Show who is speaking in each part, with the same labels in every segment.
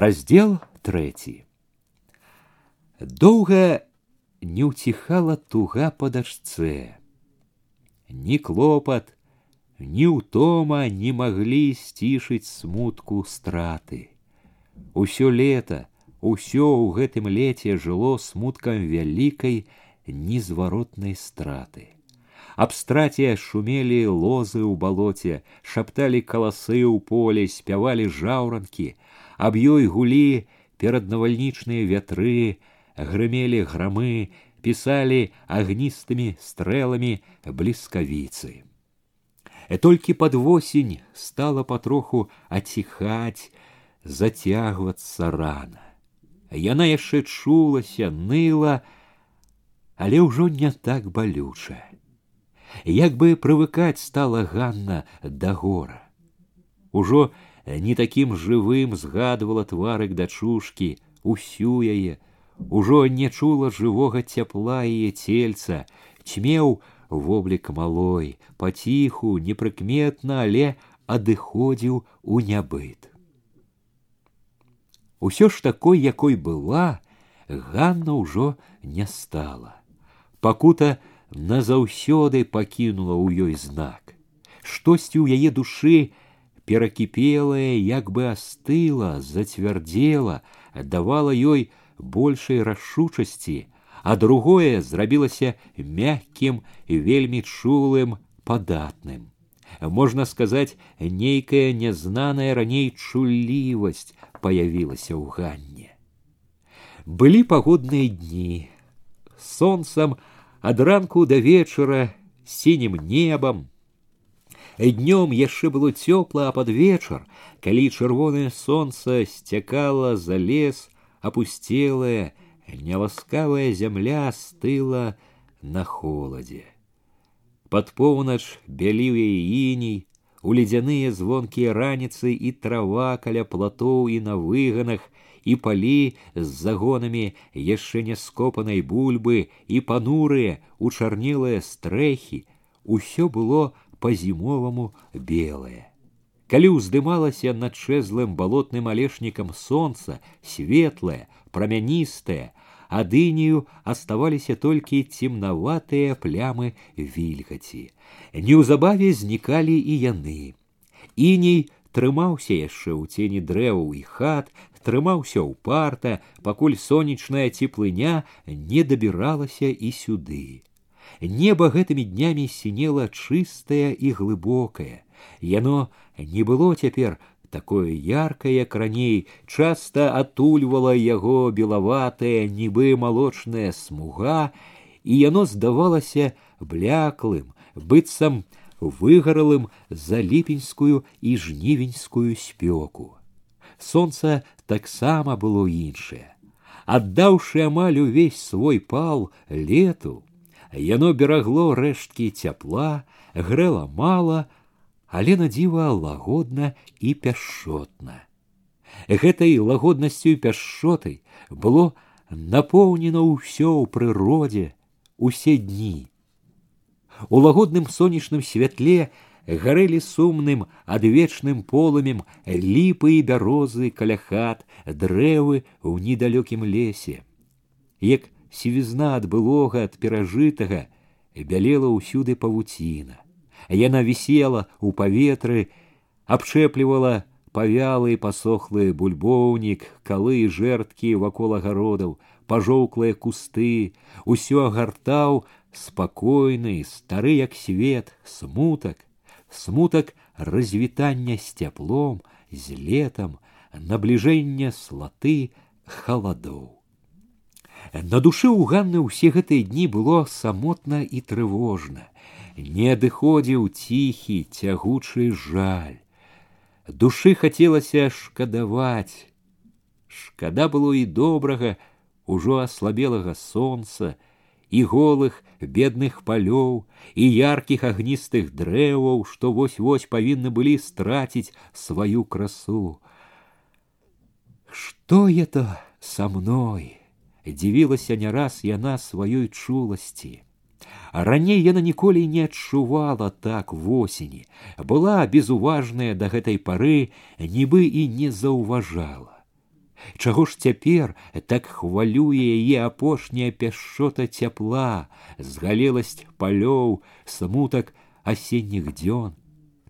Speaker 1: раздел трэці Долго не утихала туга па дачцэ. Ні клопат ні ўтома не могли стишить смутку страты. Усё лето, усё у гэтым леце жило смутком великой незворотной страты. Аб страце шумелі лозы у балоце, шапталі колосы у полі, спявалі жаўранкі, Аб ёй гулі пераднавальнічныя вятры, грымелі грамы, пісалі агністымі стрэламі бліскавіцы. Э, толькі пад восень стала патроху аціхаць, зацягвацца рана. Яна яшчэ чулася, ныла, але ўжо не так балюча. Як бы прывыкаць стала Ганна да гора. Ужо не не живым жывым згадвала тварык дачушкі, усю яе, ужо не чула тепла цяпла тельца цельца, в облик малой, паціху, непрыкметна, але адыходзіў у нябыт. Усё ж такой, якой была, Ганна ўжо не стала. Пакута назаўсёды пакінула ў ёй знак. Штосьці ў яе душы перакіпелая як бы астыла зацвярдзела давала ёй большай рашучасці а другое зрабілася мяккім вельмі чулым падатным. Можна сказаць нейкая нязнаная раней чулівасць паявілася ў ганне. Былі пагодныя дні сонцам ад ранку да вечара сінім небам Днём яшчэ было цёпла, а пад вечар, калі чырвонае сонца сцякала за лес, апусцелая, няласкавая зямля стыла на холадзе. Пад поўнач бяліў яе іней, у ледзяныя звонкія раніцы і трава каля платоў і на выганах, і палі з загонамі яшчэ не скопанай бульбы і панурыя, учарнілыя стрэхі, усё было по зимовому белое Калі ўздымалася над шэзлым балотным алешнікам сонца, светлае, прамяністае, ад інію аставаліся толькі цемнаватыя плямы вільгаці. Неўзабаве знікалі і яны. Іней трымаўся яшчэ ў цені дрэваў і хат, трымаўся ў парта, пакуль сонечная цеплыня не дабіралася і сюды. Неба гэтымі днямі сінела чыстае і глыбокае. Яно не было цяпер такое яркае, як раней, часта атульвала яго белаватая, нібы малочная смуга, і яно здавалася бляклым, быццам выгаралым за ліпеньскую і жнівеньскую спёку. Сонца таксама было іншае. Аддаўшы амаль увесь свой пал лету, яно берагло рэшткі цяпла, грэла мала, але на дзіва лагодна і пяшчотна. Гэтай лагоднасцю пяшчотай было напоўнена ўсё ў прыродзе усе дні. У лагодным сонечным святле гарэлі сумным адвечным полымем ліпы і бярозы каля хат, дрэвы ў недалёкім лесе. Як сівізна ад былога ад перажытага бялела ўсюды павуціна. Яна вісела ў паветры, абчэплівала павялы пасохлы бульбоўнік, калы і жэрткі вакол агародаў, пажоўклыя кусты, усё агартаў спакойны, стары як свет, смутак, смутак развітання з цяплом, з летам, набліжэння слаты халадоў. На душе ў Ганны ўсе гэтыя дні было самотна і трывожна. Не адыходзіў ціхі, цягучы жаль. Душы хацелася шкадаваць. Шкада было і добрага, ужо аслабелага сонца, і голых бедных палёў і яркіх агністых дрэваў, што вось-вось павінны былі страціць сваю красу. Што это со мной? Дзівілася не раз яна сваёй чуласці. Раней яна ніколі не адчувала так восені, была безуважная да гэтай пары, нібы і не заўважала. Чаго ж цяпер так хвалюе яе апошняя пяшчота цяпла, згалеласць палёў, смутак асенніх дзён.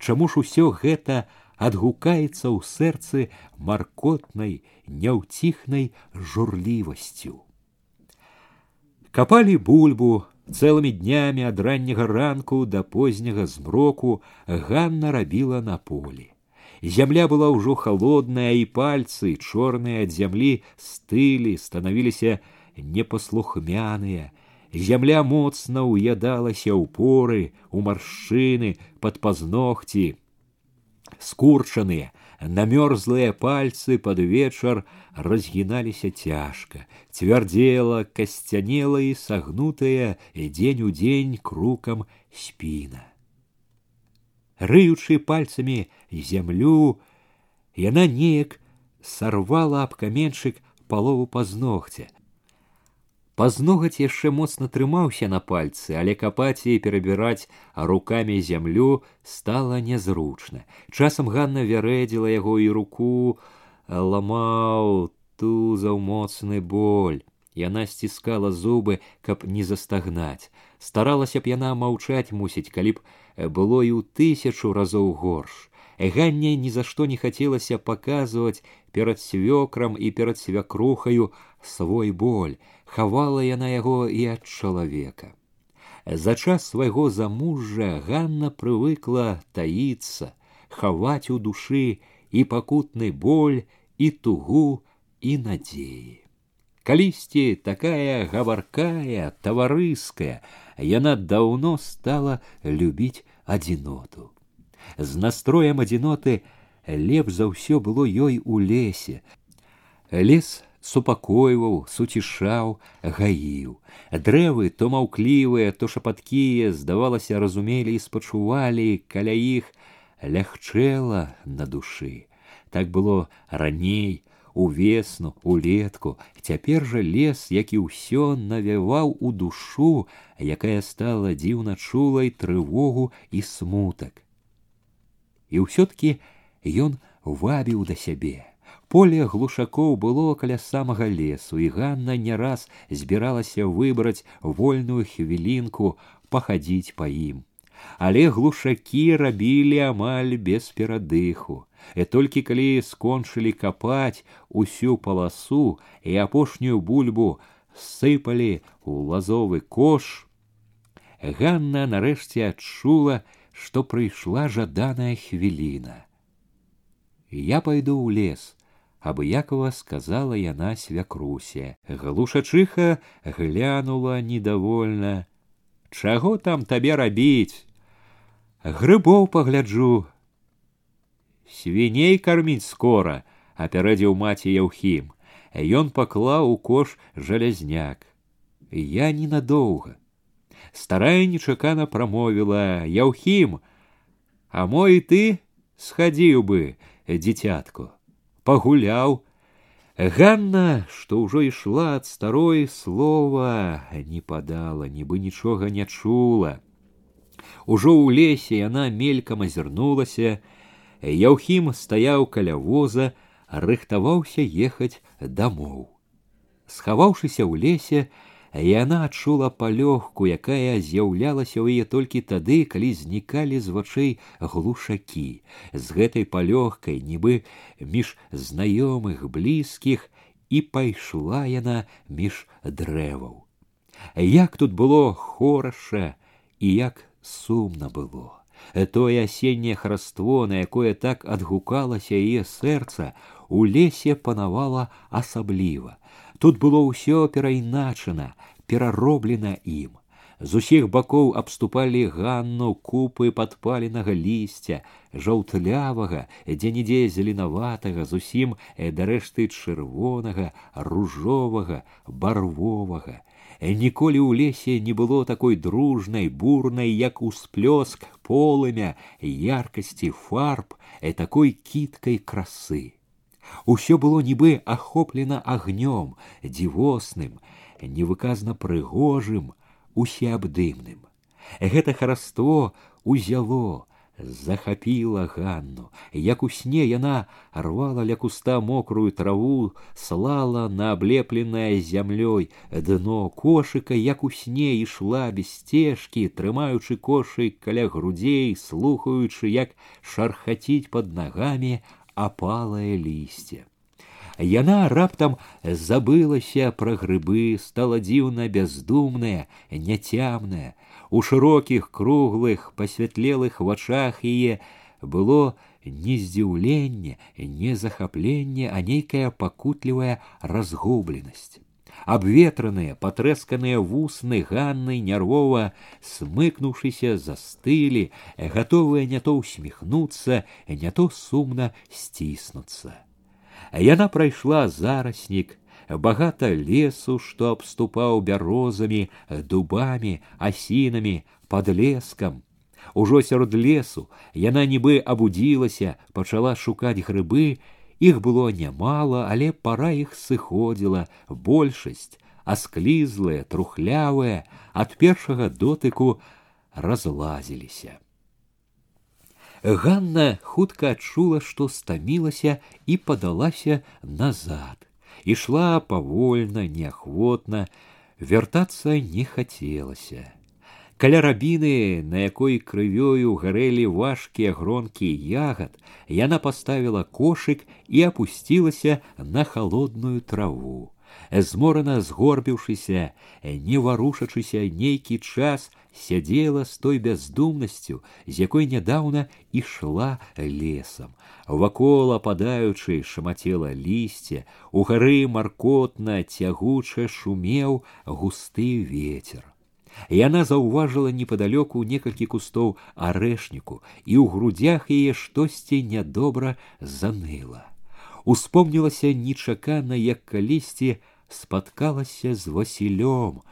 Speaker 1: Чаму ж усё гэта адгукаецца ў сэрцы маркотнай, няўціхнай журлівасцю. Капалі бульбу цэлымі днямі ад ранняга ранку да позняга змроку Ганна рабіла на полі. Зямля была ўжо холодная, і пальцы, чорныя ад зямлі стылі, станавіліся непаслухмяныя. Зямля моцна ўядалася ў а поры, у маршчыны, под пазногці. Скурчаныя, Намерзлыя пальцы под вечер разгіналіся тяжко, твердела, касцянела и согнутая, и день у день дзень спина. спіна. пальцами землю, зямлю, яна неяк сорвала аб каменьчык палову пазногця, Пазногаць яшчэ моцна трымаўся на пальцы, але капаць і перабіраць рукамі зямлю стала нязручна. Часам Ганна вярэдзіла яго і руку, «Э, ламаў тузаў моцны боль. Яна сціскала зубы, каб не застагнаць. Старалася б яна маўчаць мусіць, калі б э, было і ў тысячу разоў горш. Э, Ганне ні за што не хацелася паказваць перад свёкрам і перад свякрухаю свой боль хавала яна яго і ад чалавека. За час свайго замужжа Ганна прывыкла таіцца, хаваць у душы і пакутны боль, і тугу, і надзеі. Калісьці такая гаваркая, таварыская, яна даўно стала любіць адзіноту. З настроем адзіноты лепш за ўсё было ёй у лесе. Лес супакойваў, суцішаў, гаіў. Дрэвы то маўклівыя, то шапаткія, здавалася, разумелі і спачувалі, каля іх лягчэла на душы. Так было раней, увесну, улетку, цяпер жа лес, які ўсё навяваў у душу, якая стала дзіўна чулай трывогу і смутак. І ўсё-ткі ён вабіў да сябе. Поле глушакоў было каля самага лесу, і Ганна не раз збіралася выбраць вольную хвілінку, пахадзіць па ім. Але глушакі рабілі амаль без перадыху. І толькі калі скончылі капаць усю паласу і апошнюю бульбу сыпалі ў лазовы кош, Ганна нарэшце адчула, што прыйшла жаданая хвіліна. Я пайду ў лес, абыякова сказала яна свякрусе. Галушачыха глянула недовольна. Чаго там табе рабіць? Грыбоў пагляджу свіней карміць скора апярэдзіў маці яўхім. Ён паклаў у кош жалязняк. Я ненадоўга старая нечакана прамовіла. Яўхім а мой і ты схадзіў бы дзіцятку пагуляў. Ганна, што ўжо ішла ад старой слова, не падала, нібы нічога не чула. Ужо ў лесе яна мелькам азірнулася. Яўхім стаяў каля воза, рыхтаваўся ехаць дамоў. Схаваўшыся ў лесе, яна адчула палёгку, якая з'яўлялася ў яе толькі тады, калі знікалі з вачэй глушакі. З гэтай палёгкай, нібы між знаёмых блізкіх і пайшла яна між дрэваў. Як тут было хораша і як сумна было. Тое асенняе хараство, на якое так адгукалася яе сэрца, у лесе панавала асабліва. Тут было ўсё перайначана, перароблена ім. З усіх бакоў абступалі ганну купы падпаленага лісця, жаўтлявага, дзе-нідзе зеленаватага, зусім э, дарэшты чырвонага, ружовага, барвовага. Э, ніколі ў лесе не было такой дружнай, бурнай, як усплёск, полымя, яркасці фарб, э, такой кіткай красы. Усё было нібы ахоплена агнём, дзівосным, невыказна прыгожым, усеабдымным. Гэта хараство узяло, захапіла Ганну. Як у сне яна рвала ля куста мокрую траву, слала на аблепленае зямлёй дно кошыка, як у сне ішла без сцежкі, трымаючы кошык каля грудзей, слухаючы, як шархаціць под нагамі апалае лісце. Яна раптам забылася пра грыбы, стала дзіўна бездумная, няцямная. У шырокіх, круглых, пасвятлелых вачах яе было не здзіўленне, не захапленне, а нейкая пакутлівая разгубленасць. Обветранные, патрэсканыя вусны Ганны нервово смыкнувшися застыли, готовыя не то усміхнуцца, не то сумна сціснуцца. Яна прайшла зараснік, багата лесу, што абступаў бярозамі, дубамі, асінамі, падлескам. Ужо сярод лесу яна нібы абудзілася, пачала шукаць грыбы, их было немало, але пара іх сыходзіла, большасць, асклізлыя, трухлявыя, от першага дотыку разлазіліся. Ганна хутка адчула, что стамілася и подалася назад. и шла повольно, неохотно, вяртацца не хацелася. Каля рабіны, на якой крывёю гарэлі важкія гронкі ягад, яна паставіла кошык і апусцілася на холодную траву. Зморана згорбіўшыся, не варушачыся нейкі час сядзела з той бяздумнасцю, з якой нядаўна ішла лесам. Вакол ападаючы шамацела лісце, угары маркотна цягуча шумеў густы ветер. Яна заўважыла непадалёку некалькі кустоў арэшніку, і ў грудзях яе штосьці нядобра заныла. Успомнілася нечакана, як калісьці спаткалася з Васілём,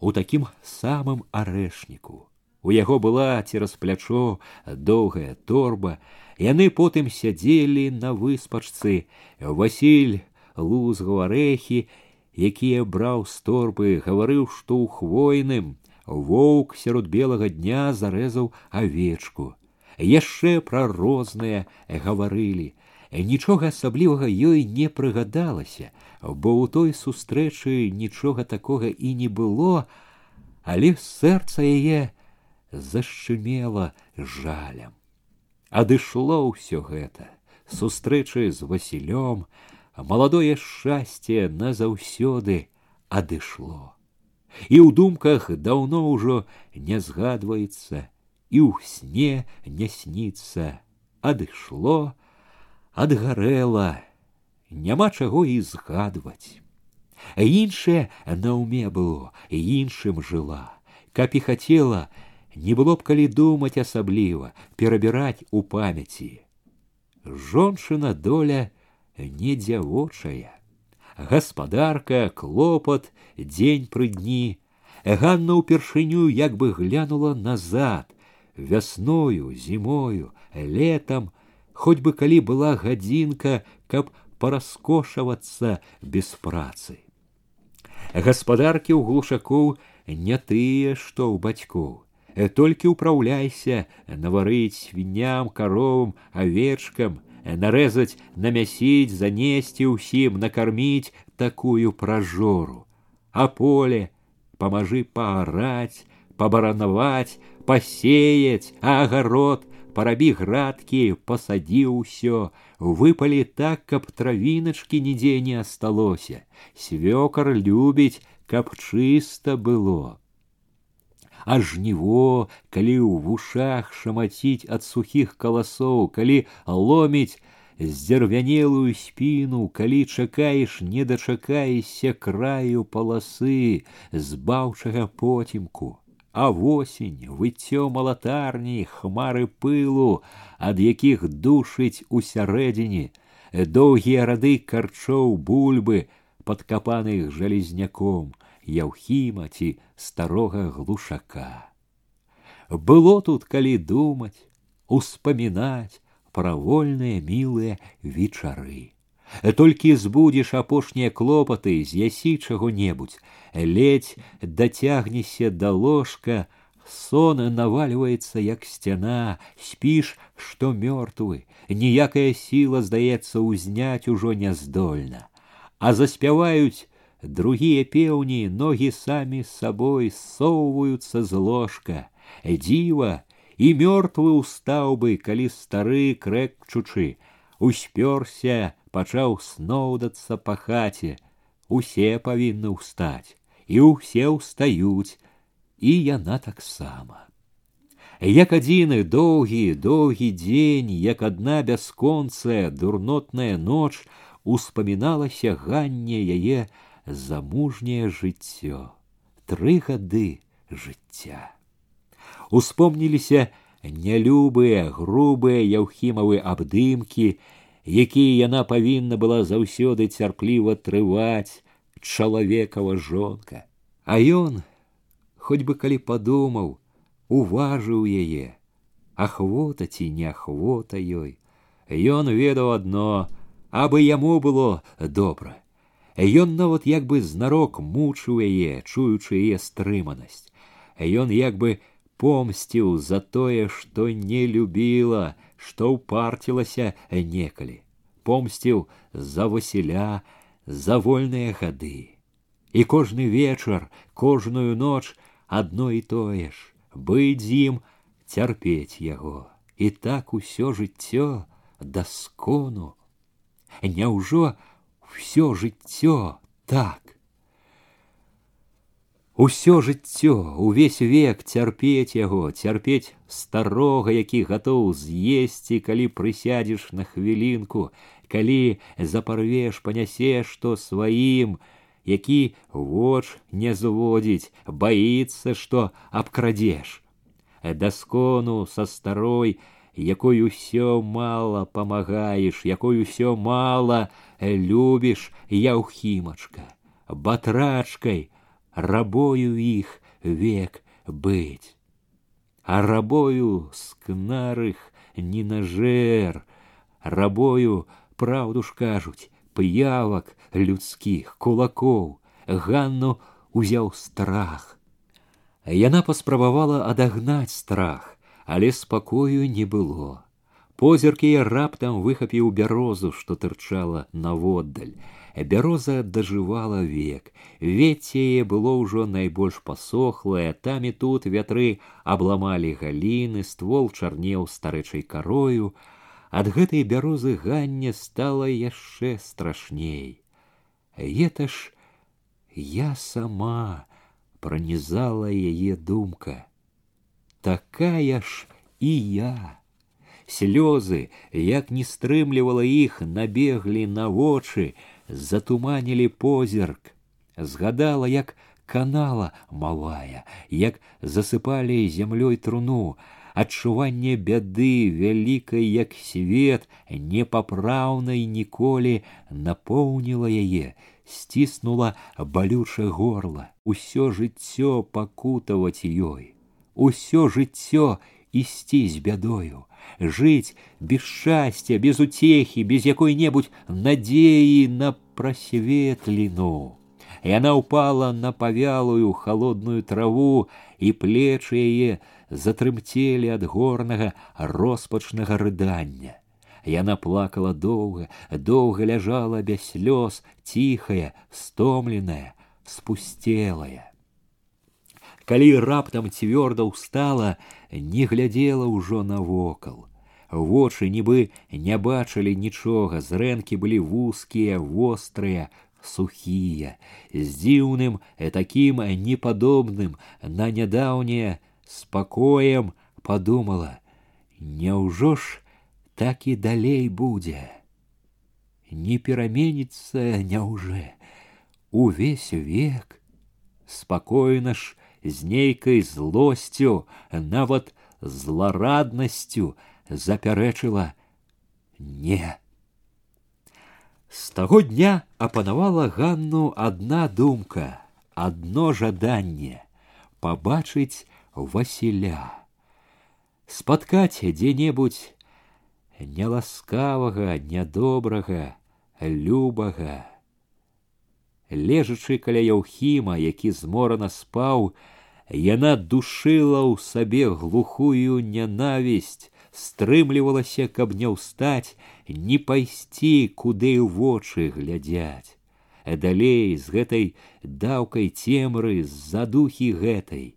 Speaker 1: у такім самым арэшніку. У яго была цераз плячо доўгая торба, яны потым сядзелі на выспачцы. Васіль лузгаў арэхі, якія браў з торбы, гаварыў, што ў хвойным воўк сярод белага дня зарэзаў авечку. Яшчэ пра розныя гаварылі. Нічога асаблівага ёй не прыгадалася, бо ў той сустрэчы нічога такога і не было, але сэрца яе зашчымела жалем. Адышло ўсё гэта, сустрэчы з Васілём, маладое шчасце назаўсёды адышло. і ў думках даўно ўжо не згадваецца, і ў сне не сніцца, адышло, адгарэла, няма чаго і згадваць. Іншае наўме было, іншым жыла, каб і хацела, не было б калі думаць асабліва, перабіраць у памяці. Жончына доля не дзявочая гаспадарка клопат дзень пры дні. Ганна ўпершыню як бы глянула назад вясною зімою летом, хоць бы калі была гадзінка каб параскошавацца без працы. Гаспадаркі ў глушакоў не тыя што ў бацькоў. Толькі ўпраўляйся наварыць свінням каровам авечкам. Нарезать, намясіць, занести ўсім, накормить такую прожору. А поле памажы паараць, побарановать, посеять. а огород, парабі градкі, пасадзі ўсё, выпалі так, каб травиночки нідзе не асталося. Свекор любить, каб чисто было аж него, у ў вушах шамаціць ад сухіх каласоў, калі ломіць здзярвянелую спіну, калі чакаеш, не дачакаешся краю паласы збаўчага потімку. А восень, выццё малатарні, хмары пылу, ад якіх душыць усярэдзіне, доўгія рады карчоў бульбы, падкапаных жалезняком, яўхіма ці старога глушака. Было тут калі думаць, успамінаць пра вольныя мілыя вечары. Толькі збудзеш апошнія клопаты, з'ясі чаго-небудзь, ледь дацягнешся да ложка, Сон навальваецца як сцяна, спіш, што мёртвы, ніякая сіла здаецца ўзняць ужо няздольна, а заспяваюць Другие пеўні ногі самі сабой ссоўваюцца з ложка. Дзіва, і мёртвы ўстаў бы, калі стары крэкчучы, успёрся, пачаў сноўдацца па хаце. Усе павінны ўстаць, і ўсе ўстаюць, і яна таксама. Як адзіны доўгі, доўгі дзень, як адна бясконцая дурнотная ноч, успаміналася ганне яе замужняе жыццё тры гады жыцця. Успомніліся нялюбыя грубыя яўхімавы абдымкі якія яна павінна была заўсёды цярпліва трываць чалавекава жонка. А ён хоць бы калі падумаў уважыў яе ахвота ці неахвота ёй. Ён ведаў адно абы яму было добра. А ён нават як бы знарок мучыў яе, чуючы яе стрыманасць. А ён як бы помсціў за тое, што не любіла, што ўпарцілася некалі. Помсціў за Васіля, за вольныя гады. І кожны вечар, кожную ноч адно і тое ж, быць з ім, цярпець яго. І так усё жыццё да скону. Няўжо, все жыццё так. Усё жыццё, увесь век цярпець яго, цярпець старога, які гатоў з'есці, калі прысядзеш на хвілінку, калі запарвеш, панясеш, что сваім, які воч не зводзіць, баіцца, што абкрадзеш. Даскону со старой, якой усё мало памагаеш, якой усё мала э, любіш яўхімачка, батрачкай, рабою іх век быть. А рабою скнарых не нажер, рабою праўду ж кажуць, п'явак людскіх кулакоў, Ганну узяў страх. Яна паспрабавала адагнаць страх, але спакою не было. Позіркі раптам выхапіў бярозу што тырчала наводдаль. Бяроза дажывала век. Вецце было ўжо найбольш пасохлае там і тут вятры абламалі галіны ствол чарнеў старэчай карою ад гэтай бярозы ганне стала яшчэ страшней. Гэта ж я сама пронізала яе думка такая ж і я. Слёзы, як не стрымлівала іх, набеглі на вочы, затуманілі позірк. Згадала, як канала малая, як засыпалі зямлёй труну, адчуванне бяды вялікай як свет непапраўнай ніколі напоўніла яе сціснула балюча горла усё жыццё пакутаваць ёй усё жыццё ісці з бядою, жыць без шчасця, без уцехі, без якой-небудзь надзеі на прасветліну. Яна ўпала на павялую холодную траву, і плечы яе затрымцелі ад горнага роспачнага рыдання. Яна плакала доўга, доўга ляжала без слёз, тихая, стомленая, спустелая калі раптам цвёрда ўстала, не глядзела ўжо навокал. Вочы нібы не бачылі нічога, зрэнкі былі вузкія, вострыя, сухія, з дзіўным такім непадобным на нядаўняе спакоем подумала: Няўжо ж так і далей будзе? Не пераменіцца няўжо увесь век спакойна ж з нейкай злосцю, нават злорадностью запярэчыла не. С таго дня апанавала Ганну одна думка, адно жаданне пабачыць Васіля, спаткаць дзе-небудзь няласкавага, нядобрага, любага. Лежачы каля яўхіма, які зморана спаў, Яна душила ў сабе глухую нянавість, стрымлівалася, каб не ўстаць, не пайсці, куды ў вочы глядзяць. Далей з гэтай даўкай цемры, з задухі гэтай.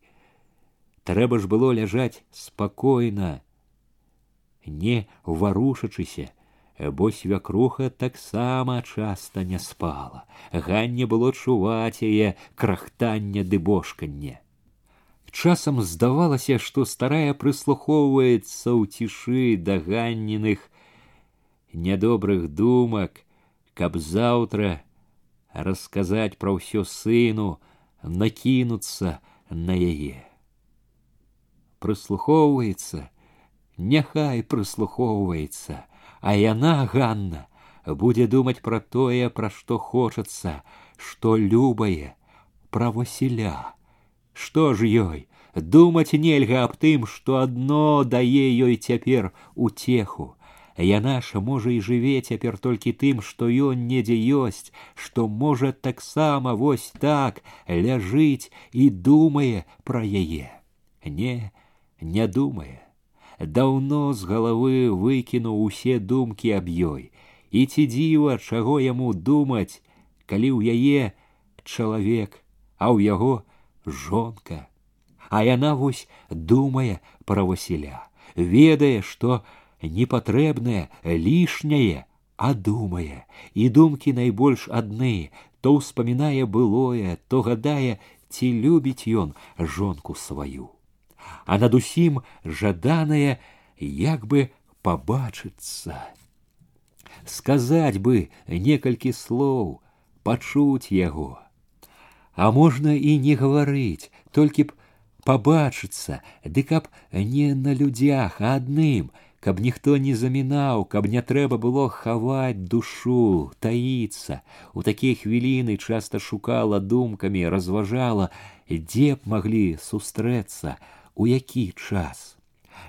Speaker 1: Трэба ж было ляжаць спакойна, не варушачыся, бо свякруха таксама часта не спала. Ганне было чуваць яе крахтанне ды бошканне. Часам здавалася, што старая прыслухоўваецца ў цішы да ганненых нядобрых думак, каб заўтра расказаць пра ўсё сыну, накінуцца на яе. Прыслухоўваецца, няхай прыслухоўваецца, а яна Ганна будзе думаць пра тое, пра што хочацца, што любае, пра Васіля Што ж ёй, думаць нельга аб тым, што адно дае ёй цяпер уцеху. Яна ж можа і жыве цяпер толькі тым, што ён недзе ёсць, што можа таксама вось так ляжыць і думае пра яе. Не, не думае. Даўно з галавы выкінуў усе думкі аб ёй. І ці дзіва, чаго яму думаць, калі ў яе чалавек, а ў яго жонка. А яна вось думае пра Васіля, ведае, што непатрэбнае, лішняе, а думае, і думкі найбольш адны, то ўспамінае былое, то гадае, ці любіць ён жонку сваю. А над усім жаданае як бы пабачыцца. Сказаць бы некалькі слоў, пачуць яго. А можно и не говорить, только б пабачыцца, ды каб не на людях, а адным, каб никто не заминал, каб не трэба было ховать душу, таиться. У такія хвіліны часто шукала думками, разважала, где б маглі сустрэцца, у який час.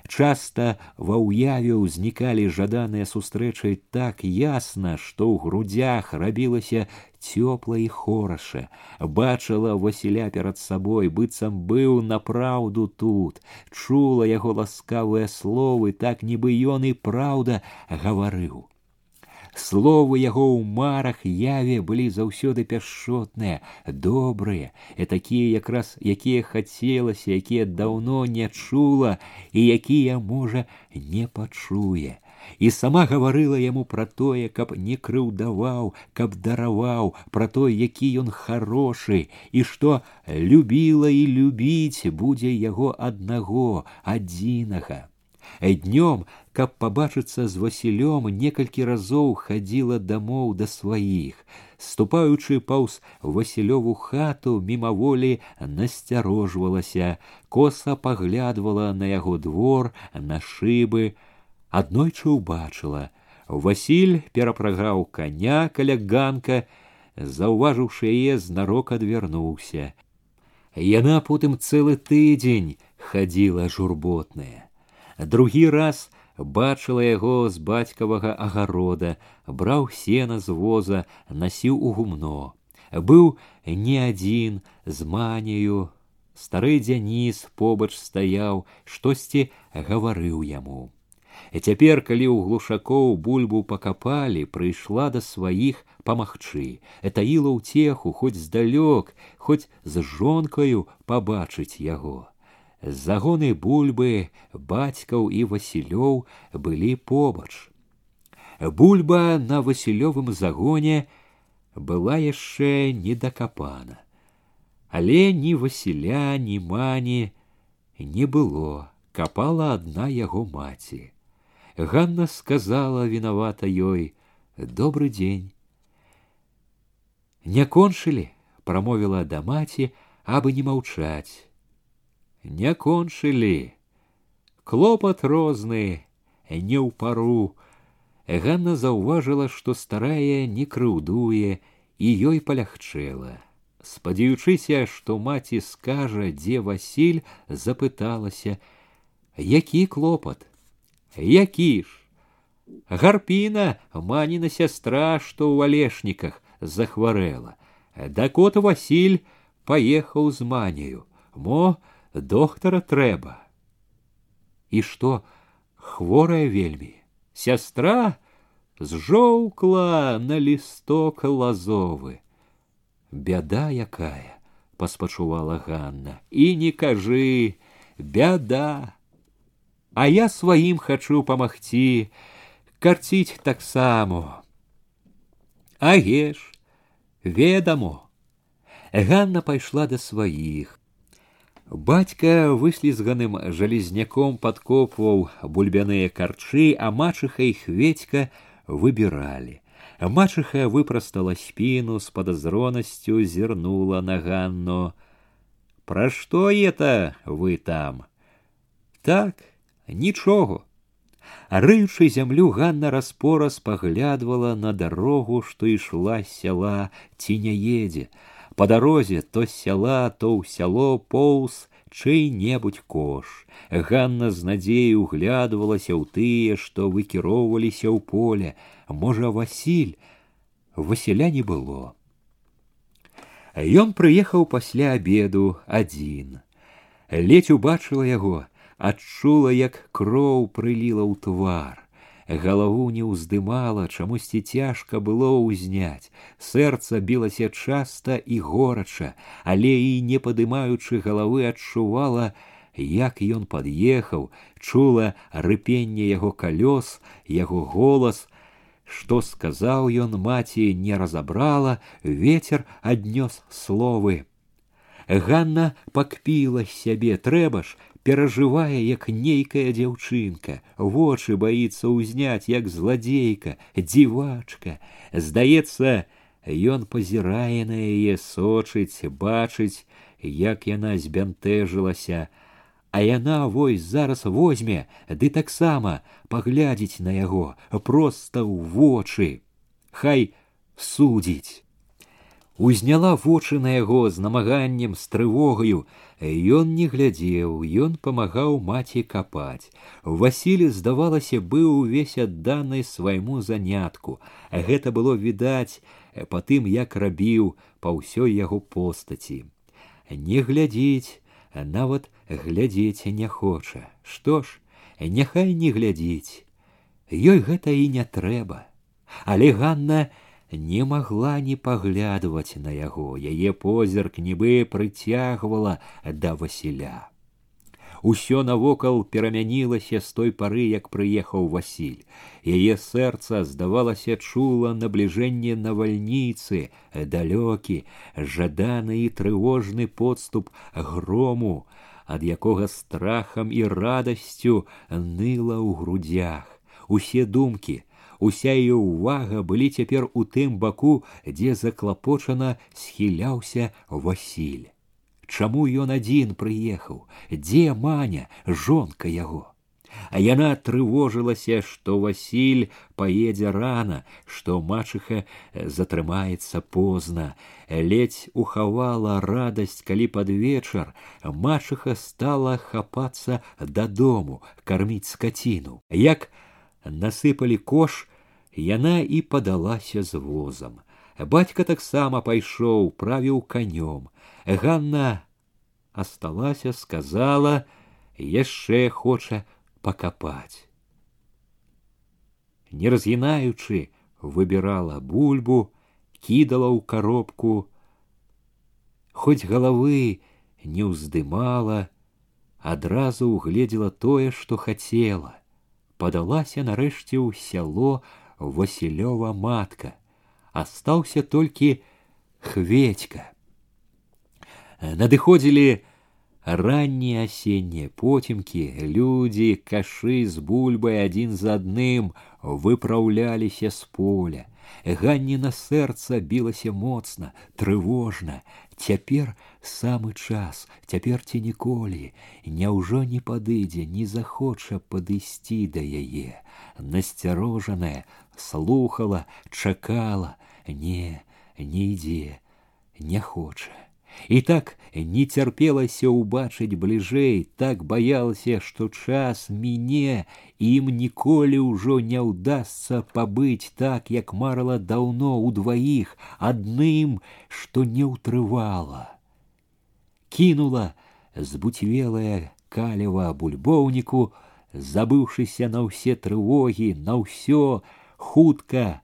Speaker 1: Часта ва ўяве ўзнікалі жаданыя сустрэчы так ясна, што ў грудях рабілася цёпла і хораша, бачыла Васіля перад сабой, быццам быў напраўду тут, чула яго ласкавыя словы, так нібы ён і праўда гаварыў. Словы яго ў марах яве былі заўсёды пяшчотныя, добрыя, э такія якраз якія хацелася, якія даўно не чула і якія можа не пачуе. І сама гаварыла яму пра тое, каб не крыўдаваў, каб дараваў, пра той, які ён хорошы, і што любіла і любіць будзе яго аднаго, адзінага. Днём каб пабачыцца з васілём некалькі разоў хадзіла дамоў да сваіх ступаючы паўз васілёву хату мімаволі насцярожвалася коса паглядвала на яго двор на шыбы аднойчы ўбачыла. Васіль перапрагаў каня каля ганка заўважыўшы яе знарок адвярнуўся. Яна потым цэлы тыдзень хадзіла журботная. Другі раз бачыла яго з бацькавага агарода, браў сена з воза, насіў у гумно. Быў не адзін з манію. Стары дзяніс побач стаяў, штосьці гаварыў яму. Цяпер, калі ў глушакоў бульбу пакапалі, прыйшла да сваіх памагчы, таіла ўцеху, хоць здалёк, хоць з жонкаю пабачыць яго. Загоны бульбы, бацькаў і васілёў былі побач. Бульба на васілёвым загоне была яшчэ недакапана, але ні Васіля, ні мані не было, капала адна яго маці. Ганна сказала вінавата ёй: « Добры дзень. Не кончылі, прамовіла да маці, абы не маўчаць не кончылі. Клопат розны, не ў пару. Ганна заўважыла, што старая не крыўдуе і ёй палягчэла. Спадзяючыся, што маці скажа, дзе Васіль запыталася: « Які клопат? Які ж? Гарпіна, маніна сястра, што ў алешніках захварэла. Дакот Васіль паехаў з манію. Мо, Доктора треба. И что, хворая Вельми? Сестра зжоўкла на листок лазовы. Бяда якая паспачувала Ганна И не кажи бяда. А я сваім хачу памагці, карціць таксама. Аге ж, ведомо. Ганна пошла до своих. Батька выслізганым жалезняком подкопывал бульбяныя карчы, а мачыха і хведька выбирали. Мачыха выпростала спину, с падазронасцю зірнула на Ганну. Про что это вы там? Так, ничего. Рыючы землю, Ганна распораз поглядывала на дорогу, что ішла сяла ці не едзе. По дарозе то сяла, то ў сяло поўз чый-небудзь кош. Ганна з надзею углядвалася ў тыя, што выкіроўваліся ў поле. Можа, Васіль, Васіля не было. Ён прыехаў пасля обеду адзін. Ледзь убачыла яго, адчула, як кроў прыліла ў твар галаву не ўздымала, чамусьці цяжка было ўзняць. Сэрца білася часта і горача, але і не падымаючы галавы адчувала, як ён пад'ехаў, чула рыпенне яго калёс, яго голас, Што сказаў ён маці не разабрала, ветер аднёс словы. Ганна пакпіла сябе трэба ж, перажывае як нейкая дзяўчынка. Вочы баіцца ўзняць як злодейка, дзівачка. Здаецца ён пазірае на яе сочыць бачыць як яна збянтэжылася. А яна вось зараз возьме ды таксама паглядзіць на яго проста ў вочы. Хай судзіць узняла вочы на яго з намаганнем з трывогаю. Ён не глядзеў ён памагаў маці капаць. Васілі здавалася быў увесь адданы свайму занятку. Гэта было відаць э, па тым як рабіў па ўсёй яго постаці. Не глядзіць нават глядзець не хоча. Што ж няхай не глядзіць. Ёй гэта і не трэба. Але ганна не не могла не паглядваць на яго, яе позірк нібы прыцягвала да Васіля. Усё навокал перамянілася з той пары, як прыехаў Васіль. Яе сэрца здавалася чула набліжэнне навальніцы, далёкі, жаданы і трывожны подступ грому, ад якога страхам і радасцю ныла ў грудзях. Усе думкі, Уся ее увага были цяпер у тым баку, дзе заклапочана схіляўся Васіль. Чаму ён адзін прыехаў, дзе маня, жонка яго. А яна трывожылася, што Васіль паедзе рана, што мачыха э, затрымаецца позна. Ледзь ухавала радасць, калі пад вечар мачыха стала хапацца дадому, карміць скаціну. Як насыпалі кош, яна і падалася з возам. Бацька таксама пайшоў, правіў канём. Ганна асталася, сказала, яшчэ хоча пакапаць. Не разгінаючы, выбірала бульбу, кідала ў коробку, Хоць галавы не ўздымала, адразу ўгледзела тое, што хацела падалася нарэшце ў сяло васілёва матка. Астаўся толькі хведька надыходзілі раннія асеннія потемкі людзі кашы з бульбай адзін з адным выпраўляліся з поля. Ганніна сэрца білася моцна, трывожна. Цяпер самы час, цяпер ці ніколі, Няўжо не падыдзе, не захоча падысці да яе. Насцярожаная, слухала, чакала, не, не ідзе, не хоча. И так не цярпелася убачить бліжэй, так баялася, что час міне, им николи уже не удастся побыть так, як марла у двоих адным, что не ўтрывала. Кинула збуцвелая калева бульбоўніку, забыўшыся на все трывогі, на ўсё, хутка,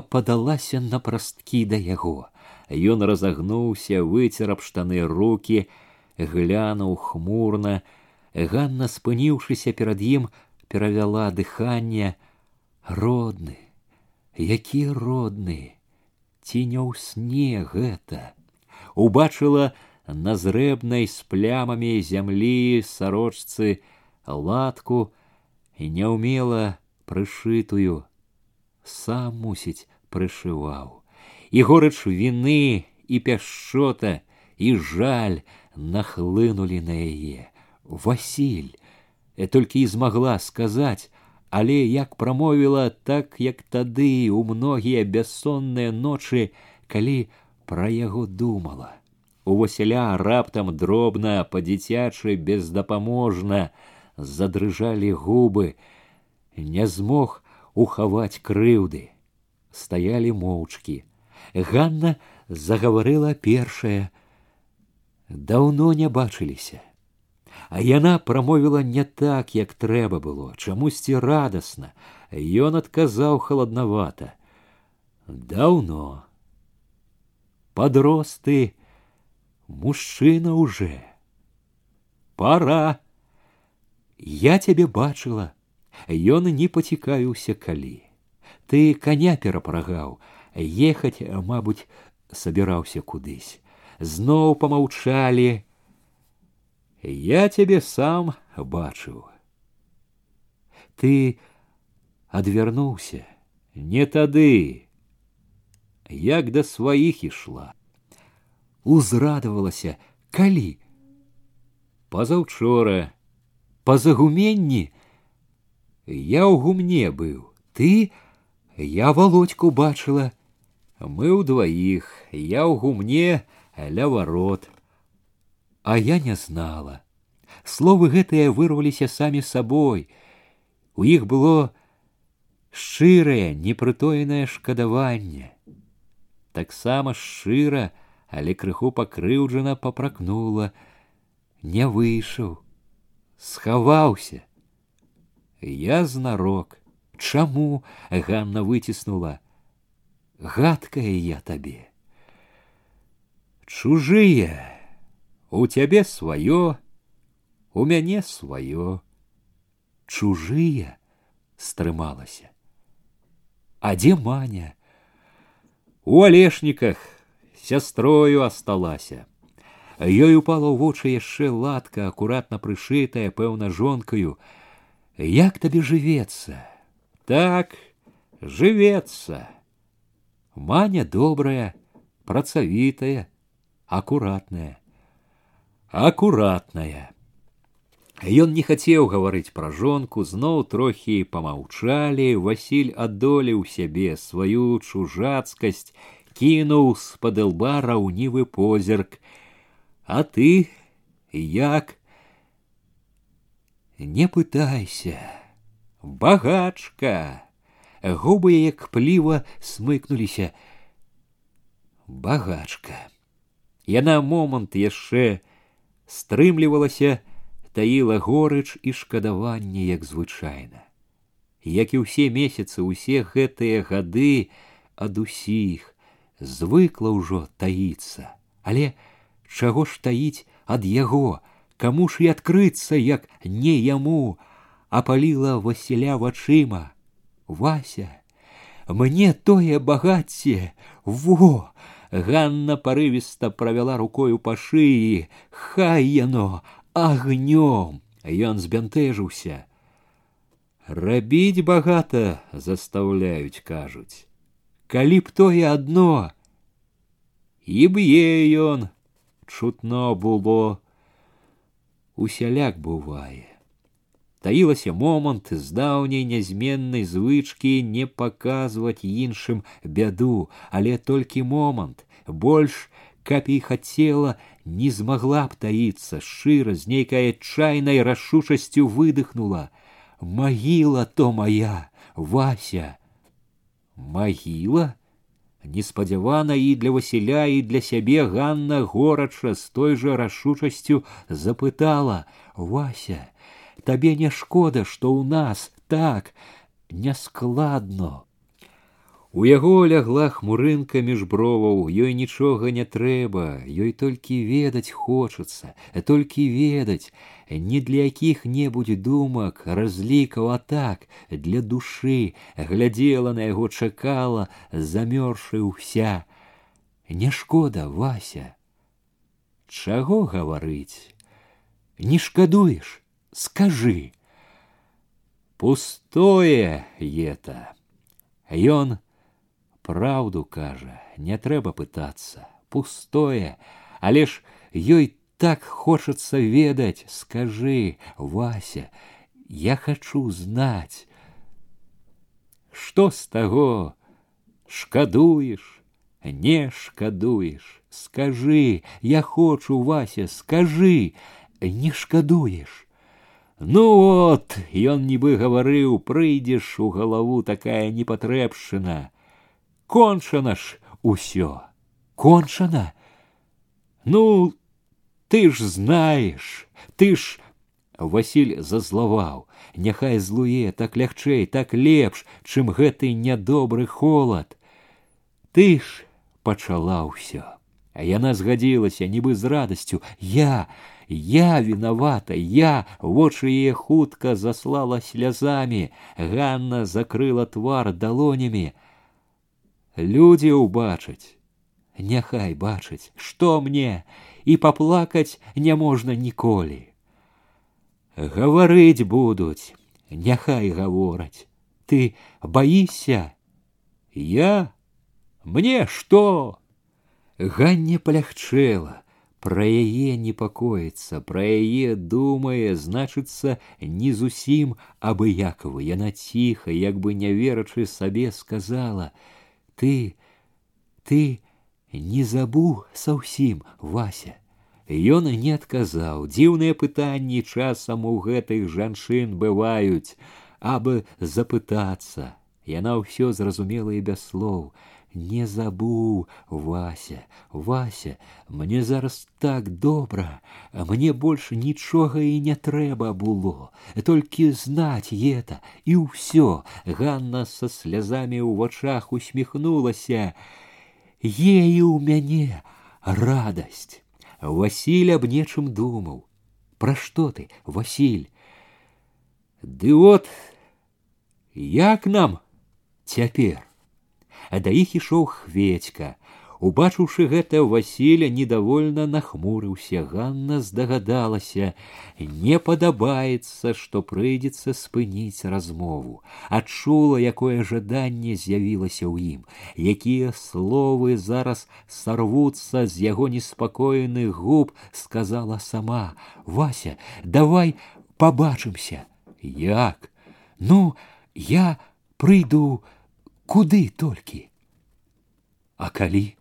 Speaker 1: подалася на простки до его. Ён разагнуўся, выцер аб штаны руки, глянуў хмурна. Ганна, спыніўшыся перад ім, перавяла дыханне: родны, які родны, ці не ў сне гэта. Убачыла на зрэбнай з плямамі зямлі сарочцы латку і няўмела прышытую, сам мусіць прышываў. И горыч вины, и пяшчота, и жаль нахлынули на яе. Васіль э, только и змагла сказать, але як промовила, так, як тады у многие бяссонныя ночи коли про его думала. У Васіля раптом дробно, па-дзіцячы бездопоможно задрыжали губы, не змог уховать крыўды, стояли молчки. Ганна загаварыла першая. Даўно не бачыліся. А яна прамовіла не так як трэба было чамусьці радасна. Ён адказаў халаднавата. Даўно. Подросты мужчына уже пора я цябе бачыла. Ён не пацікавіўся калі. Ты коня перапрагаў, Ехать, а мабуть, собирался кудысь. Зноў помаўчалі. Я тебе сам бачу. Ты отвернулся. не тады, як да сваіх ішла. Узрадавалася, калі пазаўчора, пазагуменні я ў гумне быў, ты я володьку бачыла мы у двоих. я ў гумне ля варот. А я не знала. Словы гэтыя вырваліся самі сабой. У іх было шчырае, непрытоенае шкадаванне. Таксама шчыра, але крыху пакрыўджана папракнула, не выйшаў, схаваўся. Я знарок. Чаму Ганна выціснула? гадкая я табе. Чужие, у тебе свое, у мяне свое. чужие стрымалася. А где маня? У алешніках сестрою осталася. Ей упала ў вочы яшчэ латка, акуратна прышытая, пэўна, жонкаю. Як табе жывецца? Так, жывецца. Маня добрая, працавитая, акуратная. Акуратная. Ён не хацеў гаварыць пра жонку, зноў трохі памаўчалі, Васіль адолеў сябе сваю чужацкасць, кінуў з-пад лба раўнівы позірк. А ты як? Не пытайся, багачка! Губы як пліва смыкнуліся. Багачка! Яна момант яшчэ стрымлівалася таіла горыч і шкадаванне як звычайна. Як і ўсе месяцы усе гэтыя гады ад усіх звыкла ўжо таіцца. Але чаго ж таіць ад яго? Каму ж і адкрыцца, як не яму, апаліла Васіля вачыма. Вася, мне тое багацце, во! Ганна парывіста правяла рукою па шыі, хай яно, агнём! Ён збянтэжыўся. Рабіць багата застаўляюць, кажуць. Калі б тое адно, і б'е ён, чутно было, усяляк бывае таілася момант з даўняй нязменнай звычкі не паказваць іншым бяду, але толькі момант больш каб і хацела не змагла б таіцца шчыра з нейкай адчайнай рашучасцю выдыхнула магіла то моя вася! Магіла Неспадзявана і для Васіля і для сябе Ганна горача з той жа рашучасцю запытала: « Вася, табе не шкода, што ў нас так няскладно. У яго лягла хмурынка між броваў, ёй нічога не трэба, ёй толькі ведаць хочацца, толькі ведаць, не для якіх-небудзь думак, разлікаў, а так, для душы, глядзела на яго чакала, замёрзшы ўся. Не шкода, Вася. Чаго гаварыць? Не шкадуеш? Скажы. Пустое это. Ён Праўду кажа, не трэба пытацца, пустое, але ж ёй так хочацца ведаць, скажы, Вася, я хочу знать. Што з таго шкадуеш, не шкадуеш, скажы, я хочу, Вася, скажы, не шкадуеш. Ну от, ён нібы гаварыў, прыйдзеш у галаву такая непатрэбшчына. Кончана ж усё. Кончана. Ну, ты ж знаеш, ты ж Васіль зазлаваў. Няхай злуе так лягчэй, так лепш, чым гэты нядобры холад. Ты ж пачала ўсё. А яна згадзілася, нібы з радасцю, я я виновата я вочы яе хутка заслала слязамі Ганна закрыла твар далонямі людзі ўбачаць няхай бачыць што мне і паплакаць няможна ніколі гаварыць будуць няхай гавораць ты баішся? Я? Мне што? Ганне палягчэла Пра яе непакоіцца, пра яе думае, значыцца, не зусім абыякова. Яна ціха, як бы не верачы сабе сказала: « Ты, ты не забу заўсім, Вася. Ён не адказаў. Дзіўныя пытанні часам у гэтых жанчын бываюць, абы запытацца. Яна ўсё зразумела і без слоў. Не забу, Вася, Вася, мне зараз так добра, мне больше ничего и не трэба было, только знать это и все. Ганна со слезами ў вачах усміхнулася. Ей у меня радость. Василь об нечым думал. Про что ты, Василь? Ды вот, як нам теперь а да іх ішоў хведька. Убачыўшы гэта, Васіля недовольна нахмурыўся, Ганна здагадалася, не падабаецца, што прыйдзецца спыніць размову. Адчула, якое жаданне з'явілася ў ім, якія словы зараз сарвуцца з яго неспакоеных губ, сказала сама: « Вася, давай побачымся. Як? Ну, я прыйду, куды толькі. А калі?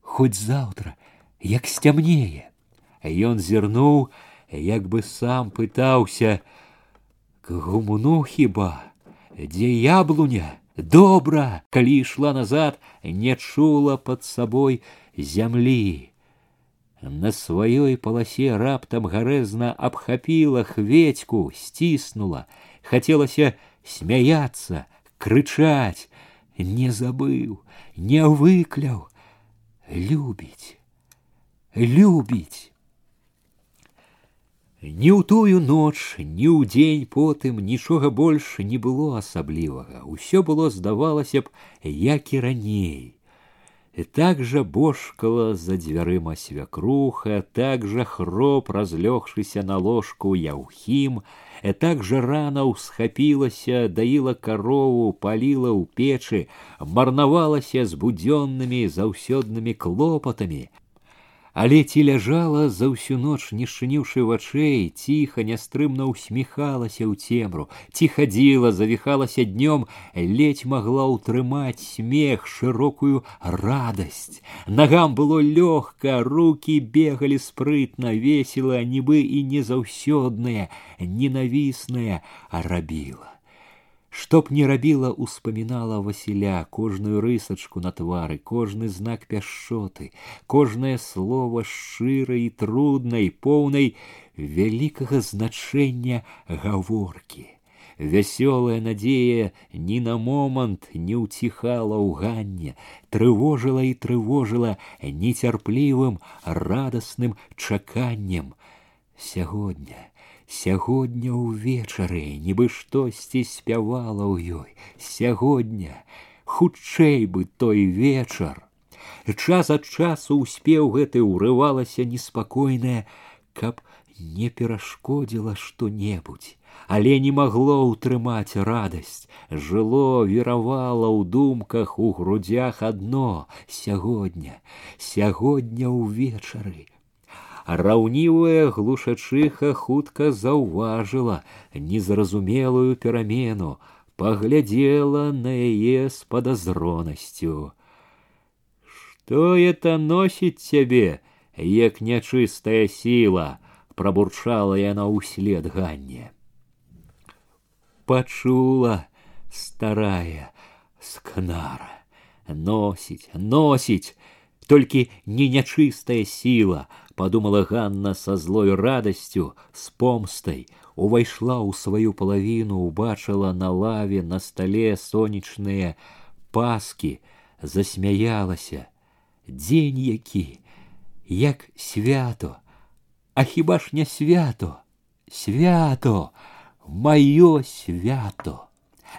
Speaker 1: Хоць заўтра, як сцямнее, ён зірнуў, як бы сам пытаўся: « К гумуну хіба, дзе яблуня, добра, калі ішла назад, не чула пад сабой зямлі. На сваёй паласе раптам гарэзна абхапіла хведьку, сціснула, хацелася смяяцца, крычаць, не забыў, не выкляў, любіць, любіць. Ні ў тую ноч, ні ў дзень потым нічога больш не было асаблівага. Усё было здавалася б, як і раней. И так же бошкала за дзвярыма свякруха, так же хроп, разлёгшийся на ложку яўхім, Э так жа рана ўсхапілася, даіла карову, паліла ў печы, марнавалася збудзённымі заўсёднымі клопатамі, Але ці ляжала за ўсю ноч не шчыніўшы вачэй ціха нястрымна усміхалася ў цемру ці хадзіла завіхалася днём. Ледь магла ўтрымаць смех шырокую радасць. Нагам было лёгка руки бегалі спрытна весела нібы і не заўсёдная ненавісная рабіла. Чтоб не рабіла, успамінала Васіля кожную рысачку на твары, кожны знак пяшчоты, кожнае слово шчырай і труднай, поўнай вялікага значэння гаворкі. Вясёлая надзея ні на момант не ўціхала ў ганне, трывожыла і трывожыла нецярплівым радасным чаканнем сягоння Сягодня ўвечары, нібы штосьці спявала ў ёй, сягодня, хутчэй бы той вечар. Час ад часу ўспеў гэты ўрывалася неспакойная, каб не перашкодзіла што-небудзь, але не магло ўтрымаць радасць, жыло віравала ў думках у грудзях адно. Сягодня, сягодня ўвечары, раўнівая глушачыха хутка заўважыла незразумелую перамену, паглядзела на яе з падазронасцю. Что это носіць цябе, як нячыстая сіла, прабурчала яна ўслед ганне. Пачула старая скнара носіць, носіць, только не нечистая сила подумала Ганна со злой радостью, с помстой, увайшла у свою половину, убачила на лаве на столе сонечныя паски, засмяялася. день який, як свято, А хіба ж не свято, свято, мое свято.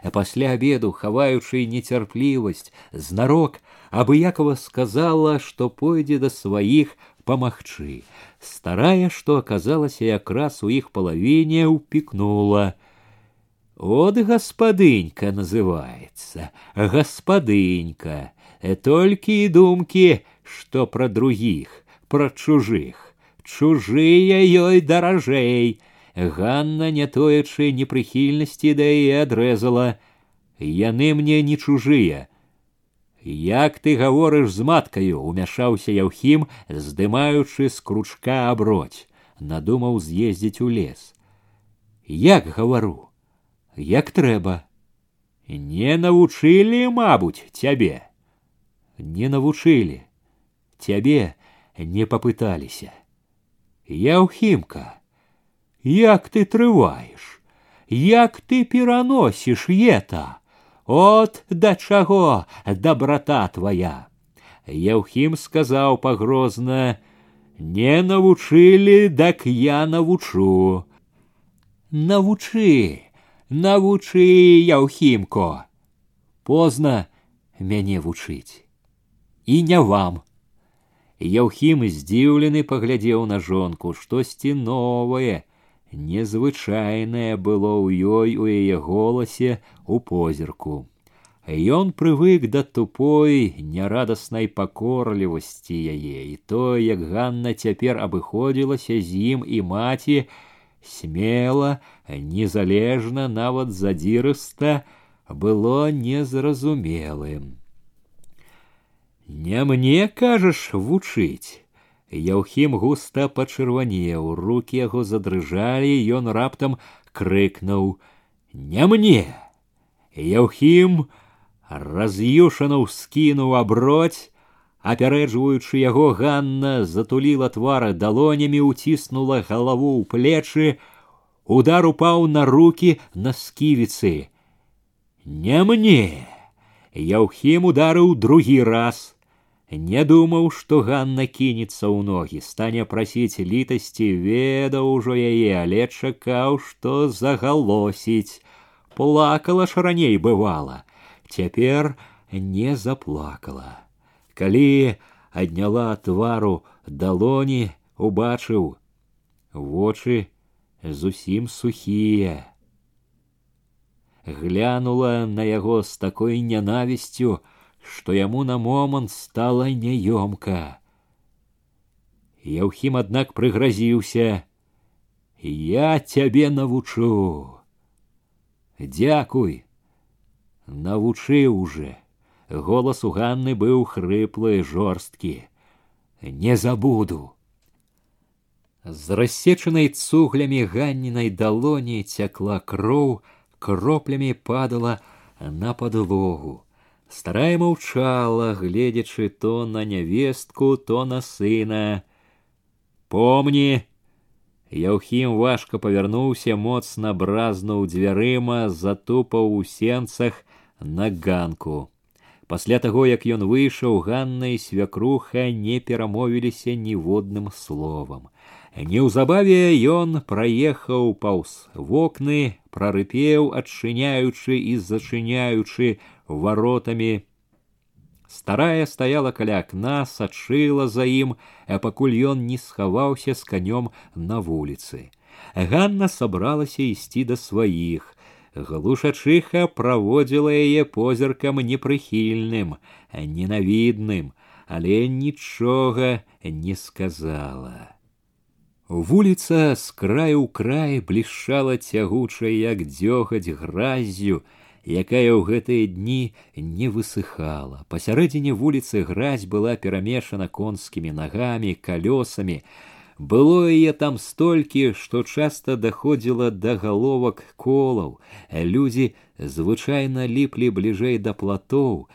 Speaker 1: а после обеду, хаваючы нецярплівасць, знарок абыякова сказала, что пойди до своих памагчы. Старая, что аказалася якраз у их половине упекнула. От гаспадынька называется, гаспадынька, э, только и думки, что про других, про чужих. Чужие ёй дорожей. Ганна не тоячы непрыхільнасці да и отрезала, Яны мне не чужыя, Як ты гаворыш з маткаю, умяшаўся яўхім, здымаючы з кручка аброць, надумаў з'ездзіць у лес. Як гавару, як трэба. Не навучылі, мабуть цябе. Не навучылі. Цябе не попыталіся. Яўхімка, як ты трываеш, як ты пераносіш ета? От да чаго доброта твоя! Яўхім сказаў пагрозна: « Не навучылі, дак я навучу. Навучы, навучы яўхімко. Позна мяне вучыць. І не вам. Яўхім здзіўлены паглядзеў на жонку, штосьці новае, Незвычайнае было ў ёй у яе голасе у позірку. Ён прывык да тупой нярадаснай пакорлівасці яе і то, як Ганна цяпер абыходзілася з ім і маці, смела, незалежна, нават задзірыста, было незразумелым. Не мне кажаш вучыць, Яўхім густа пачырванеў, руки яго задрыжалі, ён раптам крыкнуў: « Не мне! Яўхім раз'юшана ўскінуў аброць, апярэджваючы яго Ганна затуліла твара далонямі, уціснула галаву ў плечы, удар упаў на руки на сківіцы. Не мне! Яўхім ударыў другі раз. Не думаў, што Ганна кінецца ў ногі, стане прасіць літасці, ведаў ужо яе, але чакаў, што загалосіць. Плакала ж раней бывала. Цяпер не заплакала. Калі адняла твару далоні, убачыў, вочы зусім сухія. Глянула на яго з такой нянавісцю, что яму на момант стала няёмка. Яўхім, аднак прыгразіўся: « Я цябе навучу. Дякуй, навучыў уже. Голас у Ганны быў хрыплы, жорсткі. Не забуду. З рассечанай цуглямі ганнінай далоні цякла кроў, кроплямі падала на падлогу. Старая маўчала, гледзячы то на нявестку, то на сына. Помні, Яўхім важка павярнуўся, моцна бразнуў дзвярыма, затупаў у сенцах на ганку. Пасля таго, як ён выйшаў, Ганна і свякруха не перамовіліся ніводным словам. Неўзабаве ён праехаў паўз вокны, прарыпеў, адчыняючы і зачыняючы воротами. Старая стояла каля окна, сачыла за ім, а пакуль ён не схаваўся з канём на вуліцы. Ганна сабралася ісці да сваіх. Глушачыха праводзіла яе позіркам непрыхільным, ненавідным, але нічога не сказала. Вуліца з краю ў край блішала цягучай, як дзёгаць граззю, якая ў гэтыя дні не высыхала. Пасярэдзіне вуліцы гразь была перамешана конскімі нагамі, калёсамі. Было яе там столькі, што часта даходзіла да галовак колаў. Людзі звычайна ліплі бліжэй да платоў.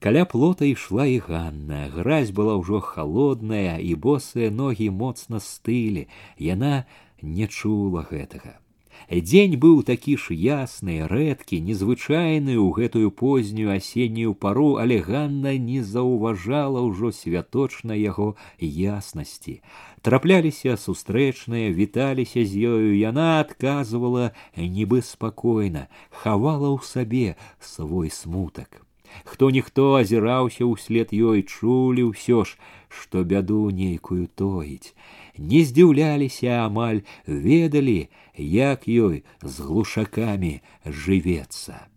Speaker 1: Каля плота ішла і Ганна. Гразь была ўжо холодная, і босыя ногі моцна стылі. Яна не чула гэтага. Дзень быў такі ж ясны, рэдкі, незвычайны ў гэтую познюю асеннюю пару, але Ганна не заўважала ўжо святочна яго яснасці. Трапляліся сустрэчныя, віталіся з ёю, яна адказвала нібы спакойна, хавала ў сабе свой смутак. Хто-ніхто азіраўся ўслед ёй, чулі ўсё ж, што бяду нейкую тоіць. Не здзіўляліся а амаль, ведалі, як ёй з глушакамі жывецца.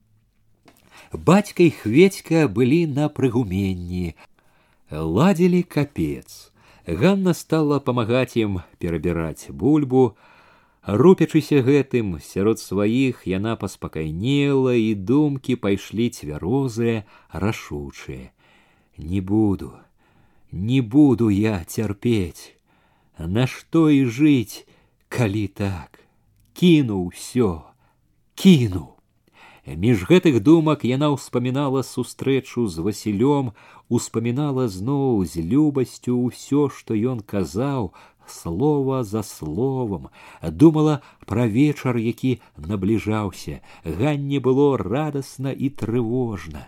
Speaker 1: Бацька і хведька былі на прыгуменні, ладзілі капец. Ганна стала памагаць ім перабіраць бульбу, Рупячыся гэтым сярод сваіх яна паспакайнела і думкі пайшлі цвярозыя, рашучыя. Не буду, не буду я цярпець. А на что и жить, калі так, кину все, кину. Э, меж гэтых думак яна ўспамінала сустрэчу з Васілём, успамінала зноў з любасцю ўсё, што ён казаў, слова за словом, думала пра вечар, які набліжаўся. Ганне было радасна і трывожна.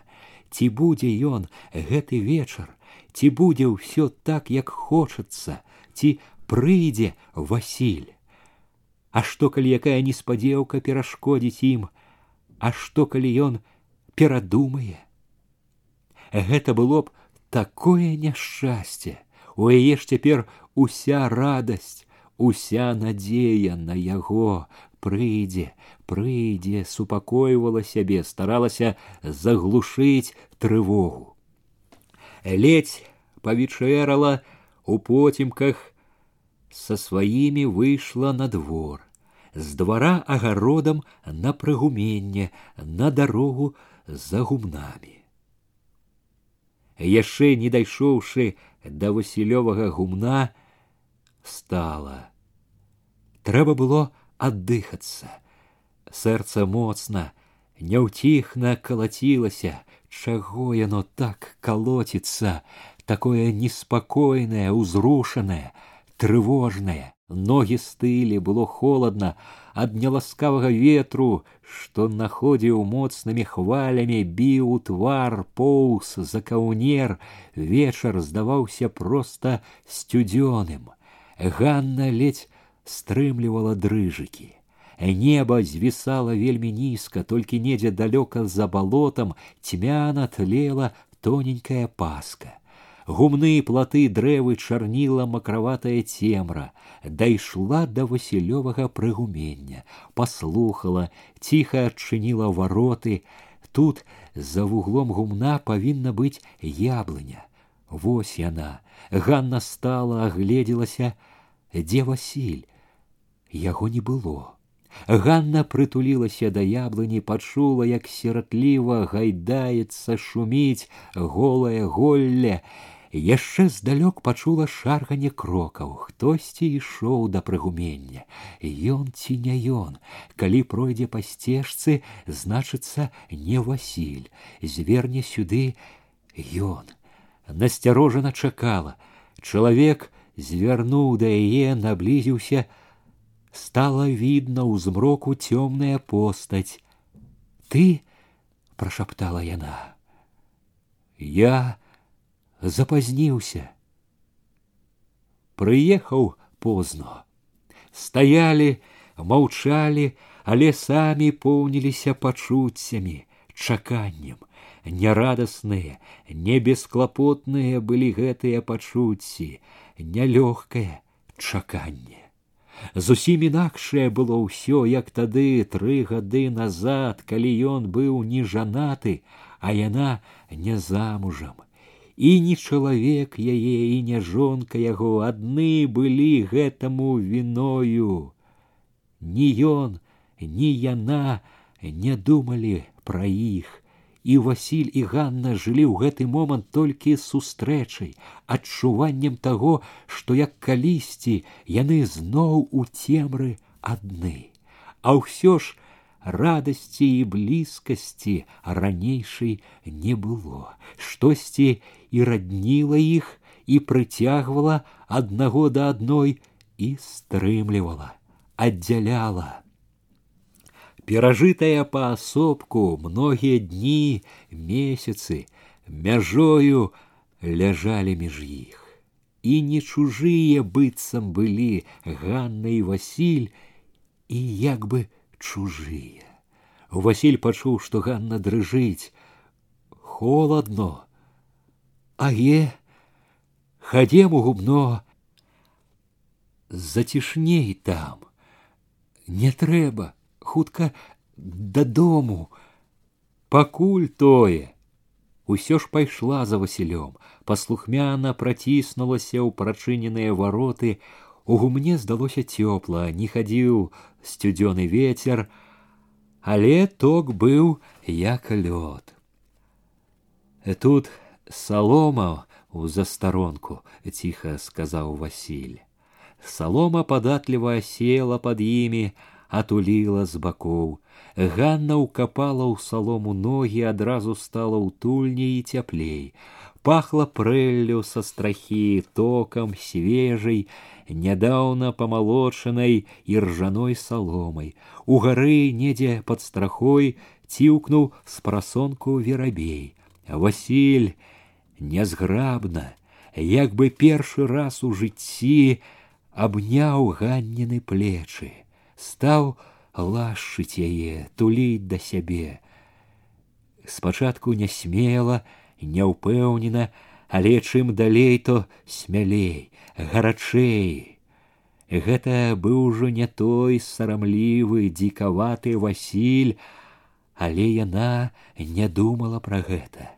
Speaker 1: Ці будзе ён гэты вечар, ці будзе ўсё так, як хочацца, ці прыйдзе Васіль. А што калі якая неспадзеўка перашкодзіць ім, А што калі ён перадумае? Гэта было б такое няшчасце. У яе ж цяпер уся радасць, уся надзея на яго прыйдзе, прыйдзе, супакойвала сябе, старалася заглушыць трывогу. Ледзь павічэрала у поцімках со сваімі выйшла на двор. З двара агародам на прыгуменне, на дарогу за гумнамі. Яшчэ не дайшоўшы да васілёвага гумна, стала. Трэба было аддыхацца. Сэрца моцна, няўціхна калацілася, чаго яно так калоціцца, такое неспакойнае, узрушанае, трывожнае. ноги стылі, было холодно ад няласкавага ветру, что находзіў моцнымі хвалямі, біў у твар, поўз, за каўнер, вечар здаваўся просто сцюдзёным. Ганна ледь стрымлівала дрыжыкі. Неба звісала вельмі нізка, толькі недзе далёка за балотам цьмяна тлела тоненькая паска гумны платы дрэвы чарніла макраватая цемра дайшла да васілёвага прыгумення паслухала ціха адчыніла вароты. Тут за вуглом гумна павінна быць яблыня. Вось яна. Ганна стала агледзелася. Дзе Васіль? Яго не было. Ганна прытулілася да яблыні, пачула, як сератліва гайдаецца шуміць голае голле, яшчэ здалёк пачула шарганне крокаў. Хтосьці ішоў да прыгумення. Ён ці не ён? Калі пройдзе па сцежцы значыцца не васіль. Зверне сюды ён. Насцярожана чакала. Чалавек звярнуў да яе наблізіўся. Стала відна ў змроку цёмная постаць. Ты прашаптала яна. Я запазніўся. Прыехаў позно. Стаялі, маўчалі, але самі поўніліся пачуццямі, чаканнем. Нярадасныя, небесклапотныя былі гэтыя пачуцці, нялёгкае чаканне. Зусім інакшае было ўсё, як тады тры гады назад, калі ён быў не жанаты, а яна не замужам і не чалавек яе і не жонка яго адны былі гэтаму віною ні ён ні яна не думалі пра іх і Васіль і Ганна жылі ў гэты момант толькі сустрэчай, адчуваннем таго, што як калісьці яны зноў у цемры адны. А ўсё ж радости и близкости ранейшай не было, штосьці і радніла іх і прыцягвала аднаго да адной і стрымлівала, аддзяляла. Перажытая паасобку многие дни, месяцы мяжою лежали між их и не чужие быццам были Ганна и Василь и як бы чужие. Васіль пачуў, что Ганна дрыжыць, холодно, а е Ходем у губно. Затишней там. Не треба. хутка дадому, пакуль тое. Усё ж пайшла за Васілём, паслухмяна праціснулася ў прачыненыя вароты, у гумне здалося цёпла, не ходил сцюдзёны ветер, а леток был як лёд. Тут Солома у засторонку тихо сказаў Васіль. Солома податливо села под імі, отулила з бакоў. Ганна ўкапала ў салому ногі, адразу стала ўтульней и цяплей. Пахло прэллю со страхі, током свежей недавно памалодшанай и ржаной соломой. У горы недзе под страхой тиукнул с просонку веробей. Василь нязграбна, як бы першы раз у жыцці абняў ганнены плечы, стаў лашчыць яе, до да сябе. Спачатку не смела, няўпэўнена, але чым далей то смялей гарачэй. Гэта быў ужо не той сарамлівы, дзікаваты Васіль, але яна не думала пра гэта.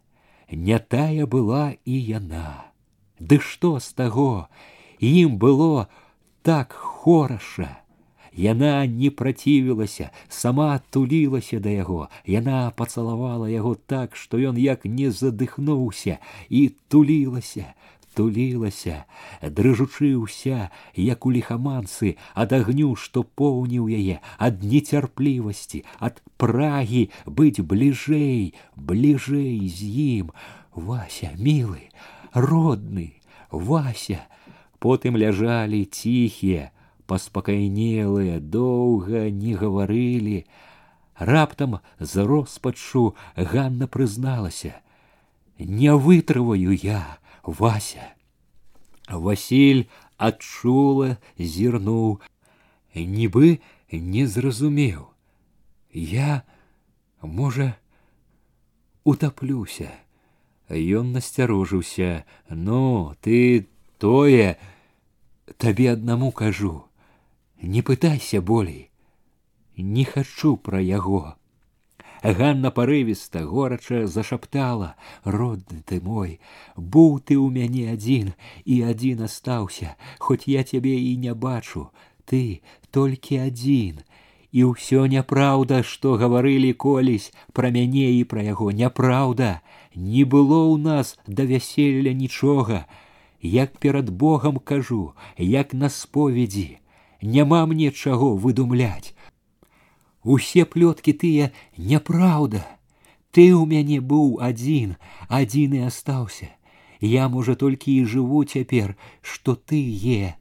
Speaker 1: Не тая была і яна. Ды што з таго? Ім было так хораша. Яна не працівілася, сама тулілася да яго. Яна пацалавала яго так, што ён як не задыхнуўся і тулілася, тулілася, дрыжучы ўся, як у ліхаманцы, ад агню, што поўніў яе, ад нецярплівасці, ад прагі быць бліжэй, бліжэй з ім. Вася, мілы, родны, Вася. Потым ляжалі ціхія, паспакайнелыя доўга не гаварылі. Раптам з роспачу Ганна прызналася: « Не вытрываю я, Вася. Васіль адчула, зірнуў, нібы не зразумеў. Я, можа, утаплюся. Ён насцярожыўся: « Ну, ты тое табе аднаму кажу. Не пытайся болей, не хочу про яго. Ганна порывисто, горача зашаптала: родны ты мой, был ты ў мяне один, и один остался, хоть я тебе и не бачу, ты только один. И ўсё няпраўда, што гаварылі колісь пра мяне і пра яго няпраўда, не было у нас да вяселля нічога. Як перад Богом кажу, як на споведзі, няма мне чаго выдумлять. Усе плёткі тыя няпраўда. Ты ў мяне быў один и остался. Я, можа, только и живу цяпер, что ты е.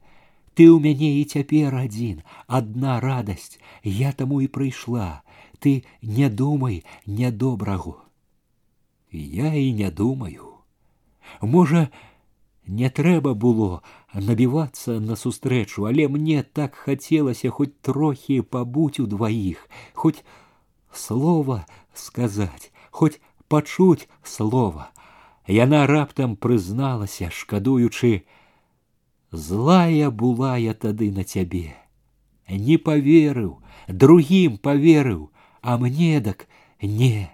Speaker 1: Ты у мяне и цяпер один. Одна радость. я тому и прыйшла. Ты не думай нядобрагу. Я и не думаю. Можа, не трэба было, набівацца насустрэчу, але мне так хацелася хоць трохі пабудзь удваіх, хоць слова сказаць, хоць пачуць слова. Яна раптам прызналася, шкадуючы: Злая была я тады на цябе. Не поверыў, другим поверыў, а мне дак не.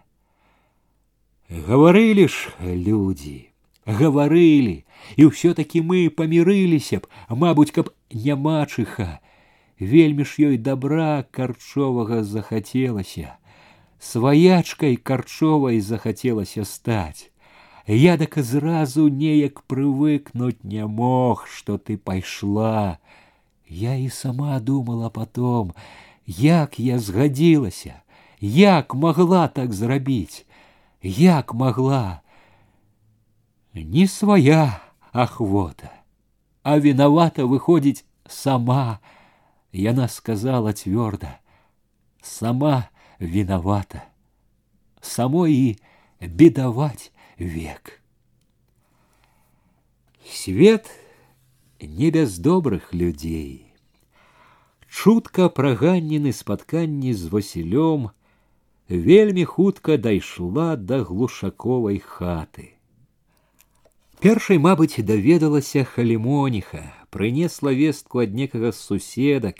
Speaker 1: Гаварылі ж людзі гаварылі, і ўсё-такі мы памірыліся б, мабуць, каб нямачыха. Вельмі ж ёй добра карчовага захацелася. Сваячкай карчовай захацелася стаць. Я так зразу неяк прывыкнуць не мог, што ты пайшла. Я і сама думала потом, як я згадзілася, як могла так зрабіць, як могла. Не своя охота, а виновата выходит сама. И она сказала твердо, сама виновата. Самой и бедовать век. Свет не без добрых людей. Чутко праганніны спатканні з Васілём вельмі хутка дойшла до глушаковой хаты. Першай, мабыць, даведалася халімоніха, прынесла вестку ад некага з суседак,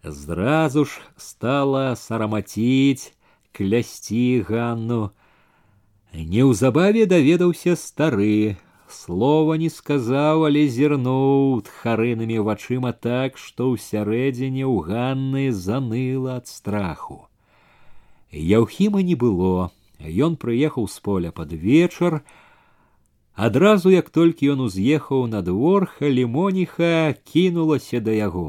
Speaker 1: зразу ж стала сарамаціць, клясці Ганну. Неўзабаве даведаўся стары, слова не сказаў, але зірнуў тхарынамі вачыма так, што ўсярэдзіне ў Ганны заныла ад страху. Яўхіма не было. Ён прыехаў з поля пад вечар, адразу як толькі ён уз'ехаў на двор халімоніха кінулася да яго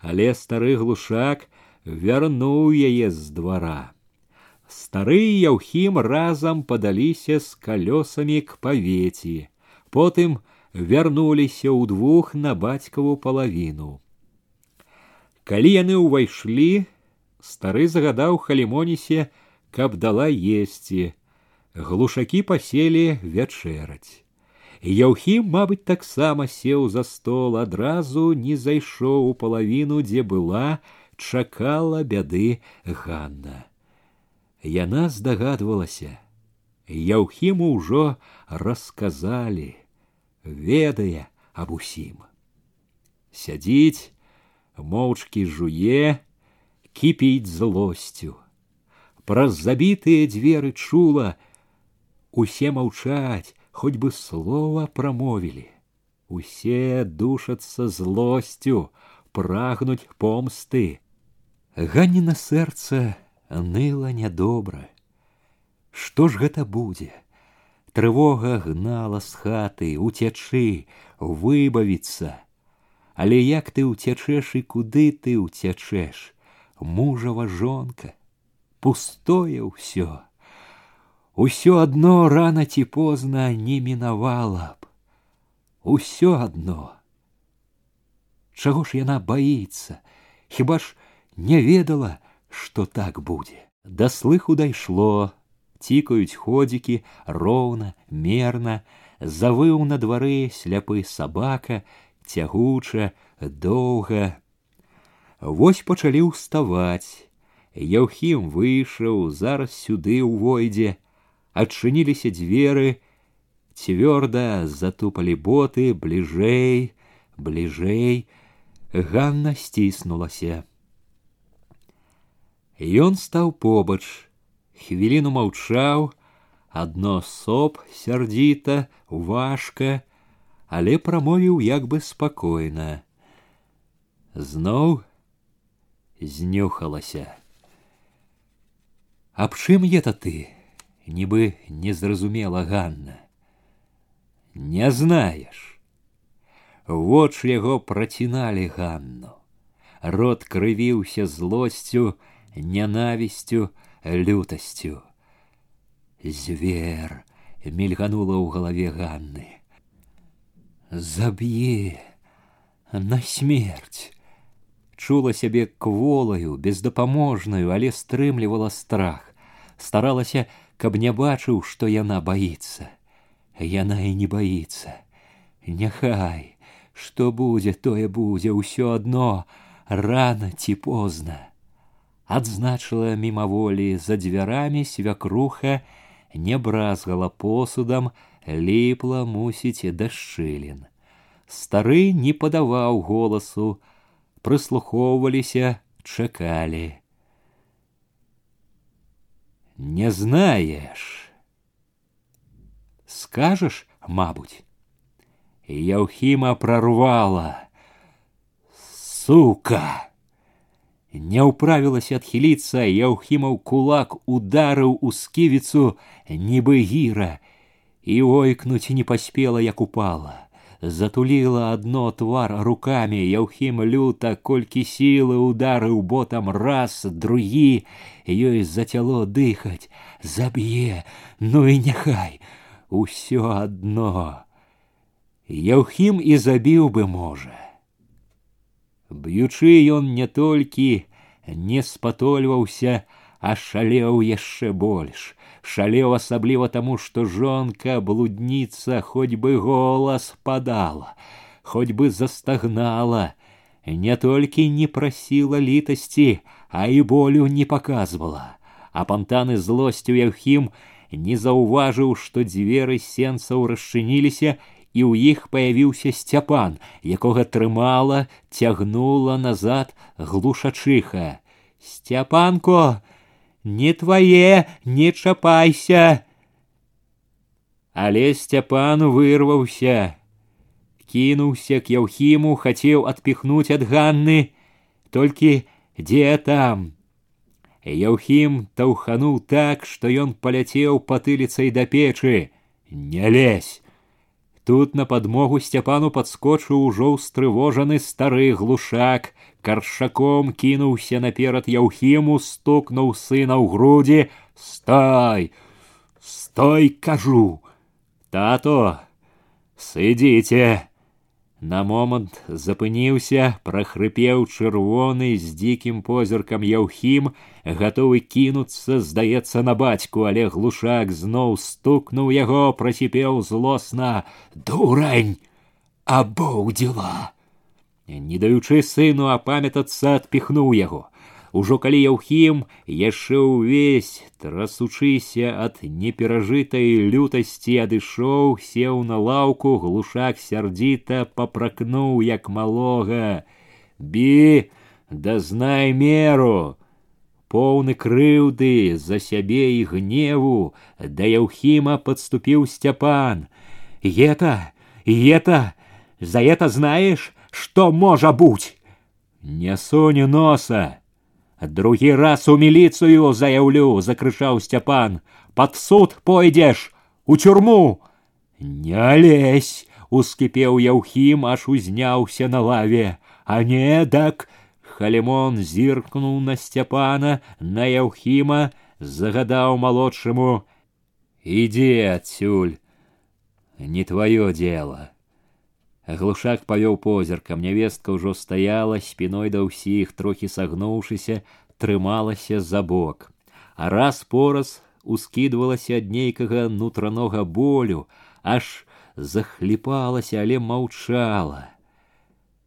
Speaker 1: але стары глушак вярнуў яе з двара. Стары яўхім разам падаліся з калёсамі к павеці потым вярнуліся ўдвух на бацькаву палавіну. Калі яны ўвайшлі стары загадаў халімонісе каб дала есці глушакі паселі вячэраць. Яўхім, мабыць, таксама сеў за стол, адразу не зайшоў у палавіну, дзе была, чакала бяды Ганна. Яна здагадвалася. Яўхіму ўжо расказалі, ведае аб усім. Сядзіць, моўчкі жуе, кіпіць злосцю. Праз забітыя дзверы чула, усе маўчаць, хоць бы слова прамовілі. Усе душацца злосцю, прагнуць помсты. Ганніна сэрца ныла нядобра. Што ж гэта будзе? Трывога гнала з хаты, уцячы, выбавіцца. Але як ты ўцячэш і куды ты ўцячэш? Мужава жонка, пустое ўсё. Усё одно рано ці поздно не мінавала б. Усё одно. Чего ж яна боится? хіба ж не ведала, что так будзе. До слыху дайшло, цікаюць ходики ровно, мерно. завыў на дворы сляпы собака, цягуча, долго. Вось пачалі уставать. Яўхім вышел зараз сюды ўвойдзе, адчыніліся дверы, твердо затупали боты ближей, ближей, Ганна сціснулася. Ён стал побач, хвилину молчал, одно соп сердито, важко, але промовил, як бы спокойно. Знов, знюхалася. Аб чым это ты? нібы не зразумела Ганна. Не знаеш. Вочы яго праціналі Ганну. Рот крывіўся злосцю, нянавісцю, лютасцю. Звер мільганула ў галаве Ганны. Заб'е на смерть! Чула сябе кволаю, бездапаможнаю, але стрымлівала страх, старалася каб не бачыў, што яна боится, Яна і не баится. Няхай, што будзе, тое будзе ўсё одно, рано ці поздно. Адзначыла мімаволі за дзвярамі свякруха, не бразгала посудам, ліпла мусіць да шчылін. Стары не падаваў голасу, прыслухоўваліся, чакалі. Не знаешь. Скажешь, мабуть. Яухима прорвала. Сука! Не ўправілася адхіліцца, Яўхімаў кулак ударил у сківіцу небы гира, и ойкнуть не поспела як упала затуліла адно твар рукамі яўхім люта колькі сілы ударыў ботам раз другі ёй зацяло дыхаць заб'е ну і няхай усё одно. яўхім і забіў бы можа б'ючы ён не толькі не спатольваўся а шалеў яшчэ больш шалеў асабліва тому, что жонка блудница, хоть бы голос падала, хоть бы застагнала, не только не просила літасці, а и болю не показывала. А пантаны злосцю Яўхім не зауважил, что дверы сенцаў расчыніліся и у них появился Степан, якого трымала, тягнула назад глушачыха. Сцяпанко, не твое, не чапайся. Але Степан вырвался, кинулся к Яухиму, хотел отпихнуть ад Ганны, толькі дзе там. Яухим таўхануў так, что што ён паляцеў патыліцай до печи. Не лезь. Тут на подмогу Степану подскочил уже ўстрывожаны старый глушак, каршаком кінуўся наперад яўхіму стукнуў сына ў грудзі стой! Стой кажу! Тато сыдзіце на момант запыніўся прахрыпеў чырвоны з дзікім позіркам яўхім гатовы кінуцца здаецца на бацьку але глушак зноў стукнуў яго прасіпеў злосна. Дурань! Абоўдзіла не даючы сыну апамятацца адпіхнуў яго. Ужо калі яўхім яшчэ ўвесь трасучыся ад неперажытай лютасці адышоў, сеў на лаўку, глушак сярдзіта папракнуў як малога: « Бі, дазнай меру! Поўны крыўды за сябе і гневу, да яўхіма падступіў сцяпан: « Ета, ета, за это знаешь, что можа быть? Не соні носа. Другий раз у милицию заяўлю, закрышал Степан. Под суд пойдешь? у тюрму. Не лезь, Ускипел Яухим, аж узнялся на лаве, а не так. Халимон зиркнул на Степана, на Яухима, загадаў молодшему: Иди, адсюль, не твое дело. Глушак павёў позіркам, нявестка ўжо стаяла спиной да ўсіх, трохі сагнуўшыся, трымалася за бок. А раз пораз ускідвалася ад нейкага нутранога болю, аж захліпалася, але маўчала.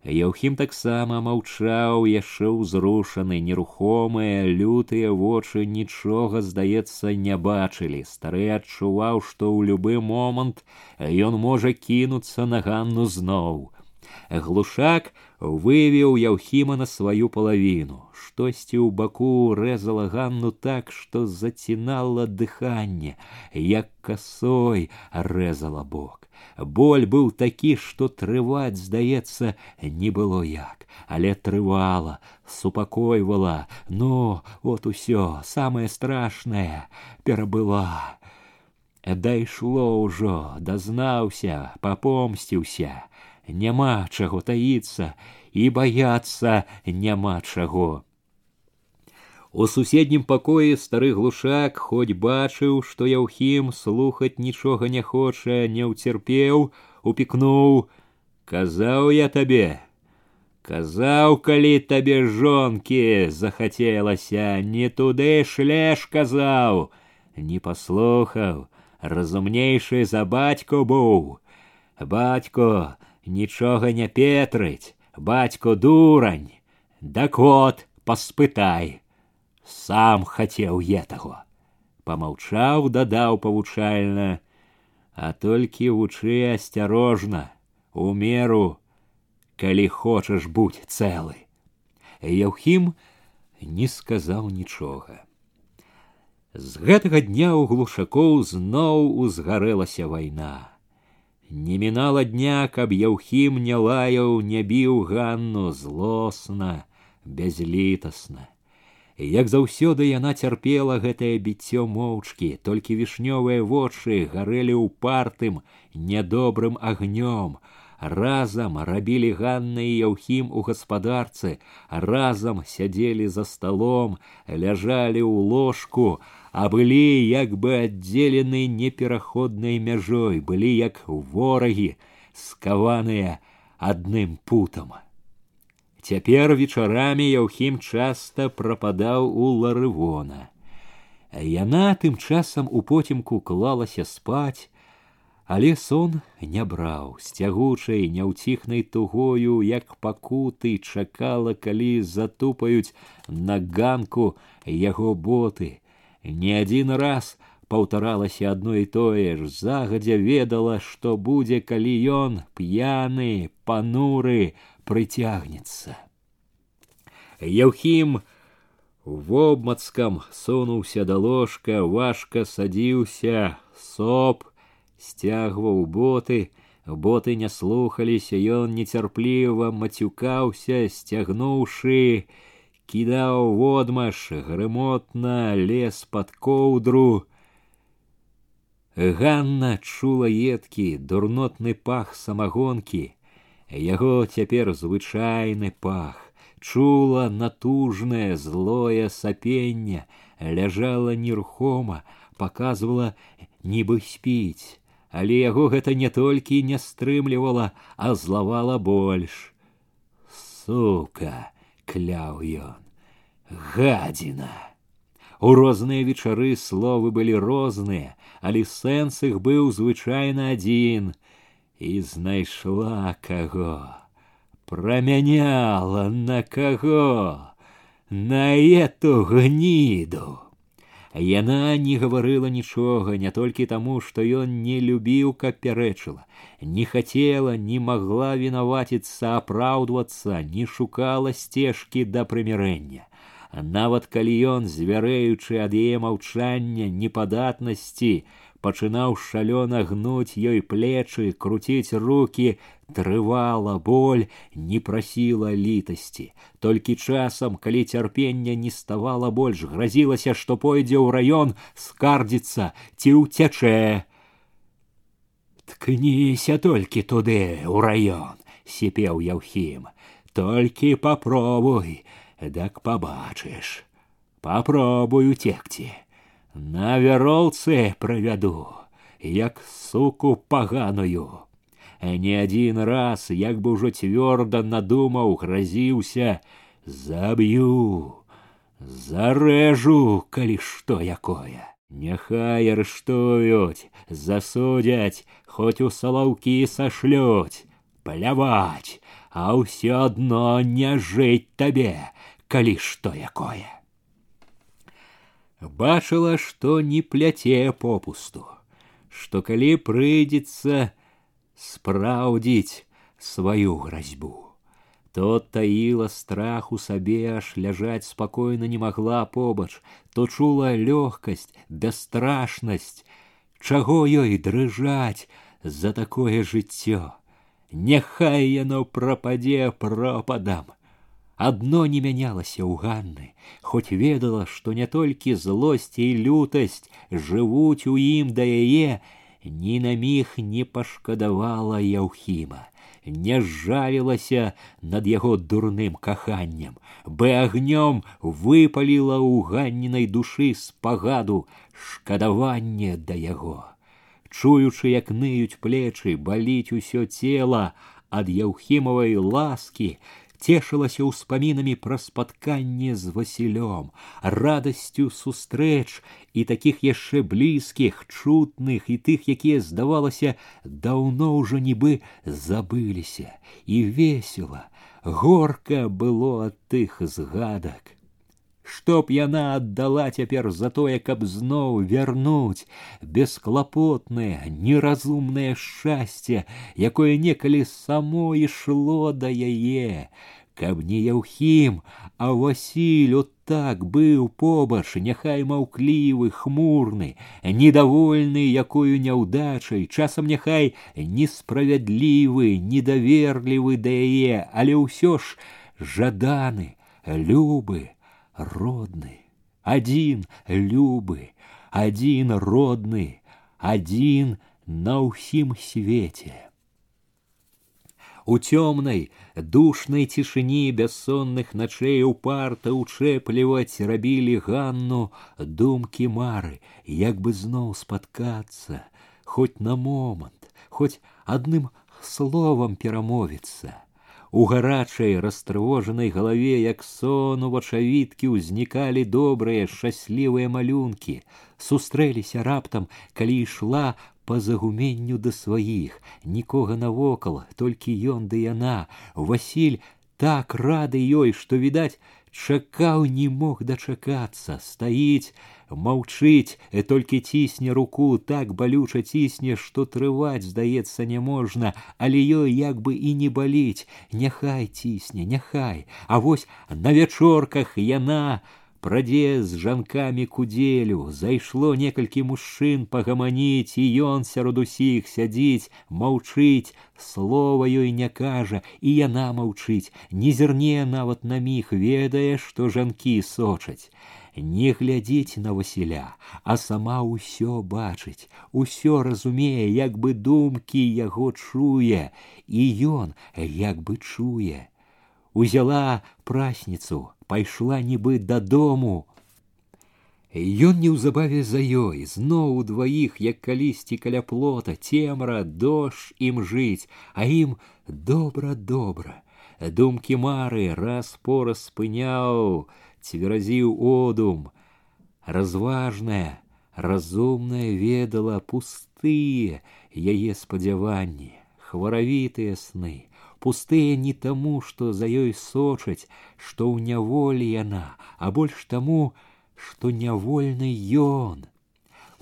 Speaker 1: Яўхім таксама маўчаў яшчэ ўзрушаны, нерухомыя, лютыя вочы нічога, здаецца, не бачылі. Стары адчуваў, што ў любы момант ён можа кінуцца на ганну зноў. Глушак вывеў яўхіма на сваю палавіну штосьці у боку резала ганну так что зацінала дыханне як косой резала бок. Боль был такі что трываць сдается не было як. Але трывала супакойвала но вот усё самое страшное, страшнае перабыла дайшло уже, дознался, попомстился няма чаго таіцца і баяцца няма чаго. У суседнім пакоі стары глушак, хоць бачыў, што яўхім слухаць нічога не хоча, не ўцерпеў, упікнуў: казаў я табе, Казаў, калі табе жонкі захацелася, не туды шлеш казаў, не паслухаў, разумнейшы за бацьку быў. Бацько нічога не петрыць, бацько дурань, да кот паспытай. Сам хацеў я таго. Памаўчаў, дадаў павучальна, а только вучы осторожно, умеру, меру, хочешь хочаш будь цэлы. Яўхім не сказал ничего. С гэтага дня у глушаков снова узгарэлася война. Не мінала дня, каб яўхім не лаяў, не біў ганну злосна, бязлітасна. Як заўсёды яна цярпела гэтае біццё моўчкі, толькі вішнёвыя вочы гарэлі ўпартым, нядобрым агнём. Разам рабілі Ганна і Яўхім у гаспадарцы, разам сядзелі за сталом, ляжалі ў ложку, а былі як бы аддзелены непераходнай мяжой, былі як ворагі, скаваныя адным путам. Цяпер вечарамі Яўхім часта прападаў у ларывона. Яна тым часам у потімку клалася спаць, але сон не браў, з цягучай, няўціхнай тугою, як пакуты чакала, калі затупаюць на ганку яго боты, не один раз паўтаралася одно і тое ж, загадзя ведала, што будзе, калі ён п'яны, пануры прыцягнецца. Яўхім вобмацкам сунуўся да ложка, важка садзіўся, соп, сцягваў боты, боты не слухаліся, ён нецярпліва мацюкаўся, сцягнуўшы, кідаў водмаш грымотна лес под коўдру. Ганна чула едкі дурнотны пах самагонкі. Яго цяпер звычайны пах. Чула натужнае злое сапенне. Ляжала нерухома показывала нібы спіць. Але яго гэта не толькі не стрымлівала а злавала больш. Сука! кляў ён. Гадзіна! У розныя вечары словы былі розныя, але сэнс іх быў звычайна адзін. І знайшла каго. Прамяняла на каго, на эту гніду. А яна не гаварыла нічога, не толькі таму, што ён не любіў, каб пярэчыла, не хацела, не магла вінаваціцца, апраўдвацца, не шукала сцежкі да прымірэння. А нават калі ён, звярэючы ад яе маўчання, непадатнасці, пачынаў шалёна гнуць ёй плечы, круціць руки, трывала боль, не прасіла літасці. Толькі часам, калі цярпення не ставала больш, гразілася, што пойдзе ў раён, скардзіцца ці ўцячэ. Ткніся толькі туды ў раён, сіпеў яўхім, толькі попробуй, дак побачыш. Попробуй уцекці. На вяроўцы правяду, як суку паганую. Не адзін раз, як бы ўжо цвёрда надумаў, гразіўся, заб'ю, зарэжу, калі што якое. Няхай арыштуюць, засудзяць, хоць у салаўкі сашлюць, пляваць, а ўсё адно не жыць табе, калі што якое бачыла, што не пляце попусту, што калі прыйдзецца спраўдзіць сваю гразьбу. То таила страх у сабе, аж ляжаць спакойна не магла побач, то чула лёгкасць, бясстрашнасць, чаго ёй дрыжаць за такое жыццё. Няхай яно прападзе пропадам. Одно не мянялася у Ганны, хоть ведала, что не только злость и лютость живут у им да яе, ни на міг не пашкадавала Яўхіма, не зжалілася над его дурным каханнем, бы агнём выпаліла ў ганнінай душы спагаду шкадаванне да яго. Чуючы, як ныюць плечы, баліць усё цела ад яўхімавай ласки цешылася ўспамінамі пра спатканне з васілём радасцю сустрэч і такіх яшчэ блізкіх чутных і тых якія здавалася даўно ўжо нібы забыліся. І весело, горка было ад тых згадак чтоб яна отдала цяпер затое, каб зноў вернуть бесклапотнае, неразумное шчасце, якое некалі само ішло да яе. Каб не Яўхім, а Васіль от так быў побач, няхай маўклівы, хмурны, недовольны якою няўдачай, часам няхай несправядлівы, недаверлівы да яе, але ўсё ж жаданы, любы, родны, один любы, один родны, один на ухим свете. У темной, душной тишине бессонных ночей у парта учэпліваць Робили Ганну думки мары, як бы зноў споткаться, хоть на момент, хоть одним словом перамовіцца. У гарачай растрывожанай галаве, як сон у вачавіткі ўзнікалі добрыя, шчаслівыя малюнкі, сустрэліся раптам, калі ішла по загуменню да сваіх, нікога навокал, толькі ён ды да яна. Васіль так рады ёй, што відаць, чакаў не мог дачакацца стаіць маўчыць э, толькі цісне руку так балюча цісне што трываць здаецца няможна але ёй як бы і не баліць. Няхай цісне няхай. А вось на вячорках яна прадзе жанками куделю, кудзелю зайшло некалькі мужчын пагаманіць і ён сярод усіх сядзіць маўчыць слова ёй не кажа і яна маўчыць не зірне нават на міг ведае што жанкі сочаць не глядзіць на Васіля, а сама ўсё бачыць, усё разумее, як бы думкі яго чуе, і ён як бы чуе. Узяла прасніцу, пайшла нібы дадому. Ён неўзабаве за ёй, зноў удваіх, як калісьці каля плота, цемра, дождж ім жыць, а ім добра-добра. Думкі мары раз пораз спыняў, цверазіў одум. Разважная, разумная ведала пустыя яе спадзяванні, хваравітыя сны пустые не тому, что за ёй сочаць, што ў няволі она, а больш таму, што нявольны ён.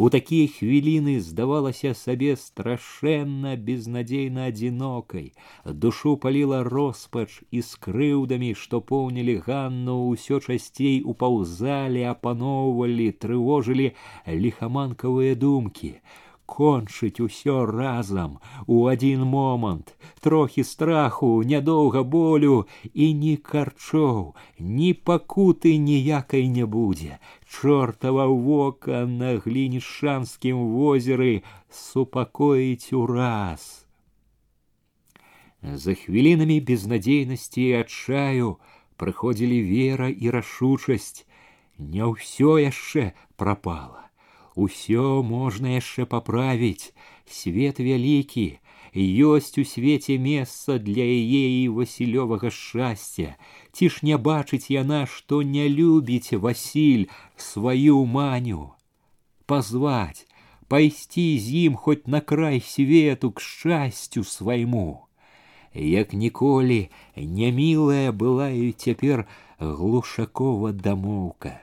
Speaker 1: У такія хвіліны здавалася себе страшенно безнадзейна одинокой, Душу полила роспач и з крыўдамі, што поўнілі Ганну, усё часцей упаўзалі, апаноўвалі, трывожылі ліхаманкавыя думкі кончыць усё разам. У один момант трохі страху нядоўга болю і ні карчоў ні пакуты ніякай не будзе. Чортава вока на глінішанскім возеры супакоіць ураз. За хвілінамі безнадзейнасці і адчаю прыходзілі вера і рашучасць. Не ўсё яшчэ прапала усё можна яшчэ поправить, свет великий, ёсць у свете место для яе і васілёвага шчасця. Ці ж не бачыць яна што не любіць Василь свою маню? Позвать пайсці з ім хоць на край свету к счастью своему, як ніколі нямілая была и теперь глушакова дамоўка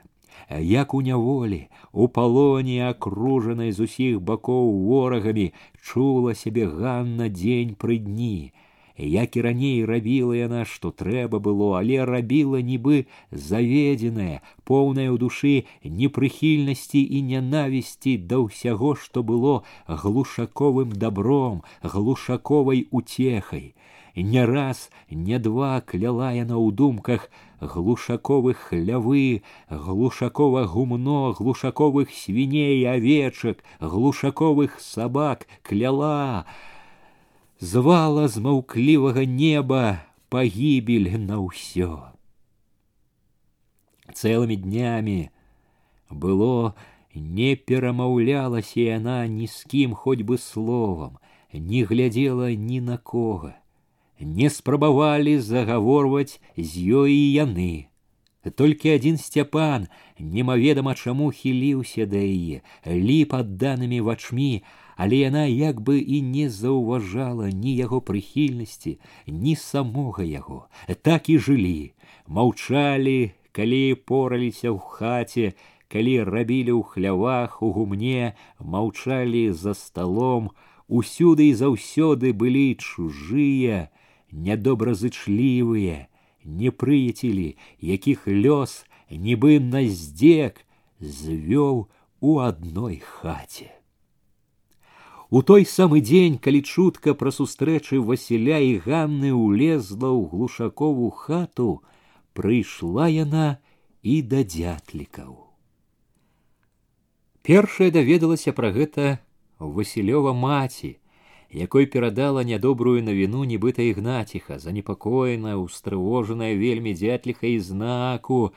Speaker 1: як у няволі у палоне акружанай з усіх бакоў ворагамі чула сябе Ганна дзень пры дні. Як і раней рабіла яна што трэба было але рабіла нібы заведзеная поўная ў душы непрыхільнасці і нянавісці да ўсяго што было глушаковым добром глушаковай уцехай. Не раз, не два кляла яна ў думках глушаковых хлявы, глушакова гумно, глушаковых свіней, авечак, глушаковых сабак, кляла, звала з маўклівага неба пагібель на ўсё. Цэлымі днямі было не перамаўлялася яна ні з кім хоць бы словам, не глядзела ні на кого не спрабавалі загаворваць з ёй і яны. Толькі адзін сцяпан немаведама чаму хіліўся да яе, ліп адданымі вачмі, але яна як бы і не заўважала ні яго прыхільнасці, ні самога яго. Так і жылі, маўчалі, калі пораліся ў хаце, калі рабілі ў хлявах, у гумне, маўчалі за сталом, усюды і заўсёды былі чужыя, нядобразычлівыя, непрыяцелі, якіх лёс нібы на здзек звёў у адной хаце. У той самы дзень, калі чутка пра сустрэчы Васіля і Ганны ўлезла ў глушакову хату, прыйшла яна і да дзятлікаў. Першая даведалася пра гэта Васілёва маці, якой перадала нядобрую навіну нібыта ігнаціха занепакоена устрывожаная вельмі дзятліха і знаку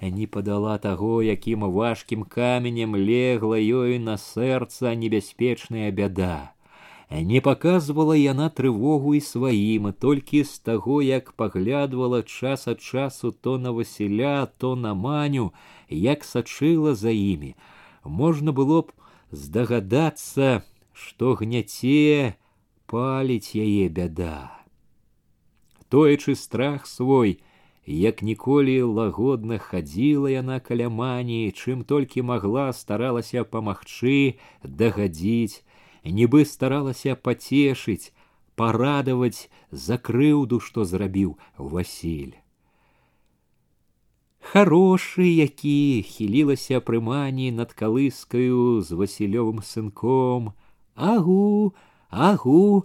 Speaker 1: не падала таго якім важкім каменем легла ёй на сэрца небяспечная бяда. Не паказвала яна трывогу і сваім толькі з таго як паглядвала час ад часу то на васіля то на маню як сачыла за імі. Можна было б здагадацца што гняце паліць яе бяда. Тоячы страх свой, як ніколі лагодна хадзіла яна каля маніі, чым толькі магла старалася памагчы, дагадзіць, нібы старалася пацешыць, парадаваць за крыўду, што зрабіў Васіль. Харошы, які хілілася прымані над калыскаю з васілёвым сынком, агу, агу,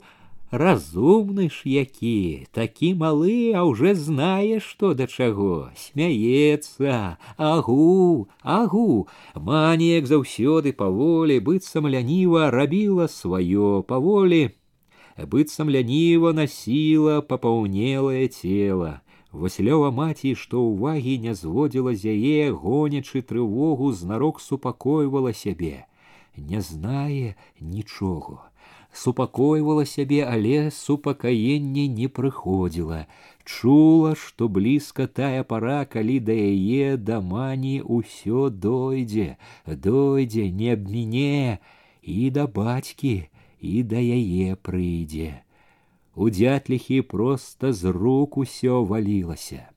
Speaker 1: разумны ж які такі малы а уже знае што да чаго. Смяецца. Агу агу. Маніяк заўсёды паволі быццам ляніва рабіла сваё паволі быццам ляніва насіла папаўнелае цела. Васілёва маці, што ўвагі не зводзіла з яе, гонячы трывогу, знарок супакойвала сябе, не зная нічого. Супакойвала сябе, але супакаенне не приходила, Чула, что близко тая пара, калі да яе да мані дойде дойдзе, не обмене и до батьки и до яе прыйдзе. У дятлихи просто з рук усё валілася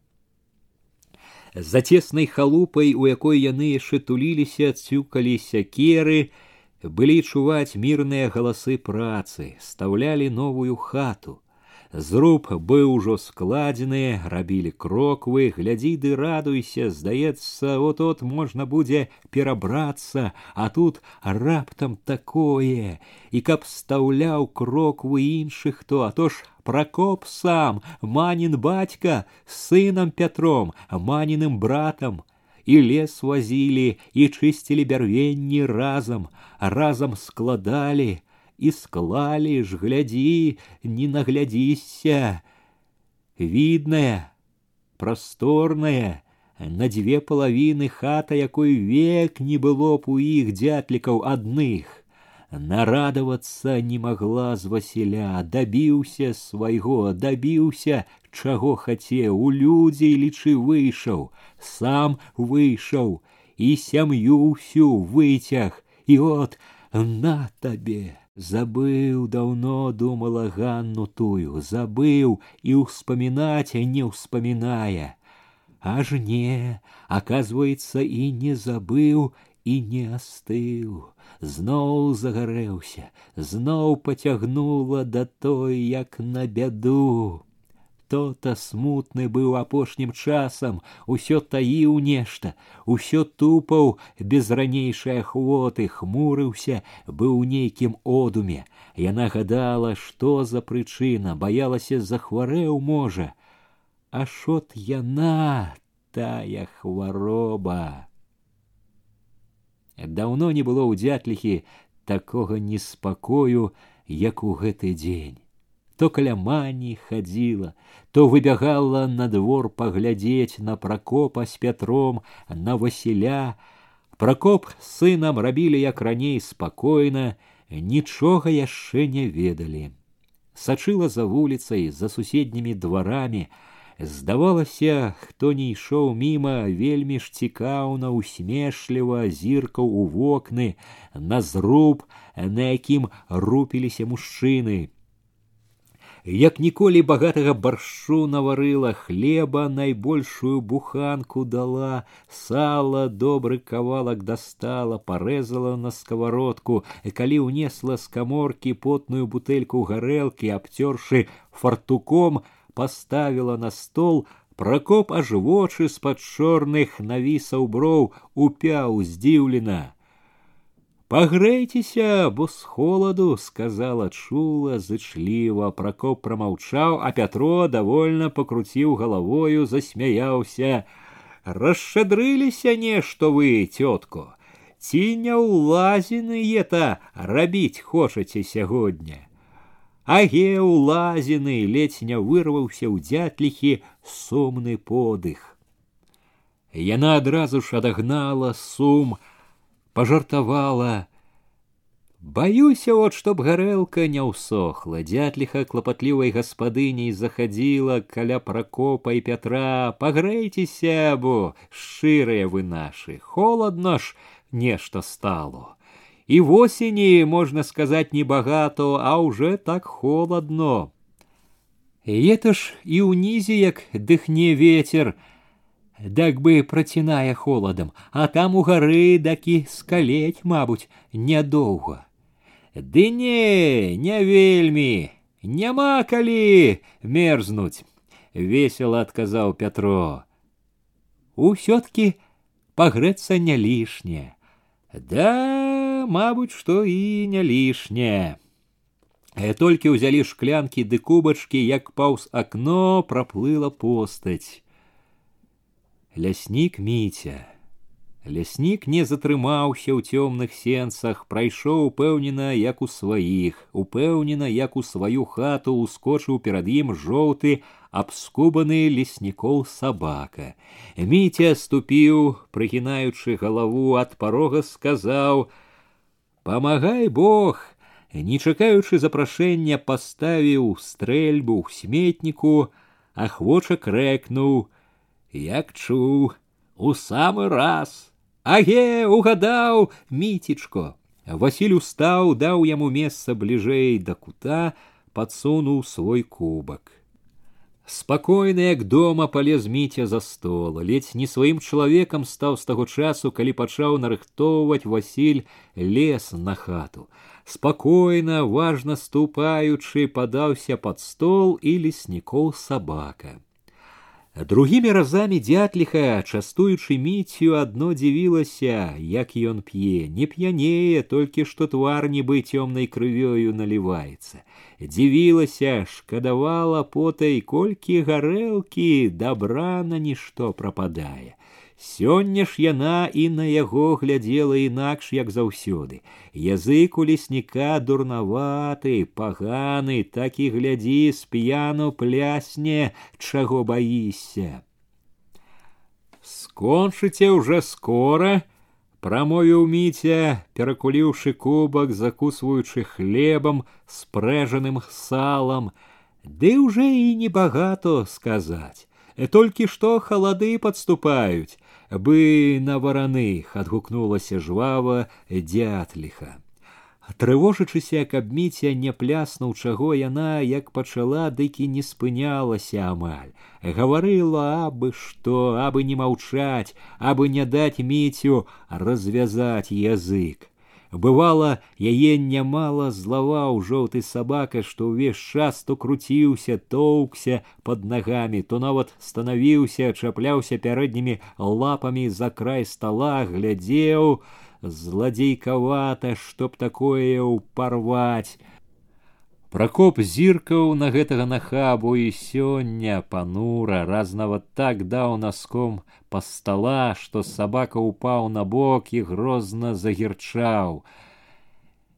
Speaker 1: за цеснай халупай, у якой яны яшчэ туліліся, цюкаліся керы, былі чуваць мірныя галасы працы, стаўлялі новую хату зруб быў ужо складзены рабілі кроквы глядзі ды радуйся здаецца от от можна будзе перабрацца а тут раптам такое і каб стаўляў кроквы іншых то а то ж пракоп сам манін бацька сынам пятром маніным братам и лес возили и чистили бервенни разом, а разом складали і склалі ж гляди, не наглядзіся. Відная, прасторная, на две половины хата, якой век не было б у іх дзятлікаў адных. Нарадавацца не могла з Васіля, дабіўся свайго, дабіўся, чаго хацеў, у людей лічы вышел, сам вышел и семью всю выцяг, И вот на тебе. Забыў даўно думала Ганну тую, забыў і ўспамінаць не ўспаміная. Аж не, оказывается, і не забыў і не астыў. Зноў загарэўся, зноў пацягнула да той, як на бяду то-то смутны быў апошнім часам, усё таіў нешта, усё тупаў без ранейшай ахвоты, хмурыўся, быў у нейкім одуме. Яна гадала, што за прычына, баялася захварэў можа. А шот яна тая хвароба. Даўно не было ў дзятліхі такога неспакою, як у гэты дзень то к лямане ходила, то выбегала на двор поглядеть на Прокопа с Петром, на Василя. Прокоп с сынам рабілі як раней спакойна, нічога яшчэ не ведалі. Сачыла за вуліцай, за суседнімі дварамі, Здавалася, хто не ішоў міма, вельмі ж цікаўна, усмешліва зіркаў у вокны, на зруб, на якім рупіліся мужчыны як ніколі багатага баршу наварыла хлеба найбольшую буханку дала сала добры кавалак дастала парэзала на сковородку калі ўнесла з каморкі потную бутэльку гарэлкі абцёршы фартуком поставила на стол пракоп аж вочы з-пад чорных навісаў броў упяў здзіўлена. Пагрэйцеся, бо з холаду, сказала чула зычліва, пракоп прамаўчаў, а пятро довольно пакруціў галавою, засмяяўся. Расшадрыліся нешта вы, тётку. Ці не ўлазіны ета рабіць хочаце сягоння. Аге ўлазіны ледзь не вырваўся ў дзятліхі сумны подых. Яна адразу ж адагнала сум, пажартавала. Баюся вот, чтоб горелка не усохла. Дятлиха клапатлівай гаспадыняй заходила. каля Прокопа и Петра, пагрэйцеся, бо шчырыя вы наши. холодно ж нешта стало. И в осени, можно сказать, не богато, а уже так холодно. И это ж и унизи, як дыхне ветер, дак бы працінае холадам, а там у гары дакі скалець, мабуць, нядоўга. Ды не, не вельмі, няма калі мерзнуць, весело адказаў Пятро. Усё-ткі пагрэцца не лішняе. Да, мабуць, што і не лішняе. Э, толькі ўзялі шклянкі ды кубачкі, як паўз акно праплыла постаць. Ляснік міця. Ляснік не затрымаўся ў цёмных сенцах, прайшоў упэўнена, як у сваіх, упэўнена, як у сваю хату ускочыў перад ім жоўты, абскубаны леснікоў сабака. Міця ступіў, прыгінаючы галаву ад парога сказаў: « Памагай Бог! Не чакаючы запрашэння паставіў стрэльбу ў сметніку, ахвоча крэкнуў: Як чу, у самы раз. Аге, угадаў, міцечко. Васіль устаў, даў яму месца бліжэй да кута, падсунуў свой кубак. Спакойна, як дома палез міця за стол, ледзь не сваім чалавекам стаў з таго часу, калі пачаў нарыхтоўваць Васіль лес на хату. Спакойна, важна ступаючы, падаўся под стол і леснікоў сабака. Другими разами дятліха, частуючы міцю, одно дзівілася, як ён п'е, не п'янее, толькі што твар нібы цёмнай крывёю наліваецца. Дзівілася, шкадавала потай, колькі гарэлкі, добра на нішто прападае. Сёння ж яна і на яго глядзела інакш, як заўсёды. Язык у лесніка дурнаваты, паганы, так і глядзі, спіяну плясне, чаго баішся. Скончыце ўжо скора, прамовіў міця, перакуліўшы кубак, закусваючы хлебам, спрэжаным салам, Ды да ўжо і небагато сказаць. Толькі што халады падступаюць бы на вараных адгукнулася жвава дзятліха трывожачыся каб міця не пляснуў чаго яна як пачала дыкі не спынялася амаль. Гаварыла абы што абы не маўчаць абы не даць міцю развязать язык. Бывала, яе нямала злаваў жоўты сабака, што ўвесь час то круціўся, тоўкся под нагамі, то нават станавіўся, чапляўся пярэднімі лапамі за край стола, глядзеў, зладзейкавата, чтоб такое ўпарваць. Прокоп зіркаў на гэтага нахабу і сёння панура раз нават так даў наском па стола, што сабака упаў на бок і грозна загірчаў.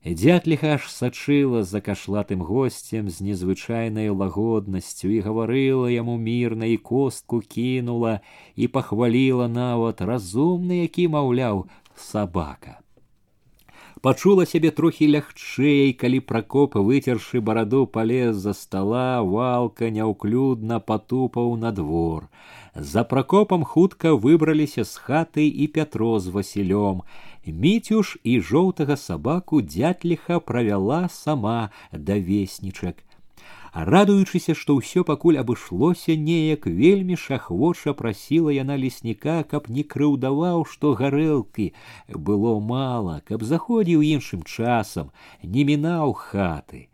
Speaker 1: Дятліха аж сачыла за кашлатым госцем з незвычайнай лагоднасцю і гаварыла яму мірна і костку кінула і пахваліла нават разумны, які маўляў, собака. пачула сябе трохі лягчэй калі пракоп выцершы бараду палез за стола валка няўклюдна патупаў на двор. За пракопам хутка выбраліся з хаты і пятро з васілём. Міцюш і жоўтага сабаку дзятліха правяла сама да веснічак радуючыся што ўсё пакуль абышлося неяк вельмі шахвоша прасіла яна лесніка каб не крыўдаваў што гарэлкі было мала каб заходзіў іншым часам не мінаў хаты.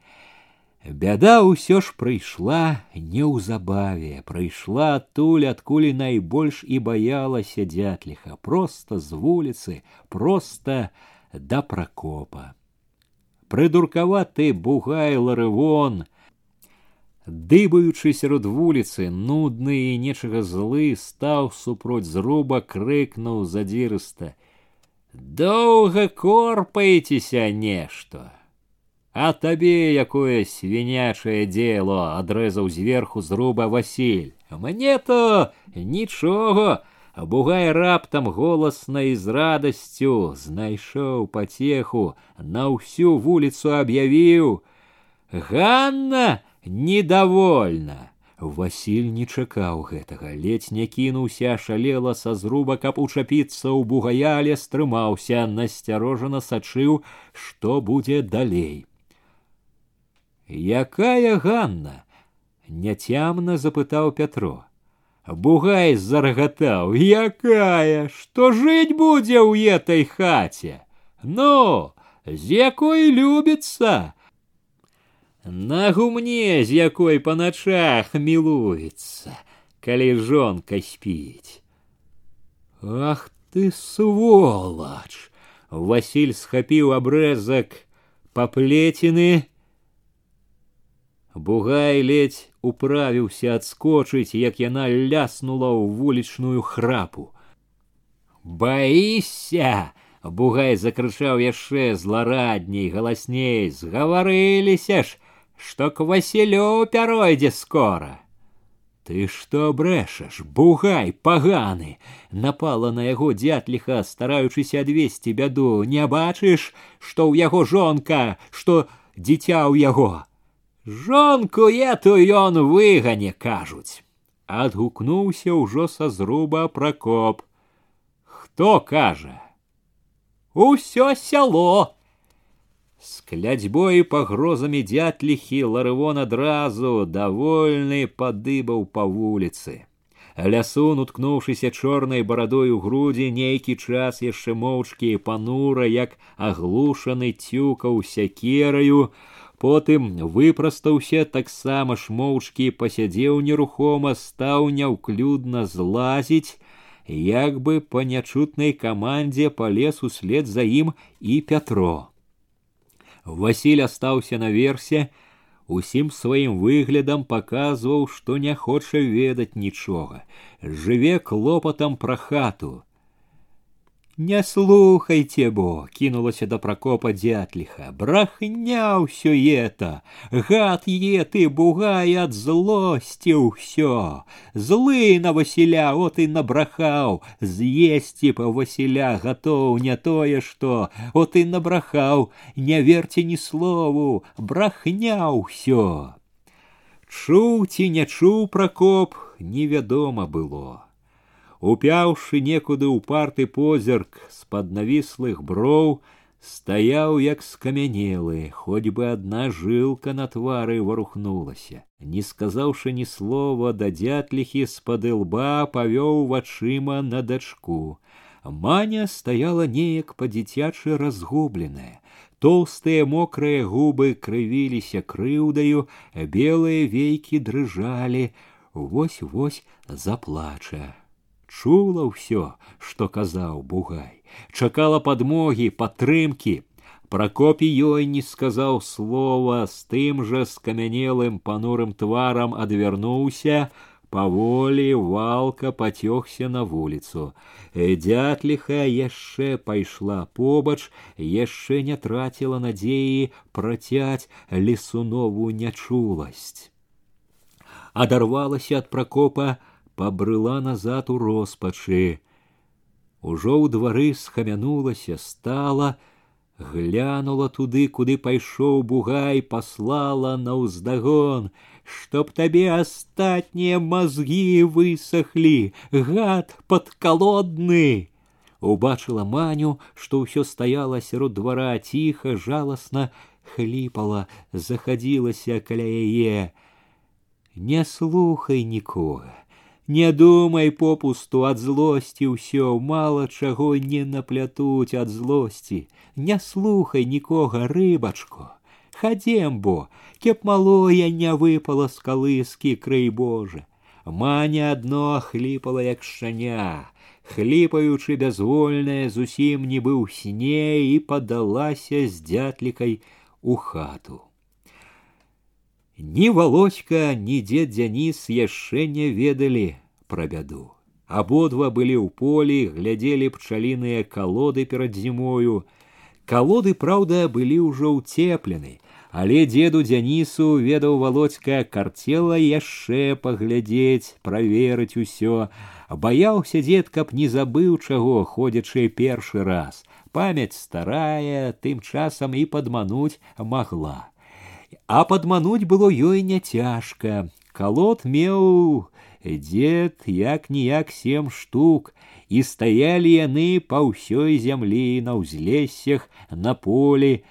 Speaker 1: Бяда ўсё ж прыйшла неўзабаве прыйшла адтуль адкуль найбольш і баялася дзятліха проста з вуліцы просто да пракопа. Прыдуркаваты бугай ларывон дыбаючы сярод вуліцы нудны і нечага злы стаў супроць зруба крыкнуў задзірыста. Доўга корпаецеся нешта! А табе якое свінячае дзело адрэзаў зверху зруба васіль. Мне то нічога бугай раптам голасна і з радасцю знайшоў пацеху на ўсю вуліцу аб'явіў. Ганна недовольна. Васіль не чакаў гэтага, ледзь не кінуўся, шалела са зруба, каб учапіцца ў бугаяле, стрымаўся, насцярожана сачыў, што будзе далей. Якая Ганна? няцямна запытаў Пятро. Бугай зарагатаў: якая, што жыць будзе ў этой хаце? Ну, з якой любіцца, на гумне, з якой па начах мілуецца, калі жонка спіць. Ах ты сволач! Василь схапіў абрэзак паплецены. Бугай ледзь управіўся адскочыць, як яна ляснула ў вулічную храпу. Баіся! Бугай закрычаў яшчэ зларадней, галасней, згаварыліся ж, что к Василю перойде скоро. Ты что брешешь, бугай, паганы! Напала на яго дзятліха, стараючыся адвесці бяду, не бачыш, што ў яго жонка, што дзіця ў яго. Жонку эту ён выгане кажуць. Адгукнуўся ўжо са зруба пракоп. Хто кажа? Усё сяло! С клядзьбой и пагрозамі дзяд ліхі ларывон адразу довольный подыбал по улице. Лясун, уткнувшийся чорнай бородой у груди, нейкі час яшчэ и панура, як аглушаны цюкаў сякераю, потым выпрастаўся таксама ж моўчкі, пасядзеў нерухома, стаў няўклюдна злазить, як бы па нячутнай камандзе палез услед за им и Петро. Васіль астаўся наверсе, усім своим выглядом показывал, что не хоча ведаць нічога, жыве клопатам пра хату. Не слухайте бо, кінулася да пракопа дзятліха, брахня ўсё это, гад е ты бугай ад злосці ўсё. Злы на Васіля от і набрахаў, з'есці па Васіля гатоў не тое што, от і набрахаў, не верце ні слову, брахня ўсё. Чуў ці не чуў пракоп, невядома было. Упяўшы некуды ў парты позірк з-пад навіслых броў, стаяў як скамянелы, хоць бы адна жылка на твары варухнулася. Не сказаўшы ні слова да дзятліхі з-пад лба павёў вачыма на дачку. Маня стаяла неяк па-дзіцячы разгубленая. Толстыя мокрыя губы крывіліся крыўдаю, белыя вейкі дрыжалі, вось-вось заплача чула ўсё, што казаў бугай, чакала падмогі, падтрымкі. Пракопі ёй не сказаў слова, з тым жа скамянелым панурым тварам адвярнуўся, паволі валка пацёгся на вуліцу. Э, Дятліха яшчэ пайшла побач, яшчэ не траціла надзеі працяць лесунову нячуласць. Адарвалася ад пракопа, пабрыла назад у роспачы. Ужо ў двары схамянулася, стала, глянула туды, куды пайшоў бугай, паслала наўздагон, чтоб табе астатнія мозги высахлі, гад падкалодны. Убачыла маню, што ўсё стаяла сярод двара ціха, жаласна хліпала, захадзілася каля яе. Не слухай нікога. Не думай попусту от злости ўсё, мало чаго не наплятуць от злости, Не слухай нікога рыбачку. Хадзем бо, кеп малое не выпала з калыскі крый Божа. Маня одно хліпала як шчаня, хліпаючы безвольная, зусім нібы ў сне і падалася з дзятлікай у хату. Ні валодька, ні дед Дзяніс яшчэ не ведалі пра бяду. Абодва былі ў полі, глядзелі пчаліныя колоды перад зімою. Калоды, праўда, былі ўжо ўцеплены, але деду Дзянісу ведаў володька карцела яшчэ паглядзець, праверыць усё. Баяўся дзед, каб не забыў чаго, ходзячы першы раз. Памяць старая, тым часам і падмануць магла. А падмануць было ёй няцяжка. колод меў дзед як-ніяк сем штук, і стаялі яны па ўсёй зямлі, на ўзлессях, на полі.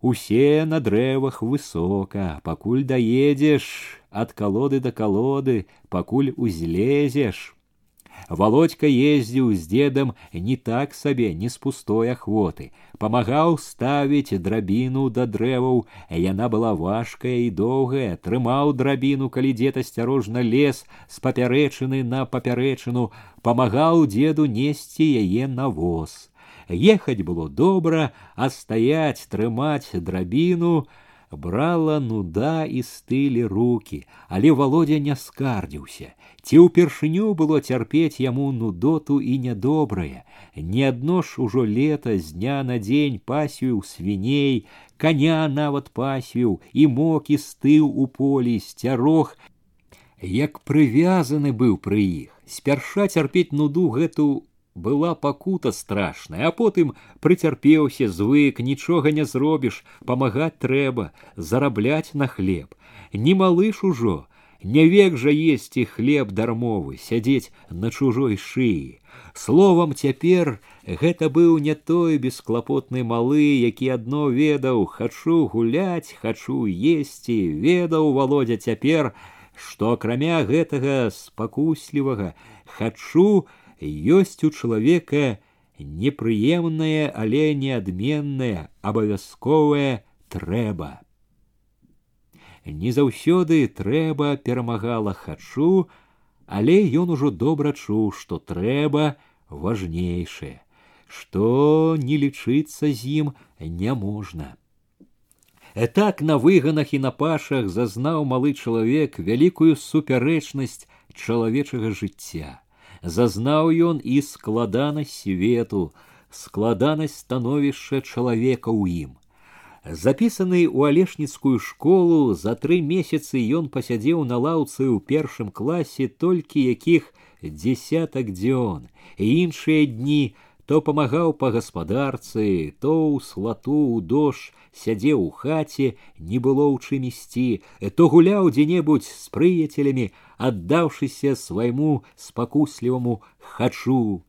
Speaker 1: Усе на дрэвах высока, пакуль даедзеш ад колоды да колоды, пакуль узлезеш. Володька ездил с дедом не так себе, не с пустой охоты. Помогал ставить дробину до древов, и она была важкая и долгая. трымаў дробину калі дед асцярожна лез з папярэчыны на поперечину. Помогал деду нести яе навоз. Ехать было добро, а стоять, трымаць дробину брала нуда і стылі руки, але володя не скардзіўся. Ці ўпершыню было цярпець яму нудоту і нядобрае. Не адно ж ужо лета з дня на дзень пасвіў свіней, коня нават пасвіў і мок і стыў у полі сцярог, як прывязаны быў пры іх. Спярша цярпець нуду гэту была пакута страшная а потым прыцярпеўся звык нічога не зробіш памагаць трэба зарабляць на хлеб. Не малыш ужо не век жа есці хлеб дармовы сядзець на чужой шыі. Словам цяпер гэта быў не той бесклапотны малы які адно ведаў хачу гуляць хачу есці ведаў Володя цяпер што акрамя гэтага спакуслівага хачу ёсць у чалавека непрыемнае, але неадменнае, абавязковае трэба. Не заўсёды трэба перамагала хачу, але ён ужо добра чуў, што трэба важнейшае, што не лічыцца з ім няможна. Э так на выганах і на пашах зазнаў малы чалавек вялікую супярэчнасць чалавечага жыцця зазнаў ён і складанасць свету складанасць становішча чалавека ў ім. Запісаны ў алешніцкую школу за тры месяцы ён пасядзеў на лаўцы ў першым класе толькі якіх дзесятак дзён. Іншыя дні то помогал по гаспадарцы, то у слату ў дождж сядзеў у хаце, не было ў чым ісці, то гуляў дзе-небудзь з приятелями, аддаўшыся свайму спокусливому хочу.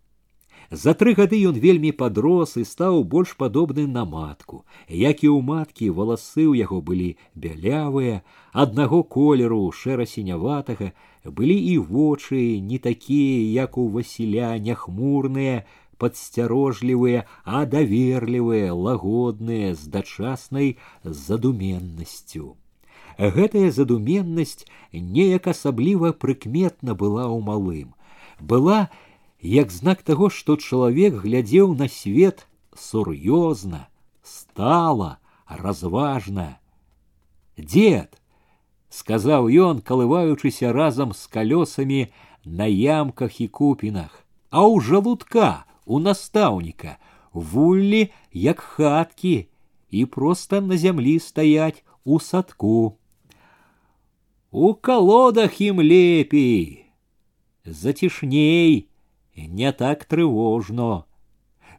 Speaker 1: За тры гады ён вельмі падрос і стаў больш падобны на матку. Як і ў маткі валасы ў яго былі бялявыя, одного колеру шэра-сіняватага, былі і вочы не такія, як у Васіля, няхмурныя, падсцярожлівыя, а даверлівыя, лагодныя з дачаснай задуменнасцю. Гэтая задуменнасць неяк асабліва прыкметна была ў малым. Была як знак таго, што чалавек глядзеў на свет сур'ёзна, стала, разважна. Дед, сказаў ён, калываючыся разам з калёсамі на ямках і купінах, а ў жалудка у настаўніка, вуллі як хаткі і проста на зямлі стаяць у садку. У колодах им лепей, зацішней, не так трывожно.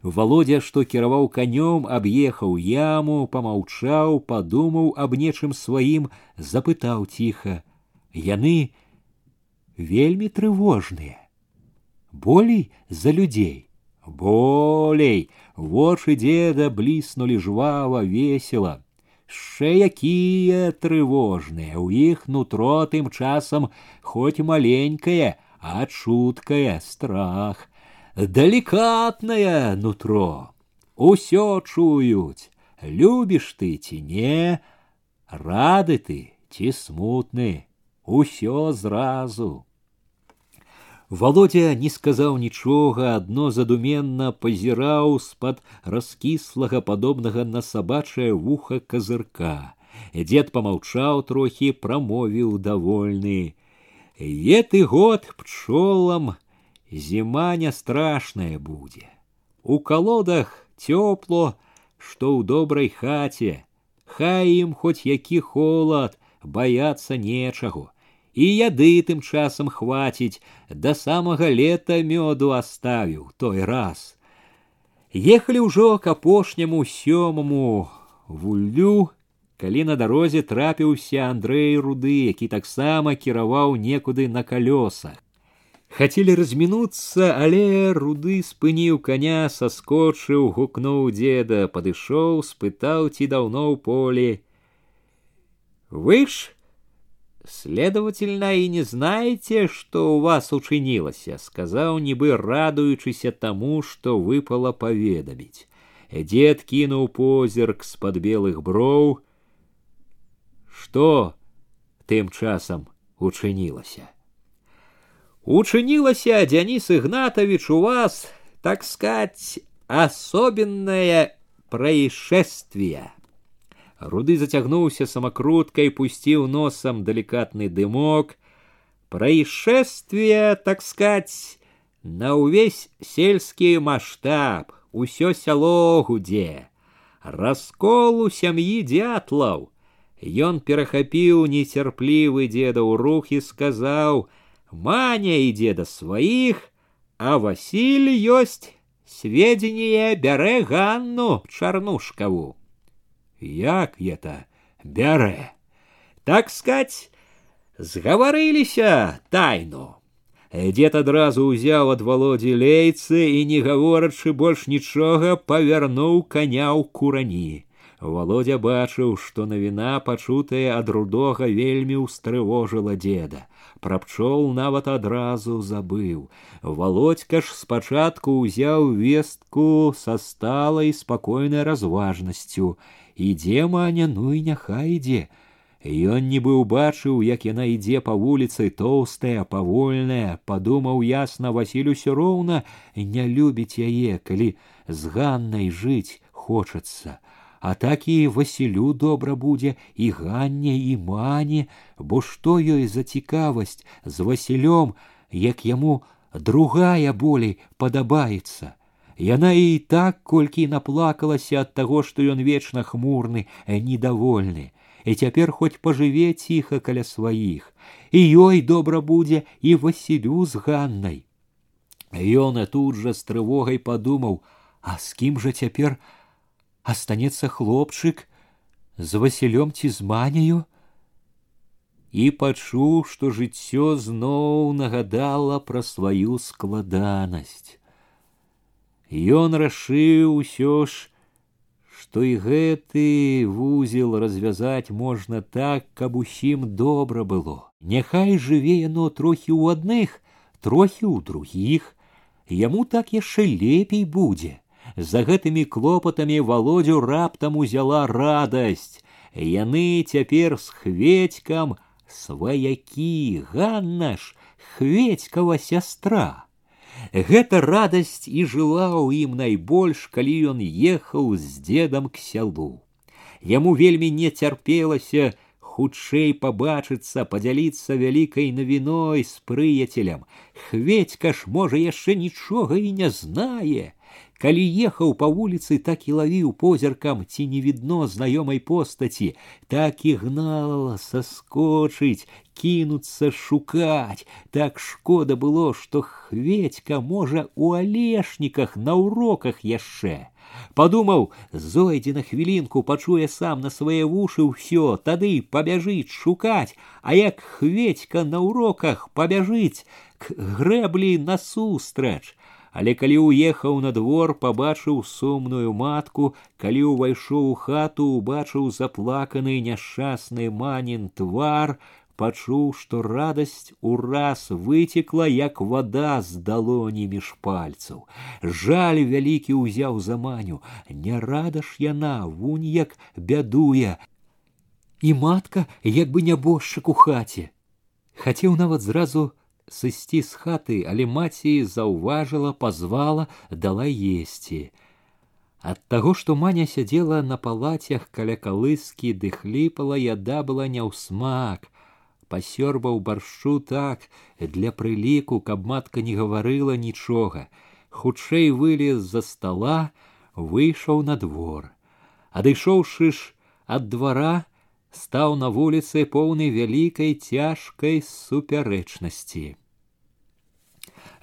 Speaker 1: Володя, што кіраваў канём, аб'ехаў яму, помаўчаў, падумаў аб нечым сваім, запытаў ціха: Яны вельмі трывожныя, болей за людзей. Болей! Воши деда бліснули жваво, весело. Ще тревожные, у их нутро тем часом хоть маленькае, а чуткае страх. Деликатное нутро. Усё чуют. Любишь ты тене, рады ты ці смутны, усё зразу. Володя не сказаў нічога, адно задуменна пазіраў з-пад раскіслага падобнага на сабачае вуха казырка. Дзед помаўчаў трохі, прамовіў довольны: « Е ты год пчолам зіма не страшная будзе. У колодах цёпло, што ў добрай хаце, Хай ім хоць які холад, баяцца нечаго і яды тым часам хваціць да самага лета мёду аставіў той раз. Ехалі ўжо к апошняму сёмаму вулю калі на дарозе трапіўся андрэй руды які таксама кіраваў некуды на калёсах хацелі размінуцца але руды спыніў коня саскочыў гукнуў деда падышоў спытаў ці даўно ў полі. Выш следовательно и не знаете, что у вас учынілася сказаў нібы радуючыся таму што выпала паведаміць дзед кінуў позірк з пад белых броў што тым часам Учинилось? Учынілася дзяніс ігнатавіч у вас так сказать, особенное происшествие. Руды затягнулся самокруткой, пустил носом деликатный дымок. Происшествие, так сказать, на ўвесь сельский масштаб усё сяло гудзе. Раскол у семьи дятлов. Ён перехопил нецярплівы деда у рух и сказал: « Маня и деда своих, а Васіль есть сведзенне бярэ Ганну чарнушкаву як это бярэ. Так скаць, згаварыліся тайну. Дед адразу ўзяў ад валодзі лейцы і, не гаворачы больш нічога, павярнуў коня ў курані. Володя бачыў, што навіна пачутая ад рудога вельмі ўстрывожыла деда. Пра пчол нават адразу забыў. Володька ж спачатку ўзяў вестку са сталай спакойнай разважнасцю ідзе маня ну і няхай ідзе Ён нібы ўбачыў, як яна ідзе па вуліцы тоўстая, павольная, падумаў ясна Васіль усё роўна не любіць яе, калі з Ганнай жыць хочацца. А так і Васілю добра будзе і ганне і мане, бо што ёй за цікавасць з Васілём, як яму другая болей падабаецца. Яна і так колькі наплакалася ад таго, што ён вечна хмурны, э, недовольны. І цяпер хоць пажыве ціха каля сваіх. І ёй добра будзе і Васілю з Ганнай. Ён тут жа з трывогай падумаў: А з кім жа цяпер астанецца хлопчык з Васілём ці з манею? І пачуў, што жыццё зноў нагадала пра сваю складанасць. Ён рашыў усё ж, што і гэты вузел развязаць можна так, каб усім добра было. Няхай жыве яно трохі ў адных, трохі ў другіх, яму так яшчэ лепей будзе. За гэтымі клопатамі володю раптам узяла радасць. Яны цяпер з хведькам сваякі Ганна ж хведькава сястра. Гэта радасць і жыла ў ім найбольш, калі ён ехаў з дзедам к сялу. Яму вельмі не цярпелася хутчэй пабачыцца, падзяліцца вялікай навіной з прыяцелем. Хведька ж можа яшчэ нічога і не знае. Калі ехаў па вуліцы, так і лавіў позіркам ці не відно знаёмай постаці, так і гнала саскочыць, кінуцца шукаць. Так шкода было, што хведька можа у алешніках на уроках яшчэ. Падумаў, зойдзе на хвілінку, пачуе сам на свае вушы ўсё, тады пабяжыць шукаць, а як хведька на уроках пабяжыць к грэблі насустрач але калі ўехаў на двор пабачыў сумную матку калі ўвайшоў у хату убачыў заплаканы няшчасны манін твар пачуў што радасць ураз выцекла як вада з далоні між пальцаў. Жаль вялікі ўзяў за маню не рада ж яна вунь як бядуе. І матка як бы нябожчык у хаце. Хацеў нават зразу сысці з хаты, але маці заўважыла, пазвала, дала есці. Ад таго, што маня сядзела на палацях каля калыскі ды яда была не ў смак. Пасёрбаў баршу так, для прыліку, каб матка не гаварыла нічога. Хутчэй вылез з-за стола, выйшаў на двор. Адышоўшы ж ад двара, стаў на вуліцы поўны вялікай цяжкай супярэчнасці.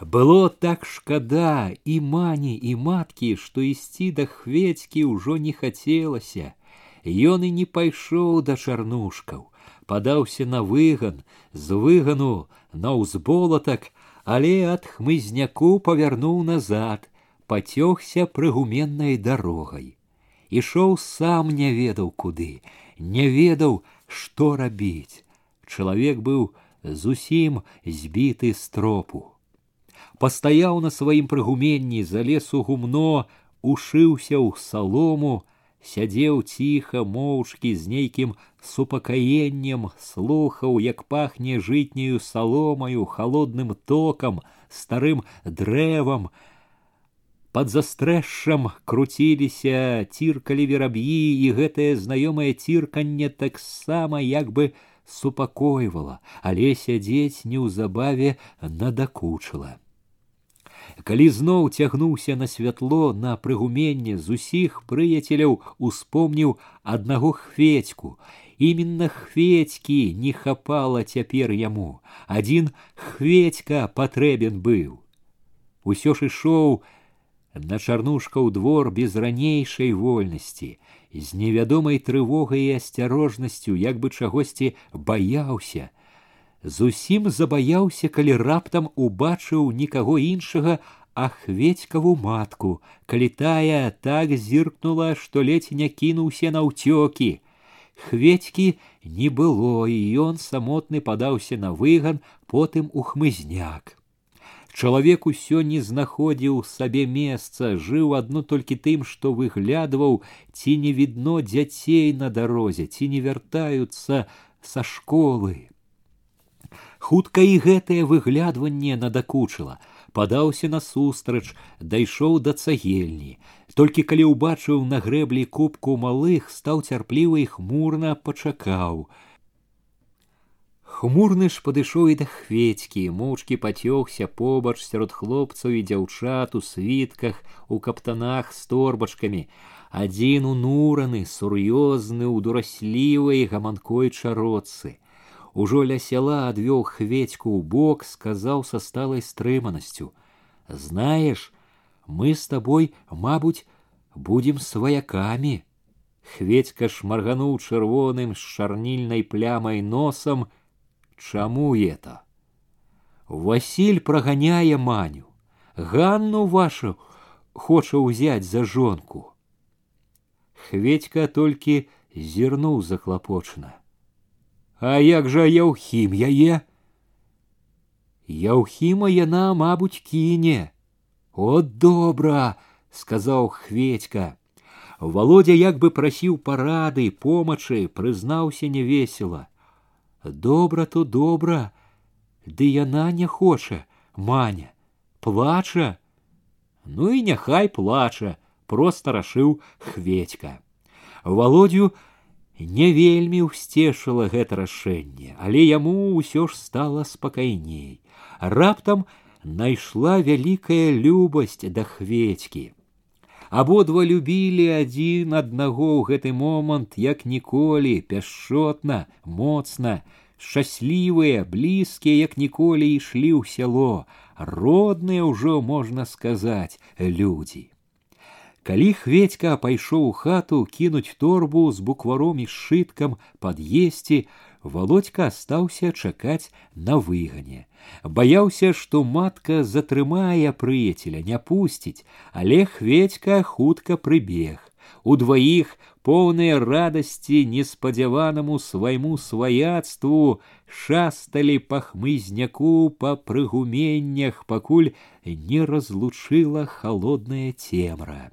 Speaker 1: Было так шкада і мані і маткі, што ісці да хведзькі ўжо не хацелася. Ён і не пайшоў да чарнушкаў, падаўся на выган, з выгану на ўзболатак, але ад хмызняку павярнуў назад, пацёгся прыгуменнай дарогай. Ішоў сам не ведаў куды, не ведаў, што рабіць. Чалавек быў зусім збіты з тропу. Пастаяў на сваім прыгуменні, залез у гумно, ушыўся ў салому, сядзеў ціха моўчкі з нейкім супакаеннем слухаў як пахне жытняю саломаю холодным током старым дрэвам под застрэшшам круціліся ціркалі вераб'і і гэтае знаёмае цірканне таксама як бы супакойвала але сядзець неўзабаве надакучыла. Калі зноў цягнуўся на святло на прыгуменне з усіх прыяцеляў успомніў аднаго хведьку Именно хведькі не хапала цяпер яму. Адзін хведька патрэбен быў. Усё ж ішоў на чарнушкаў двор без ранейшай вольнасці, з невядомай трывогай і асцярожнасцю, як бы чагосьці баяўся. Зусім забаяўся, калі раптам убачыў нікаго іншага, а хведькаву матку, калі тая так зіркнула, што ледзь не кінуўся на ўцёкі. Хведькі не было, і ён самотны падаўся на выган, потым у хмызняк. Чалавек усё не знаходзіў сабе месца, жыў адно толькі тым, што выглядваў, ці не відно дзяцей на дарозе, ці не вяртаюцца са школы. Хутка і гэтае выглядванне надакучыла падаўся насустрач, дайшоў да цагельні. Толькі калі ўбачыў на грэблі кубку малых, стаў цярпліва і хмурна пачакаў. Хмурны ж падышоў і да хведзькі, моўчкі пацёгся побач сярод хлопцаў і дзяўчат у світках, у каптанах з торбачкамі. Адзін унураны, сур'ёзны, у дураслівай гаманкой чароцы. Ужо ля сяла адвёў хведьку ў бок, сказаў са сталай стрыманасцю: « Знаеш, мы з табой, мабуць, будзем сваякамі. Хведька шмаргануў чырвоным з чарнільнай плямай носам, чаму это? Васіль праганяе маню, Ганну вашу хоча ўзяць за жонку. Хведька толькі зірнуў заклапочна. А як жа яўхім яе? Яўхіма яна, мабуць, кіне. О добра, сказаў хведька. Володя як бы прасіў парады, помачы, прызнаўся невесела. Добра то добра, ды яна не хоча, маня, плача. Ну і няхай плача, просто рашыў хведька. Володю не вельмі ўсцешыла гэта рашэнне, але яму ўсё ж стала спакайней. Раптам найшла вялікая любасць да хведькі. Абодва любілі адзін аднаго ў гэты момант, як ніколі, пяшчотна, моцна, шчаслівыя, блізкія, як ніколі ішлі ў сяло, родныя ўжо можна сказаць, людзі. Калі хведька пайшоў у хату кінуць торбу з букваром і сшыткам пад'есці, володька астаўся чакаць на выгане. Баяўся што матка затрымае прыяцеля не пусціць. Але хведька хутка прыбег. Удваіх поўныя радасці неспадзяванаму свайму сваяцтву шасталі па хмызняку па прыгуменнях пакуль не разлучыла холодная цемра.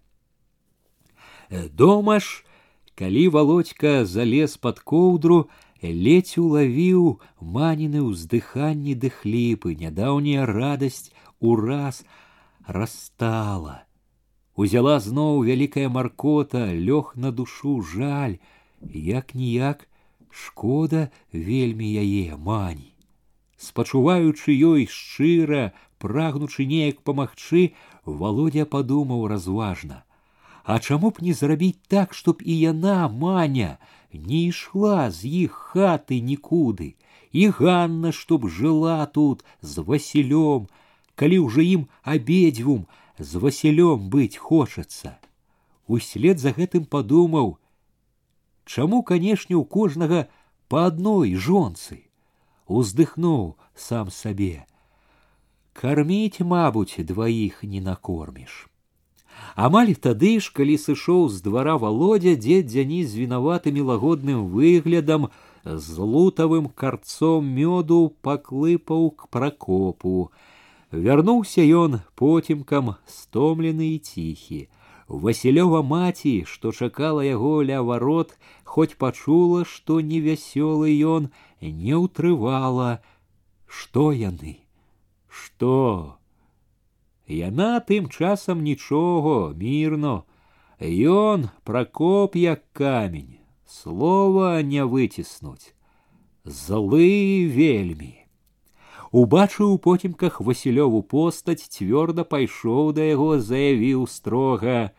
Speaker 1: Дома ж калі володька залез под коўдру ледзь улавіў манены ўздыханні ды хліпы нядаўняя радасць ураз растала узяла зноў вялікая маркота лёг на душу жаль як ніяк шкода вельмі яе мані спачуваючы ёй шчыра прагнучы неяк памагчы володя падумаў разважна. А чаму б не зрабіць так чтоб і яна маня не ішла з іх хаты нікуды, і Ганна, чтоб жыла тут з Васілём, калі ўжо ім абедзвюм з Васілём быць хочацца. Услед за гэтым падумаў: Чаму, канешне, у кожнага по адной жонцы, уздыхнуў сам сабе. Карміць, мабуць, дваіх не накорміш. Амаль тады ж, калі сышоў з двара володя, дзед дзяні з вінаватым лагодным выглядам, з лутавым карцом мёду паклыпаў к пракопу. Вярнуўся ён поцімкам стомлены і ціхі. Васілёва маці, што чакала яго ля варот, хоць пачула, што невясёлы ён не ўтрывала, што яны, што Яна тым часам нічого, мірно. Ён пракоп як камень, слова не выціснуць. Злы вельмі. Убачыў потімках Васілёву постаць, цвёрда пайшоў да яго, заявіў строга: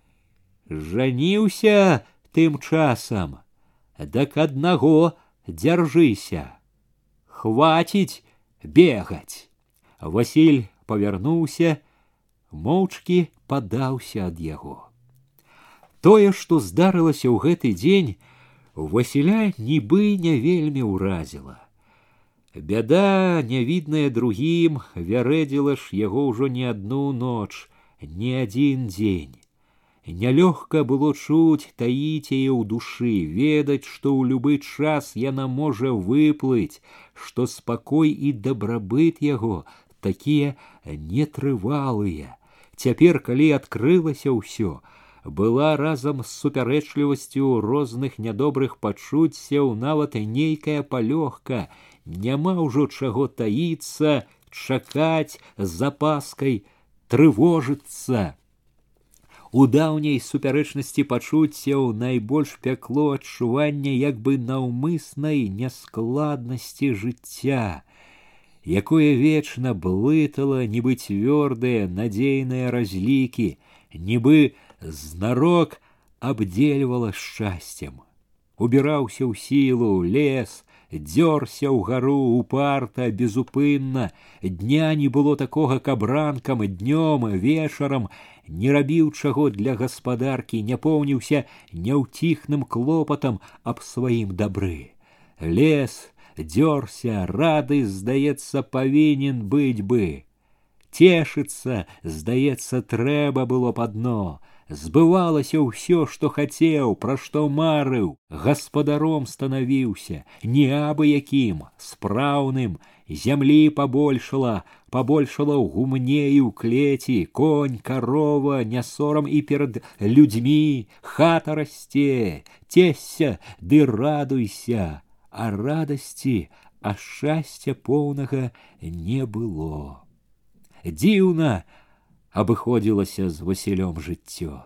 Speaker 1: « Жаніўся тым часам, дак аднаго дзяржыся. Хваціць бегаць. Васіль павярнуўся, моўчкі падаўся ад яго. Тое, што здарылася ў гэты дзень, Васіля нібы не вельмі ўразіла. Бяда, нявідная другім, вярэдзіла ж яго ўжо не адну ноч, не адзін дзень. Нялёгка было чуць таіць яе ў душы, ведаць, што ў любы час яна можа выплыць, што спакой і дабрабыт яго такія нетрывалыя. Цяпер, калі адкрылася ўсё, была разам з супярэчлівасцю розных нядобрых пачуццяў нават нейкая палёгка, няма ўжо чаго таіцца, чакаць з запаскай, трывожыцца. У даўняй супярэчнасці пачуццяў найбольш пякло адчуванне як бы наўмыснай няскладнасці жыцця якое вечна блытала нібы цвёрдыя надзейныя разлікі, нібы знарок абдзельвала шчасцем. Убіраўся ў сілу, лес, дзёрся у парта безупынна дня не было такога каб ранкам днём вечарам не рабіў чаго для гаспадаркі не поўніўся няўціхным клопатам аб сваім дабры лес дёрся, радость, здаецца, павінен быць бы. Тешыцца, здаецца, трэба было па дно. Збывалася ўсё, што хацеў, пра што марыў, гаспадаром станавіўся, не абы якім, спраўным, зямлі пабольшала, пабольшала ў гумне і ў клеці, конь, карова, не сорам і перад людзьмі, хата расце, цесься ды радуйся а радости, а счастья полного не было. Дзіўна абыходзілася с васілём жыццё.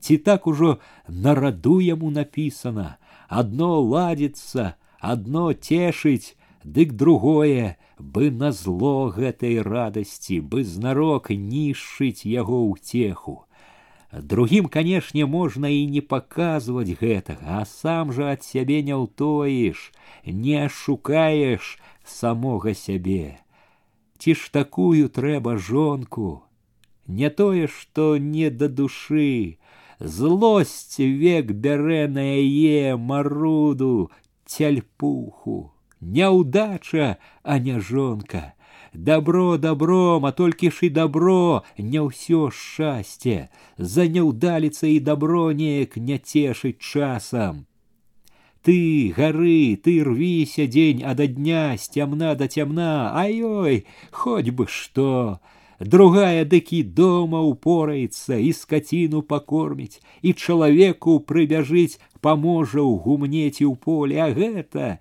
Speaker 1: Ти так уже на раду яму напісана, адно ладзіцца, адно цешыць, дык другое бы на зло этой радости, бы знарок нішчыць его утеху другим, канешне, можна і не паказваць гэтага, а сам жа ад сябе не ўтоіш, не шукаеш самога сябе. Ці ж такую трэба жонку, Не тое, што не да душы, злосць век бярэ на яе маруду, цяльпуху, няўдача, а не жонка добро добром а толькі ж і добро не все счастье, за няўдаліца и добро неяк не цешыць часам. Ты горы ты рвися день а до дня с темна до темна ай-ой хоть бы что другая дыкі дома упорается и скотину покормить и человеку прыбяжыць поможа угумнець у поле а гэта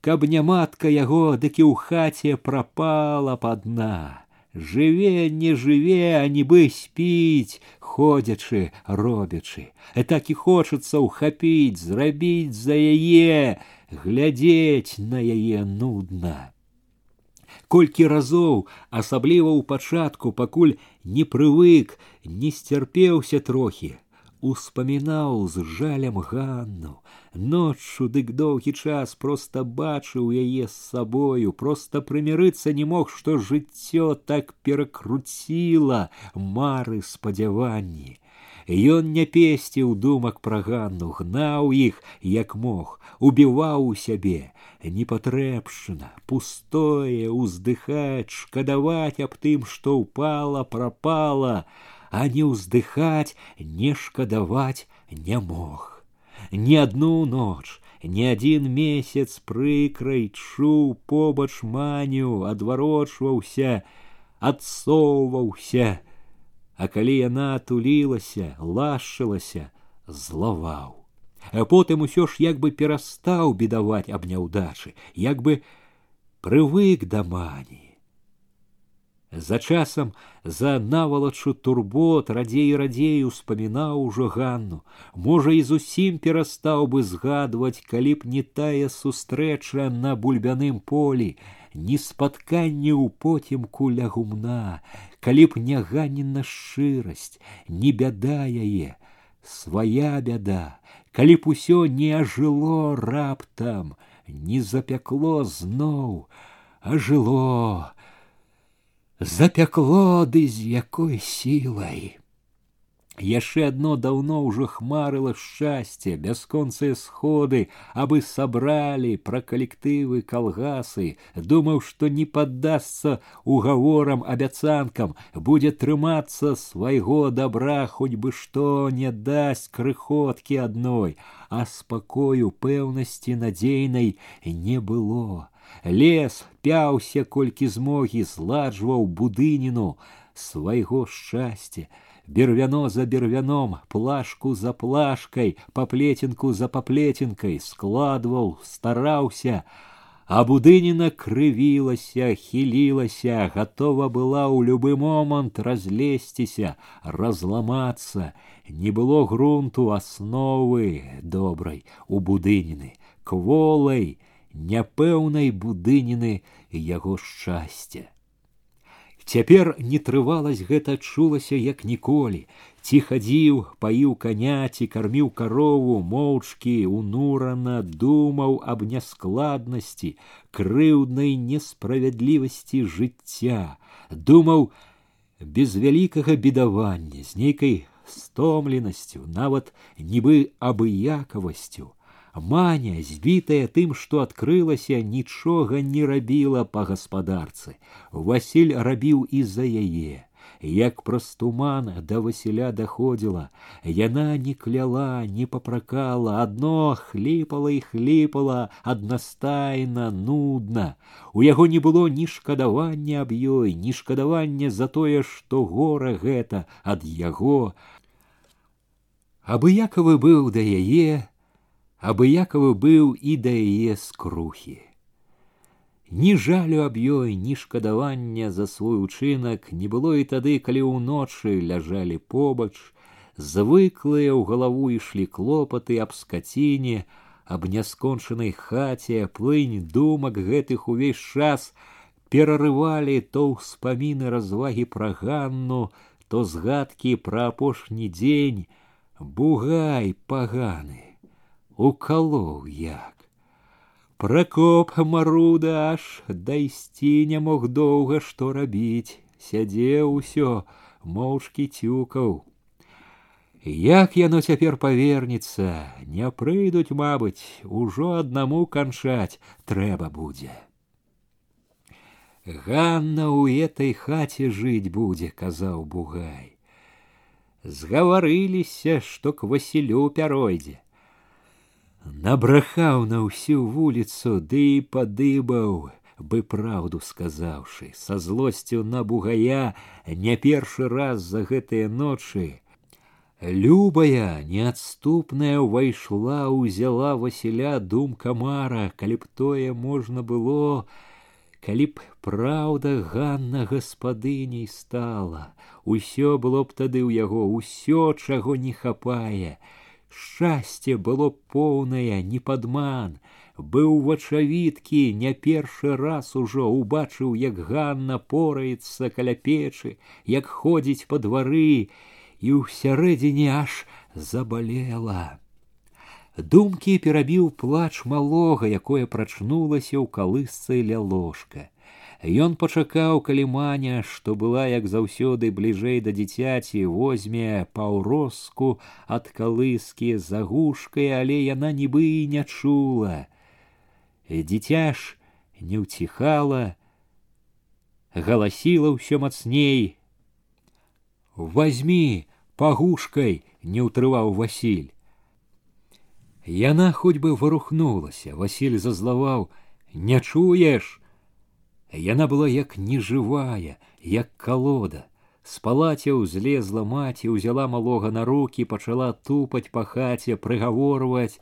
Speaker 1: Каб не матка яго, дык і ў хаце прапала б адна. Жыве, не жыве, а нібы спіць, ходзячы, робячы. Э так і хочацца ўхапіць, зрабіць за яе, глядзець на яе нудна. Колькі разоў, асабліва ў пачатку, пакуль не прывык, не сцярпеўся трохі, успамінаў з жалем Ганну, Ноччу дык доўгі час проста бачыў яе з сабою, просто прымірыцца не мог, што жыццё так перакруціла мары спадзяванні. Ён не песціў думак пра ганну, гнаў іх, як мог, убіваў у сябе, непатрэбшына, пустое, уздыхаць, шкадаваць аб тым, што ўпала, прапала, а не ўздыхаць, не шкадаваць не мог не одну ночь, не один месяц прыкрай чуў побач маню, адварочваўся, адсоўваўся. А калі яна тулілася, лашылася, злаваў. А потым усё ж як бы перастаў бедаваць аб няўдачы, як бы прывык да мані. За часам за навалачу турбот радзей радзей успамінаў ужо Ганну. Можа, і зусім перастаў бы згадваць, калі б не тая сустрэча на бульбяным полі, не спатканне ў потімку ля гумна, калі б не ганенна шчырасць, не бяда яе, свая бяда, калі б усё не ажыло раптам, не запякло зноў, ажыло, запякло ды з якой сілай. Яшчэ адно даўно ўжо хмарыла шчасце, бясконцыя сходы, абы сабралі пра калектывы калгасы, думаў, што не паддасца уговорам, абяцанкам, будзе трымацца свайго добра, хоць бы што не дасць крыхоткі адной, а спакою пэўнасці надзейнай не было. Лес пяўся колькі змогі зладжваў будыніну свайго шчасця бервяно за бервяном, плашку за плашкой, паплецінку за паплецінкай складваў, стараўся. А будыніна крывілася, хілілася, готова была ў любы момант разлезціся, разламацца. Не было грунту асновы добрай у будыніны, кволай, няпэўнай будыніны яго шчасця. Цяпер нетрываласць гэта чулася як ніколі. Ці хадзіў, паіў каня, ці карміў карову, моўчкі, унурана думаў аб няскладнасці, крыўднай несправядлівасці жыцця, думаў без вялікага бедавання, з нейкай стомленасцю, нават нібы абыякавасцю, Маня, збітая тым, што адкрылася, нічога не рабіла па гаспадарцы. Васіль рабіў і за яе. Як праз туман да Васіля даходзіла, яна не кляла, не папракала, адно хліпала і хліпала, аднастайна, нудна. У яго не было ні шкадавання аб ёй, ні шкадавання за тое, што гора гэта ад яго. Абыякавы быў да яе, абыякавы быў і да яе скрухі. Ні жалю аб ёй, ні шкадавання за свой учынак не было і тады, калі ўночы ляжалі побач, звыклыя ў галаву ішлі клопаты аб скаціне, аб няскончанай хаце, плынь думак гэтых увесь час перарывалі то ўспаміны развагі пра ганну, то згадкі пра апошні дзень, бугай паганы укалоў як. Пракоп Марудаш аж дайсці не мог доўга што рабіць, сядзеў усё, моўчкі цюкаў. Як яно цяпер павернецца, не прыйдуць, мабыць, ужо аднаму канчаць трэба будзе. Ганна ў этой хаце жыць будзе, казаў бугай. Згаварыліся, што к Васілю пяройдзе набрахаў на ўсю вуліцу ды да падыбаў бы праўду сказаўшы. Са злосцю на бугая не першы раз за гэтыя ночы любая неадступная ўвайшла ўзяла васіля дум камара калі б тое можна было калі б праўда ганна гаспадыняй стала. Усё было б тады ў яго усё чаго не хапае. Шчасце было поўнае, не падман. Быў вачавіткі, не першы раз ужо убачыў, як Ганна пораецца каля печы, як ходзіць па двары, і ўсярэдзіне аж забалела. Думкі перабіў плач малога, якое прачнулася ў калысцы ля ложка. Ён пачакаў, калі маня, што была як заўсёды бліжэй да дзіцяці, возьме паўроску ад калыскі загушкай, але яна нібы і не чула. Дзіця ж не ўціхала, галасіла ўсё мацней. Вазьмі пагушкай не ўтрываў Васіль. Яна хоць бы варухнулася, Васіль зазлаваў: « Не чуеш, Яна была як нежывая, як колода. С палацяў злезла маці, узяла малога на руки пачала тупаць па хаце, прыгаворваць: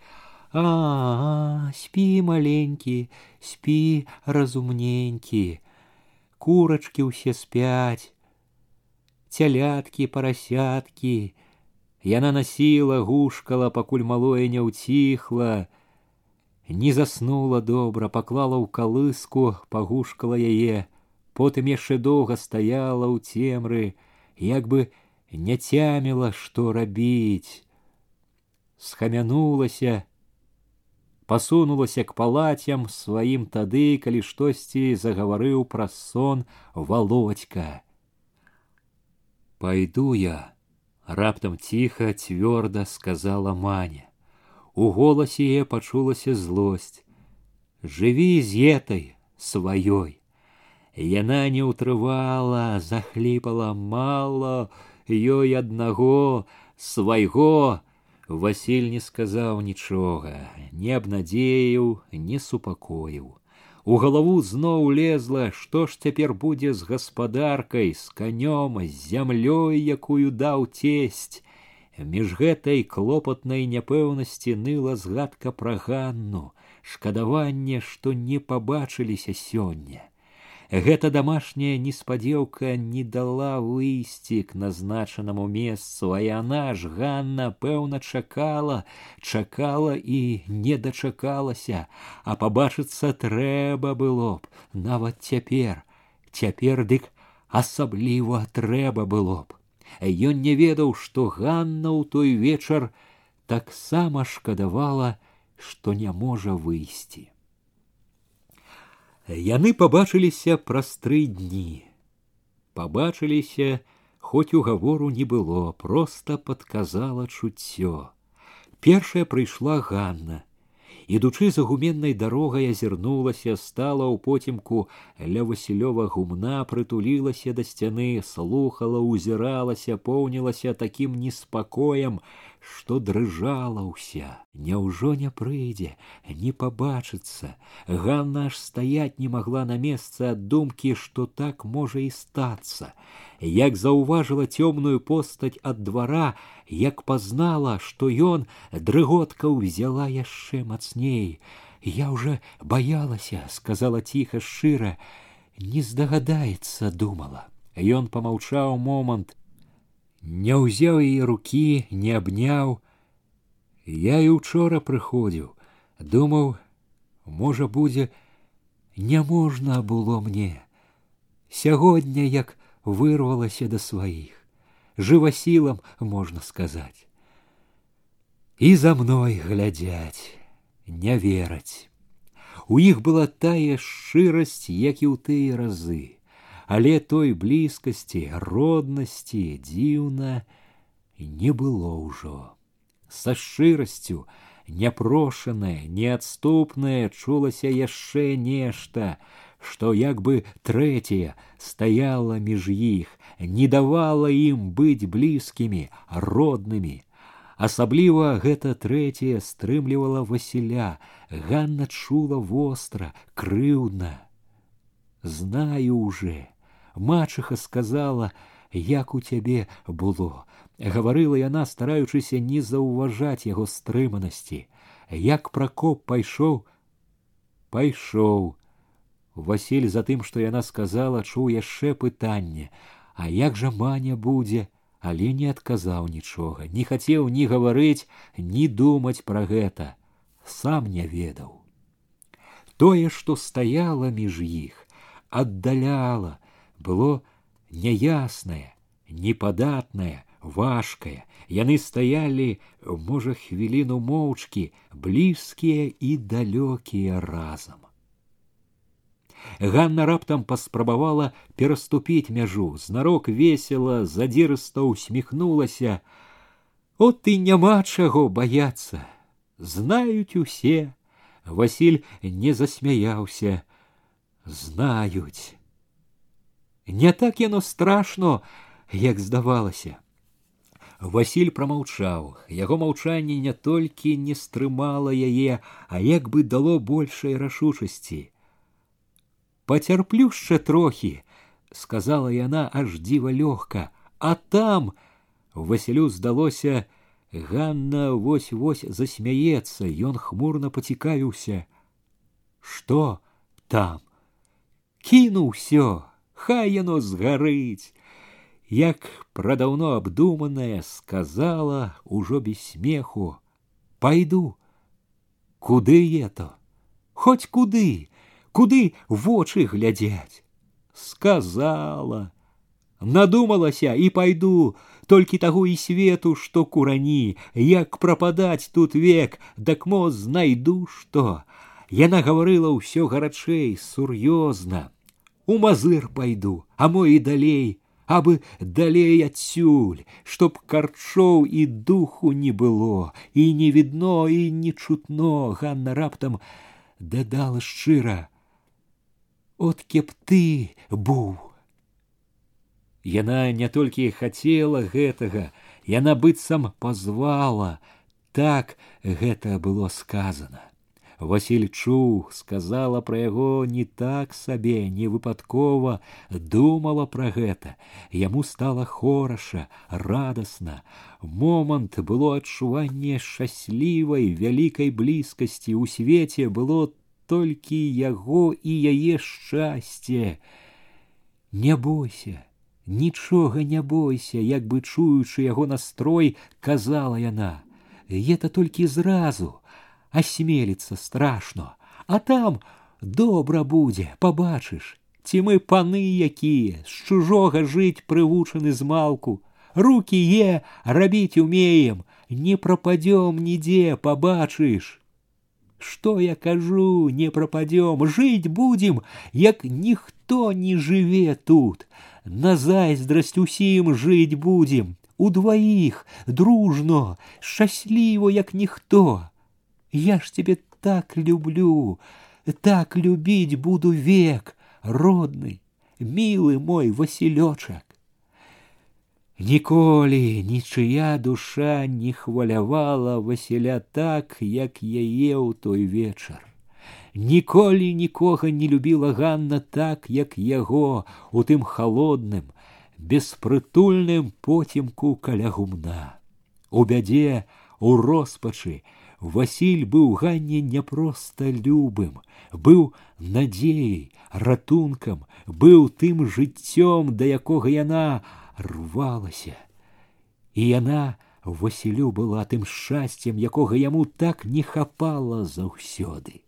Speaker 1: « А, -а спі маленькі, спі разумненькі. Курачкі ўсе спяць, цяляткі, парасяткі. Яна насіла, гушкала, пакуль малое не ўціхла, не заснула добра, паклала ў калыску, пагушкала яе, потым яшчэ доўга стаяла ў цемры, як бы не цяміла, што рабіць. Схамянулася, пасунулася к палацям сваім тады, калі штосьці загаварыў праз сон володька. Пойду я, раптам тихо, твердо сказала Маня. У голосе голасе яе злость. Живи Жыві этой своей. сваёй. Яна не ўтрывала, захлипала мало. Ей одного, свайго. Васіль не сказал ничего, не абнадзеяў, не супакоіў. У голову знову лезла, что ж теперь будет с господаркой, с конем, с зямлёй, якую дал тесть. Між гэтай клопатнай няпэўнасці ныла згадка пра ганну, шкадаванне, што не пабачыліся сёння. Гэта домашняя неспадзеўка не дала выйсці к назначанаму месцу, а яна ж Ганна пэўна чакала, чакала і не дачакалася, а пабачыцца трэба было б, нават цяпер, цяпер дык асабліва трэба было б. А ён не ведаў, што Ганна ў той вечар таксама шкадавала, што не можа выйсці. Яны пабачыліся праз тры дні. Пабачыліся, хоць угавору не было, просто падказала чуццё. Першая прыйшла Ганна. Ідучы за гуменнай дарогай азірнулася, стала ў поцемку ля васілёва гумна прытулілася да сцяны, слухала, узіралася, поўнілася такім неспакоем, что дрыжала ўся. Няўжо не прыйдзе не пабачыцца. Ганна аж стаять не могла на месцы ад думкі што так можа і стацца. Як заўважыла цёмную постаць ад двара як пазнала што ён дрыготка ўзяла яшчэ мацней. Я ўжо баялася сказала тихо Шира, не сдогадается думала. Ён помолчал момент не ўзяў яе рукі, не абняў. Я і учора прыходзіў, думаў, можа будзе, неможно было мне. Сягоння як вырвалася да сваіх, жывасілам можна сказаць. І за мной глядзяць, не вераць. У іх была тая шчырасць, як і ў тыя разы але той блізкасці, роднасці дзіўна не было ўжо. Са шчырасцю, няпрошанае, неадступнае чулася яшчэ нешта, што як бы трэцяе стаяла між іх, не давала ім быць блізкімі, роднымі. Асабліва гэта трэцяе стрымлівала Васіля, Ганна чула востра, крыўдна. Знаю уже, Мачыха сказала, як у цябе было. Гаварыла яна, стараючыся не заўважаць яго стрыманасці. Як пракоп пайшоў, пайшоў. Васіль за тым, што яна сказала, чуў яшчэ пытанне, А як жа маня будзе, але не адказаў нічога, не хацеў ні гаварыць, ні думаць пра гэта, сам не ведаў. Тое, што стаяла між іх, аддаляла, было неясное, неподатное, важкое. Яны стояли, можа, хвилину молчки, близкие и далекие разом. Ганна Раптом поспробовала переступить мяжу. Знарок весела, задзірыста усміхнулася. От ты няма чаго баяцца. Знаюць усе. Васіль не засмеялся, знают. Не так яно страшно, як здавалася. Васіль прамаўчаў. Яго маўчанне не толькі не стрымала яе, а як бы дало большай рашучасці. Пацярплю яшчэ трохі, сказала яна аж дзіва лёгка, а там Васілю здалося, Ганна вось-вось засмяецца, ён хмурно пацікавіўся. Што там? Кіну ўсё хай яно згарыць. Як прадаўно абдуманая сказала ужо без смеху: « Пайду, куды это? Хоць куды, куды вочы глядзяць. Сказала, надумалася і пайду, толькі таго і свету, што курані, як прападаць тут век, дак мо знайду што. Яна гаварыла ўсё гарачэй, сур'ёзна у мазыр пойду, а мой и далей, абы бы далей отсюль, чтоб карчоў і духу не было, і не відно і не чутно Ганна раптам дадала шчыра: От кеп ты быў. Яна не толькі хацела гэтага, яна быццам пазвала, так гэта было сказано. Васільчук сказала пра яго не так сабе, не выпадкова думала пра гэта. Яму стала хораша, радасна. Момант было адчуванне шчаслівай, вялікай блізкасці У свеце было толькі яго і яе шчасце. Не бойся, нічога не бойся, як бы чуючы яго настрой, казала яна. Это толькі зразу асмеліцца страшно, а там добра будзе, пабачыш, ці мы паны якія, з чужога жыць прывучаны з малку, руки е рабіць умеем, не прападзём нідзе, пабачыш. Что я кажу, не пропадем, жить будем, як никто не живе тут. Назайздрасць жить будем у двоих дружно, счастливо як никто. Я ж тебе так люблю, так любить буду век, родный, милый мой Василечек. Ніколі нічия душа не хвалявала Васіля так, як я ел той вечер. Николи никого не любила Ганна так, як яго у тым халодным, беспрытульным потімку каля гумна. У беде у роспачы, Васіль быў ганне няпроста любым, быў надзеяй, ратункам, быў тым жыццём, да якога яна рвалася. І яна Васілю была тым шчасцем, якога яму так не хапала заўсёды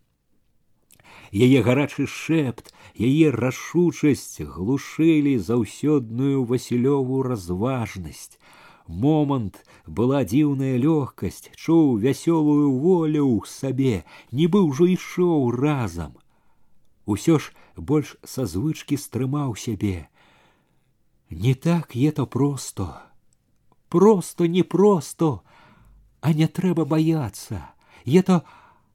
Speaker 1: яе гарачы шэпт, яе рашучасць глушылі заўсёдную васілёву разважнасць момант была дзіўная лёгкасць, чуў вясёлую волю ў сабе, нібы ўжо ішоў разам. Усё ж больш са звычкі стрымаў сябе. Не так это просто. Просто непросто, а не трэба баяцца. то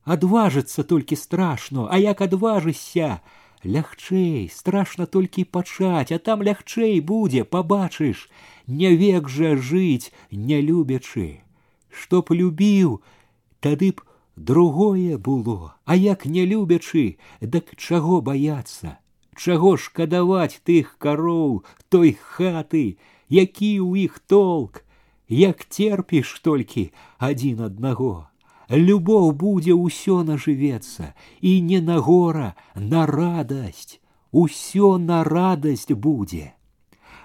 Speaker 1: адважыцца толькі страшно, а як адважыся, лягчэй, страшно толькі пачаць, а там лягчэй будзе, пабачыш, не век жа жыць, не любячы. Што б любіў, тады б другое было, а як не любячы, дык чаго баяцца. Чаго шкадаваць тых кароў, той хаты, які ў іх толк, як терпіш толькі адзін аднаго. любовь буде ўсё нажывецца і не на гора на радость усё на радасць будзе.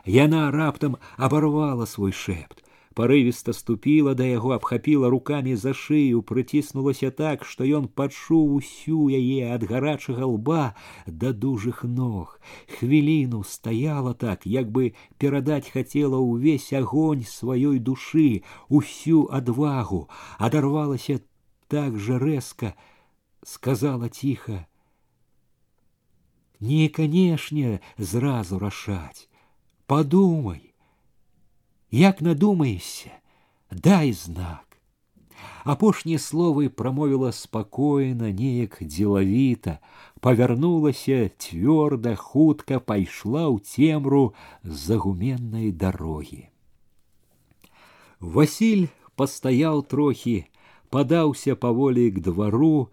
Speaker 1: Яна раптам оборвала свой шэпт порывисто ступила да яго абхапіла руками за шыю прыціснулася так что ён пачуў усю яе ад гарачага лба да дужых ног. Хвіліну стаяла так як бы перадаць хацела ўвесь огонь сваёй души усю адвагу. Адарвалася так же резко, сказала тихо. Не, конечно сразу рашаць. подумай як надумаешься дай знак. Апошнія словы прамовіла спакойна, неяк деловито павярнулася твердо худко пошла у Темру загуменной дороги Васіль постоял трохи падаўся паволі к двару,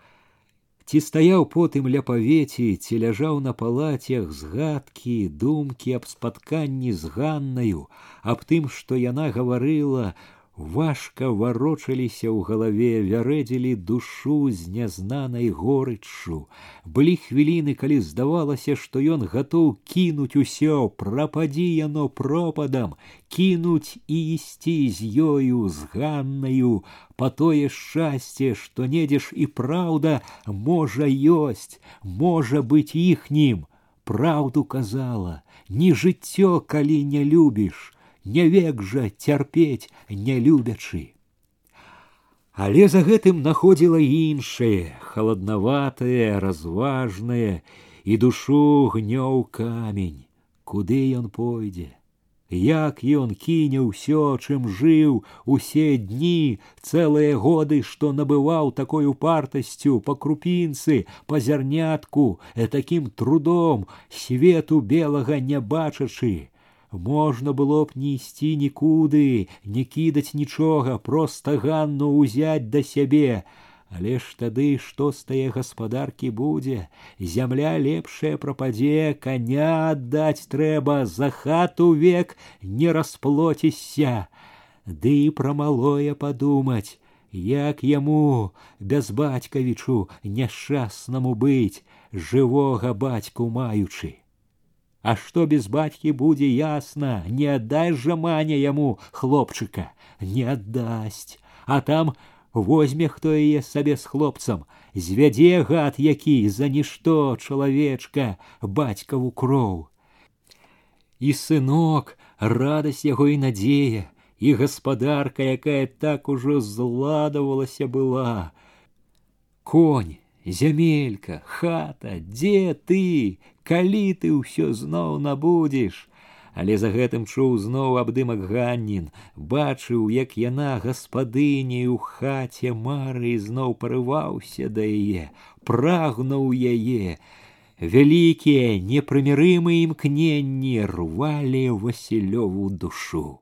Speaker 1: Ці стаяў потым ля паветі, ці ляжаў на палацях згадкі, думкі аб спатканні з Ганнаю, аб тым, што яна гаварыла, важка варочаліся ў галаве вярэдзілі душу з нязнанай горыччу. Былі хвіліны калі здавалася што ён гатоў кінуць усё прападзі яно пропадам кінуць і ісці з ёю з ганнаю. Па тое шчасце што недзеш і праўда можа ёсць можа быць іхнім. Праўду казала не жыццё калі не любіш не век жа цярпець не любячы. Але за гэтым находзіла іншае, халаднаватае, разважнае і душу гнёў камень, куды ён пойдзе. Як ён кіне ўсё, чым жыў усе дні, цэлыя годы, што набываў такой упартасцю па крупінцы, па зярнятку, э такім трудом свету белага не бачачы, можно было б не ісці нікуды, не кідаць нічога, просто ганну узять да сябе. Але ж тады што з тае гаспадаркі будзе, зямля лепшая прападзе, коня аддаць трэба, за хату век не расплоціся. Ды і пра малое падумаць, як яму без бацькавічу няшчаснаму быць, жывога бацьку маючы. А что без батьки будет ясно? не аддай же маня яму хлопчыка, не аддасць, а там возьме хто яе себе с хлопцем звядзе гад які за ничто человечка батькову кроў. И сынок, радость его и надея, и господарка, якая так уже зладавалася была. Конь зямелька, хата, дзе ты, калі ты ўсё зноў набудзеш, але за гэтым чуў зноў абдымак ганнін, бачыў, як яна гаспадыняй у хаце мары зноў парываўся да яе, прагнуў яе. Вялікія непрымірымыя імкненні рвалі Васілёву душу.